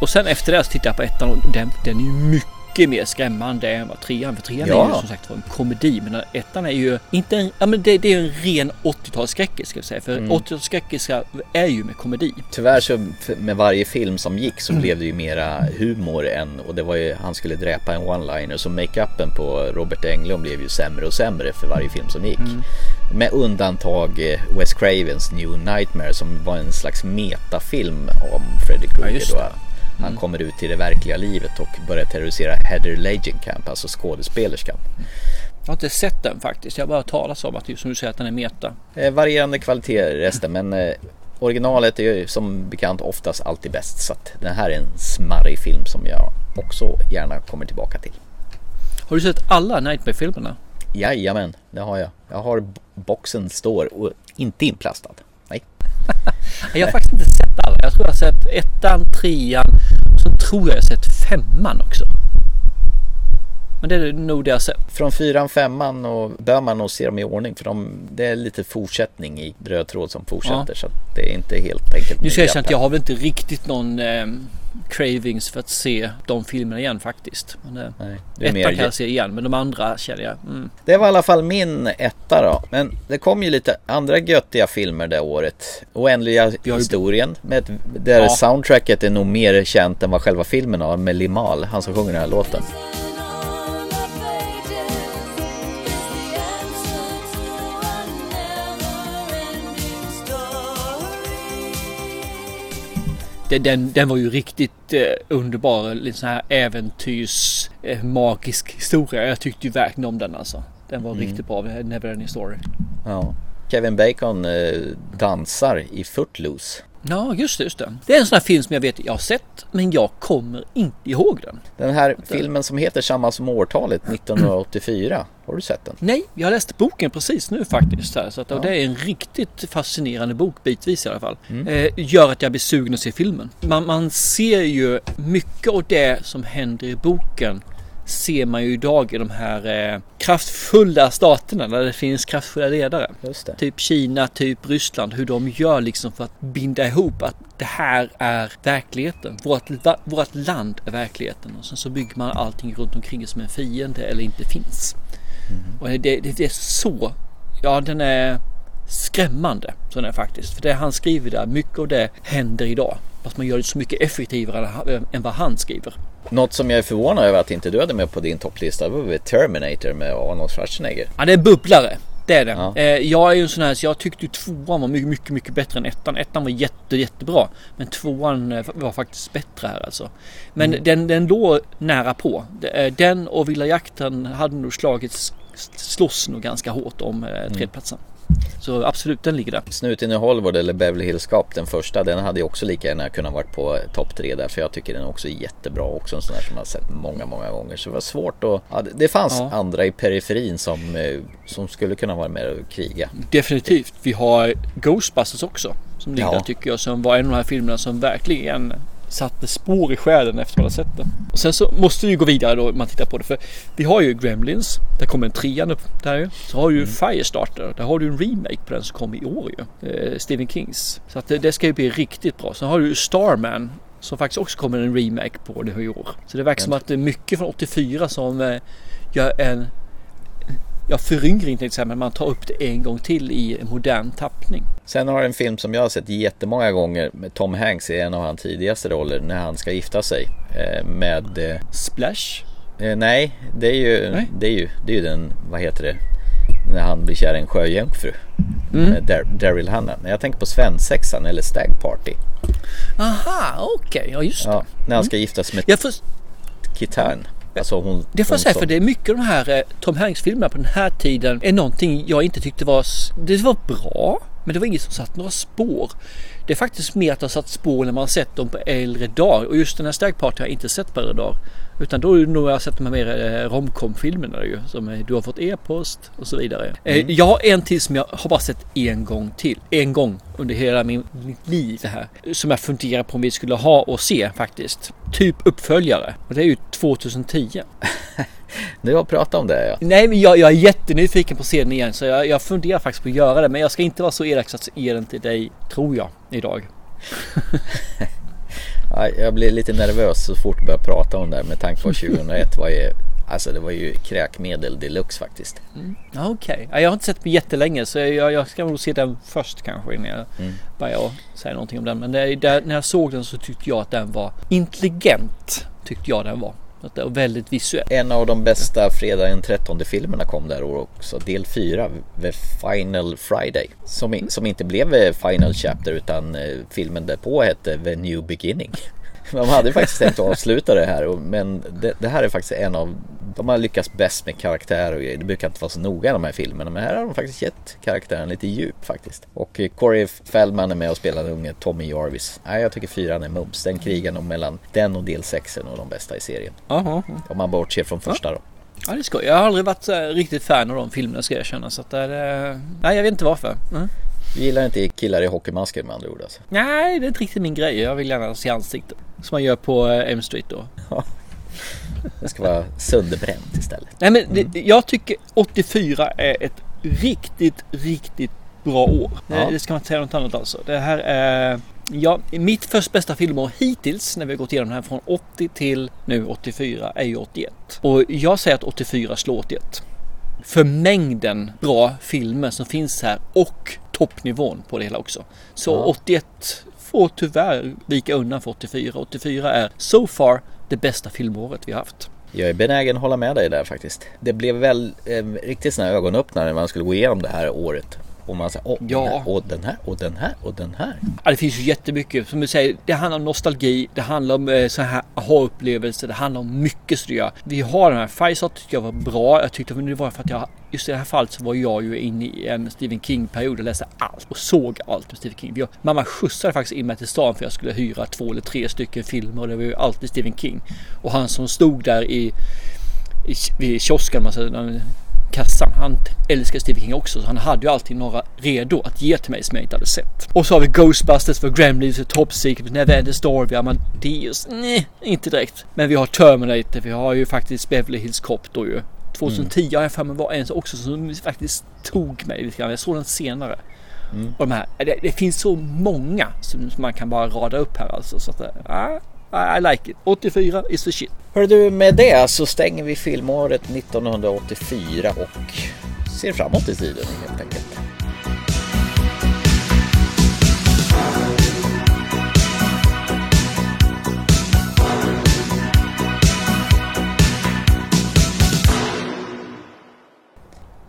Och sen efter det så tittade jag på ettan och den, den är ju mycket mycket mer skrämmande än vad trean. För trean Ja. är ju som sagt var en komedi. Men ettan är ju inte en, ja men det, det är en ren 80-talsskräckis ska jag säga. För Mm. 80-talsskräckisar är ju med komedi. Tyvärr så med varje film som gick så blev det ju mera humor än och det var ju han skulle dräpa en one-liner så makeupen på Robert Englund blev ju sämre och sämre för varje film som gick. Mm. Med undantag eh, Wes Cravens New Nightmare som var en slags metafilm om Freddy Ja, Krueger just då. Han Mm. kommer ut i det verkliga livet och börjar terrorisera Heather Langenkamp, alltså skådespelerskan. Jag har inte sett den faktiskt. Jag har bara talat om att som du säger att den är meta. Eh, varierande kvalitet i resten men eh, originalet är ju som bekant oftast alltid bäst så att den här är en smarrig film som jag också gärna kommer tillbaka till. Har du sett alla Nightmare-filmerna? Jajamän, det har jag. Jag har boxen står och inte inplastad. Jag har faktiskt inte sett alla. Jag tror jag har sett ettan, trean och så tror jag jag sett femman också. Men det är nog det jag har sett. Från fyran, femman och bör man nog se dem i ordning för de, det är lite fortsättning i röd tråd som fortsätter Ja. så det är inte helt enkelt. Nu ska jag erkänna att jag har väl inte riktigt någon eh, cravings för att se de filmerna igen faktiskt. Men, eh, Nej, det är mer- kan jag se igen men de andra känner jag. Mm. Det var i alla fall min etta då. Men det kom ju lite andra göttiga filmer det året. Oändliga historien. Med ett, där Ja. soundtracket är nog mer känt än vad själva filmen har med Limal, han som sjunger den här låten. Den, den var ju riktigt eh, underbar. Lite sån här äventyrs eh, magisk historia. Jag tyckte ju verkligen om den alltså. Den var Mm. riktigt bra. Neverending Story. Ja. Kevin Bacon eh, dansar i Footloose. Ja, just det, just det. Det är en sån här film som jag vet jag har sett, men jag kommer inte ihåg den. Den här filmen som heter samma som årtalet 1984. Har du sett den? Nej, jag har läst boken precis nu faktiskt. Här, så att, Ja. det är en riktigt fascinerande bok bitvis i alla fall. Mm. Eh, gör att jag blir sugen att se filmen. Man, man ser ju mycket av det som händer i boken ser man ju idag i de här eh, kraftfulla staterna där det finns kraftfulla ledare. Typ Kina, typ Ryssland. Hur de gör liksom för att binda ihop att det här är verkligheten. Vårt, vårt land är verkligheten. Och sen så bygger man allting runt omkring som en fiende eller inte finns. Och det, det, det är så, ja den är skrämmande. Så den är faktiskt. För det han skriver där, mycket av det händer idag. Fast man gör det så mycket effektivare än vad han skriver. Något som jag är förvånad över att inte du hade med på din topplista var väl Terminator med Arnold Schwarzenegger. Ja, det är bubblare. Det är det. Eh, jag är ju en sån här så jag tyckte tvåan var mycket, mycket, mycket bättre än ettan. Ettan var jätte, jättebra. Men tvåan eh, var faktiskt bättre här alltså. Men Mm. den, den låg nära på. Eh, Den och Vilda jakten hade nog slagits, slåss nog ganska hårt om eh, tredjeplatsen. Så absolut, den ligger där. Snuten i Hollywood eller Beverly Hills Cop, den första, den hade ju också lika gärna kunnat varit på topp tre där. För jag tycker den också är jättebra också. En sån där som har sett många, många gånger. Så det var svårt att... Ja, det- det fanns Ja. andra i periferin som, eh, som skulle kunna vara med och kriga. Definitivt. Vi har Ghostbusters också. Som ligger Ja. där tycker jag. Som var en av de här filmerna som verkligen satte spår i själen efter att ha sett det. Och sen så måste vi gå vidare då om man tittar på det. För vi har ju Gremlins. Där kommer en trean upp där ju. Så har du ju Firestarter. Där har du en remake på den som kom i år ju. Eh, Stephen Kings. Så att det, det ska ju bli riktigt bra. Sen har du ju Starman. Som faktiskt också kommer en remake på det i år. Så det verkar som att det är mycket från 84 som eh, gör en Ja, föryngring tänkte jag säga, men man tar upp det en gång till i en modern tappning. Sen har en film som jag har sett jättemånga gånger med Tom Hanks i en av hans tidigaste roller när han ska gifta sig. Eh, med... Eh, Splash? Eh, nej, det är, ju, Nej. det, är ju, det är ju den, vad heter det, när han blir kär i en sjöjungfru. Mm. Dar- Daryl Hannah. Jag tänker på svensexan eller Stag Party. Aha, okej, ja just det. Ja, när han Mm. ska gifta sig med Jag får, Kit Haring. Alltså hon, det får jag säga som- för det är mycket av de här eh, Tom Hanks-filmerna på den här tiden är någonting jag inte tyckte var... Det var bra, men det var inget som satt några spår. Det är faktiskt mer att det har satt spår när man har sett dem på äldre dagar. Och just den här Stag Party har jag inte sett på äldre dagar. Utan då är det nog jag sett de här mer eh, romcom-filmerna ju. Som Du har fått e-post och så vidare. Eh, Mm. Jag har en till som jag har bara sett en gång till. En gång under hela min, mitt liv det här. Som jag funderar på om vi skulle ha och se faktiskt. Typ uppföljare. Och det är ju 2010. Du har pratat om det ja. Nej men jag, jag är jättenyfiken på att se den igen så jag, jag funderar faktiskt på att göra det. Men jag ska inte vara så elak så att ge den till dig, tror jag, idag. Ja, jag blir lite nervös så fort jag börjar prata om det här med tanke på att 2001 var ju Alltså det var ju kräkmedel deluxe faktiskt. Mm. Okej, okay. jag har inte sett den jättelänge så jag, jag ska nog se den först kanske innan jag mm. börjar säga någonting om den. Men det, det, när jag såg den så tyckte jag att den var intelligent. Tyckte jag den var. Var väldigt visuell. En av de bästa fredag den 13 filmerna kom där år också. Del 4, The Final Friday. Som, mm. som inte blev Final Chapter utan eh, filmen därpå hette The New Beginning. De hade faktiskt tänkt att avsluta det här men det, det, här är faktiskt en av De har lyckats bäst med karaktär och. Det brukar inte vara så noga i de här filmerna men här har de faktiskt gett karaktären lite djup faktiskt. Och eh, Corey Feldman är med och spelar den unge Tommy Jarvis. Nej, jag tycker fyran är mums. Den krigar nog mellan den och del 6 är nog de bästa i serien. Aha. Om man bortser från första då. Ja det ska Jag har aldrig varit riktigt fan av de filmerna ska jag känna så att det är, Nej jag vet inte varför. Mm. Du gillar inte killar i hockeymasker med andra ord alltså? Nej, det är inte riktigt min grej. Jag vill gärna se ansikten. Som man gör på eh, M Street då. det ska vara sönderbränt istället. Nej men mm. det, jag tycker 84 är ett riktigt, riktigt bra år. Ja. Det ska man inte säga något annat alltså. Det här är Ja, mitt först bästa filmår hittills när vi har gått igenom det här från 80 till nu 84 är ju 81. Och jag säger att 84 slår 81. För mängden bra filmer som finns här och toppnivån på det hela också. Så ja. 81 får tyvärr vika undan för 84. 84 är so far det bästa filmåret vi har haft. Jag är benägen att hålla med dig där faktiskt. Det blev väl eh, riktigt sådana ögonöppnare när man skulle gå igenom det här året. Och man säger, åh, ja. och den här, och den här, och den här. Ja, det finns ju jättemycket. Som du säger, det handlar om nostalgi, det handlar om eh, så här aha-upplevelser, det handlar om mycket så Vi har den här, Firestarter tyckte jag var bra. Jag tyckte det var för att jag, just i det här fallet så var jag ju inne i en Stephen King-period och läste allt och såg allt med Stephen King. Jag, mamma skjutsade faktiskt in mig till stan för jag skulle hyra två eller tre stycken filmer och det var ju alltid Stephen King. Och han som stod där i, i vid kiosken, man säger, kassan. Han älskar Stephen King också så han hade ju alltid några redo att ge till mig som jag inte hade sett. Och så har vi Ghostbusters för Gremlins och Top Secret, Neverending Story, vi har Amadeus, nej, inte direkt. Men vi har Terminator, vi har ju faktiskt Beverly Hills Cop då ju. 2010 mm. har jag för mig var en också som faktiskt tog mig lite grann. Jag såg den senare. Mm. Och de här, det, det, finns så många som man kan bara rada upp här alltså. Så att, äh, i like it. 84 is the shit. Hör du, med det så stänger vi filmåret 1984 och ser framåt i tiden helt enkelt.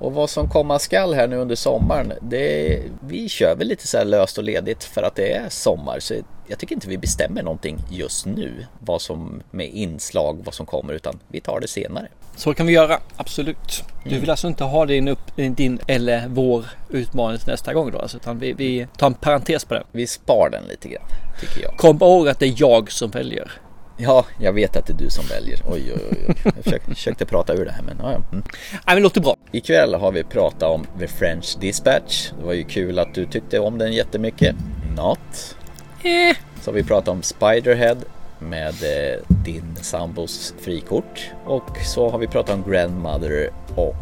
Och vad som komma skall här nu under sommaren, det, vi kör väl lite så löst och ledigt för att det är sommar. Så jag tycker inte vi bestämmer någonting just nu, vad som med inslag, vad som kommer, utan vi tar det senare. Så kan vi göra, absolut. Du vill mm. alltså inte ha din, upp, din eller vår utmaning till nästa gång då, alltså, utan vi, vi tar en parentes på det. Vi spar den lite grann, tycker jag. Kom ihåg att det är jag som väljer. Ja, jag vet att det är du som väljer. Oj, oj, oj. Jag försökte, försökte prata ur det här, men ja, ja. Mm. Nej, men låter bra. Ikväll har vi pratat om The French Dispatch. Det var ju kul att du tyckte om den jättemycket. Not. Eh. Så har vi pratat om Spiderhead med eh, din sambos frikort. Och så har vi pratat om Grandmother och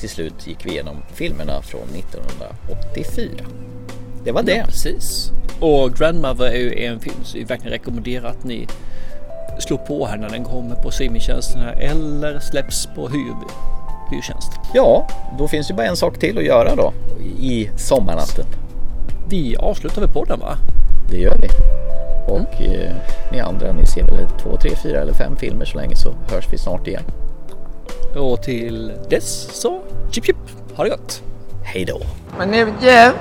till slut gick vi igenom filmerna från 1984. Det var det. Ja, precis. Och Grandmother är ju en film som vi verkligen rekommenderar att ni slår på här när den kommer på streamingtjänsten här eller släpps på hyr, hyrtjänst. Ja, då finns det bara en sak till att göra då i sommarnatten. Vi avslutar väl podden va? Det gör vi. Och mm. eh, ni andra, ni ser väl två, tre, fyra eller fem filmer så länge så hörs vi snart igen. Och till dess så chip chip, ha det gott! Hej då! My name is Jeff.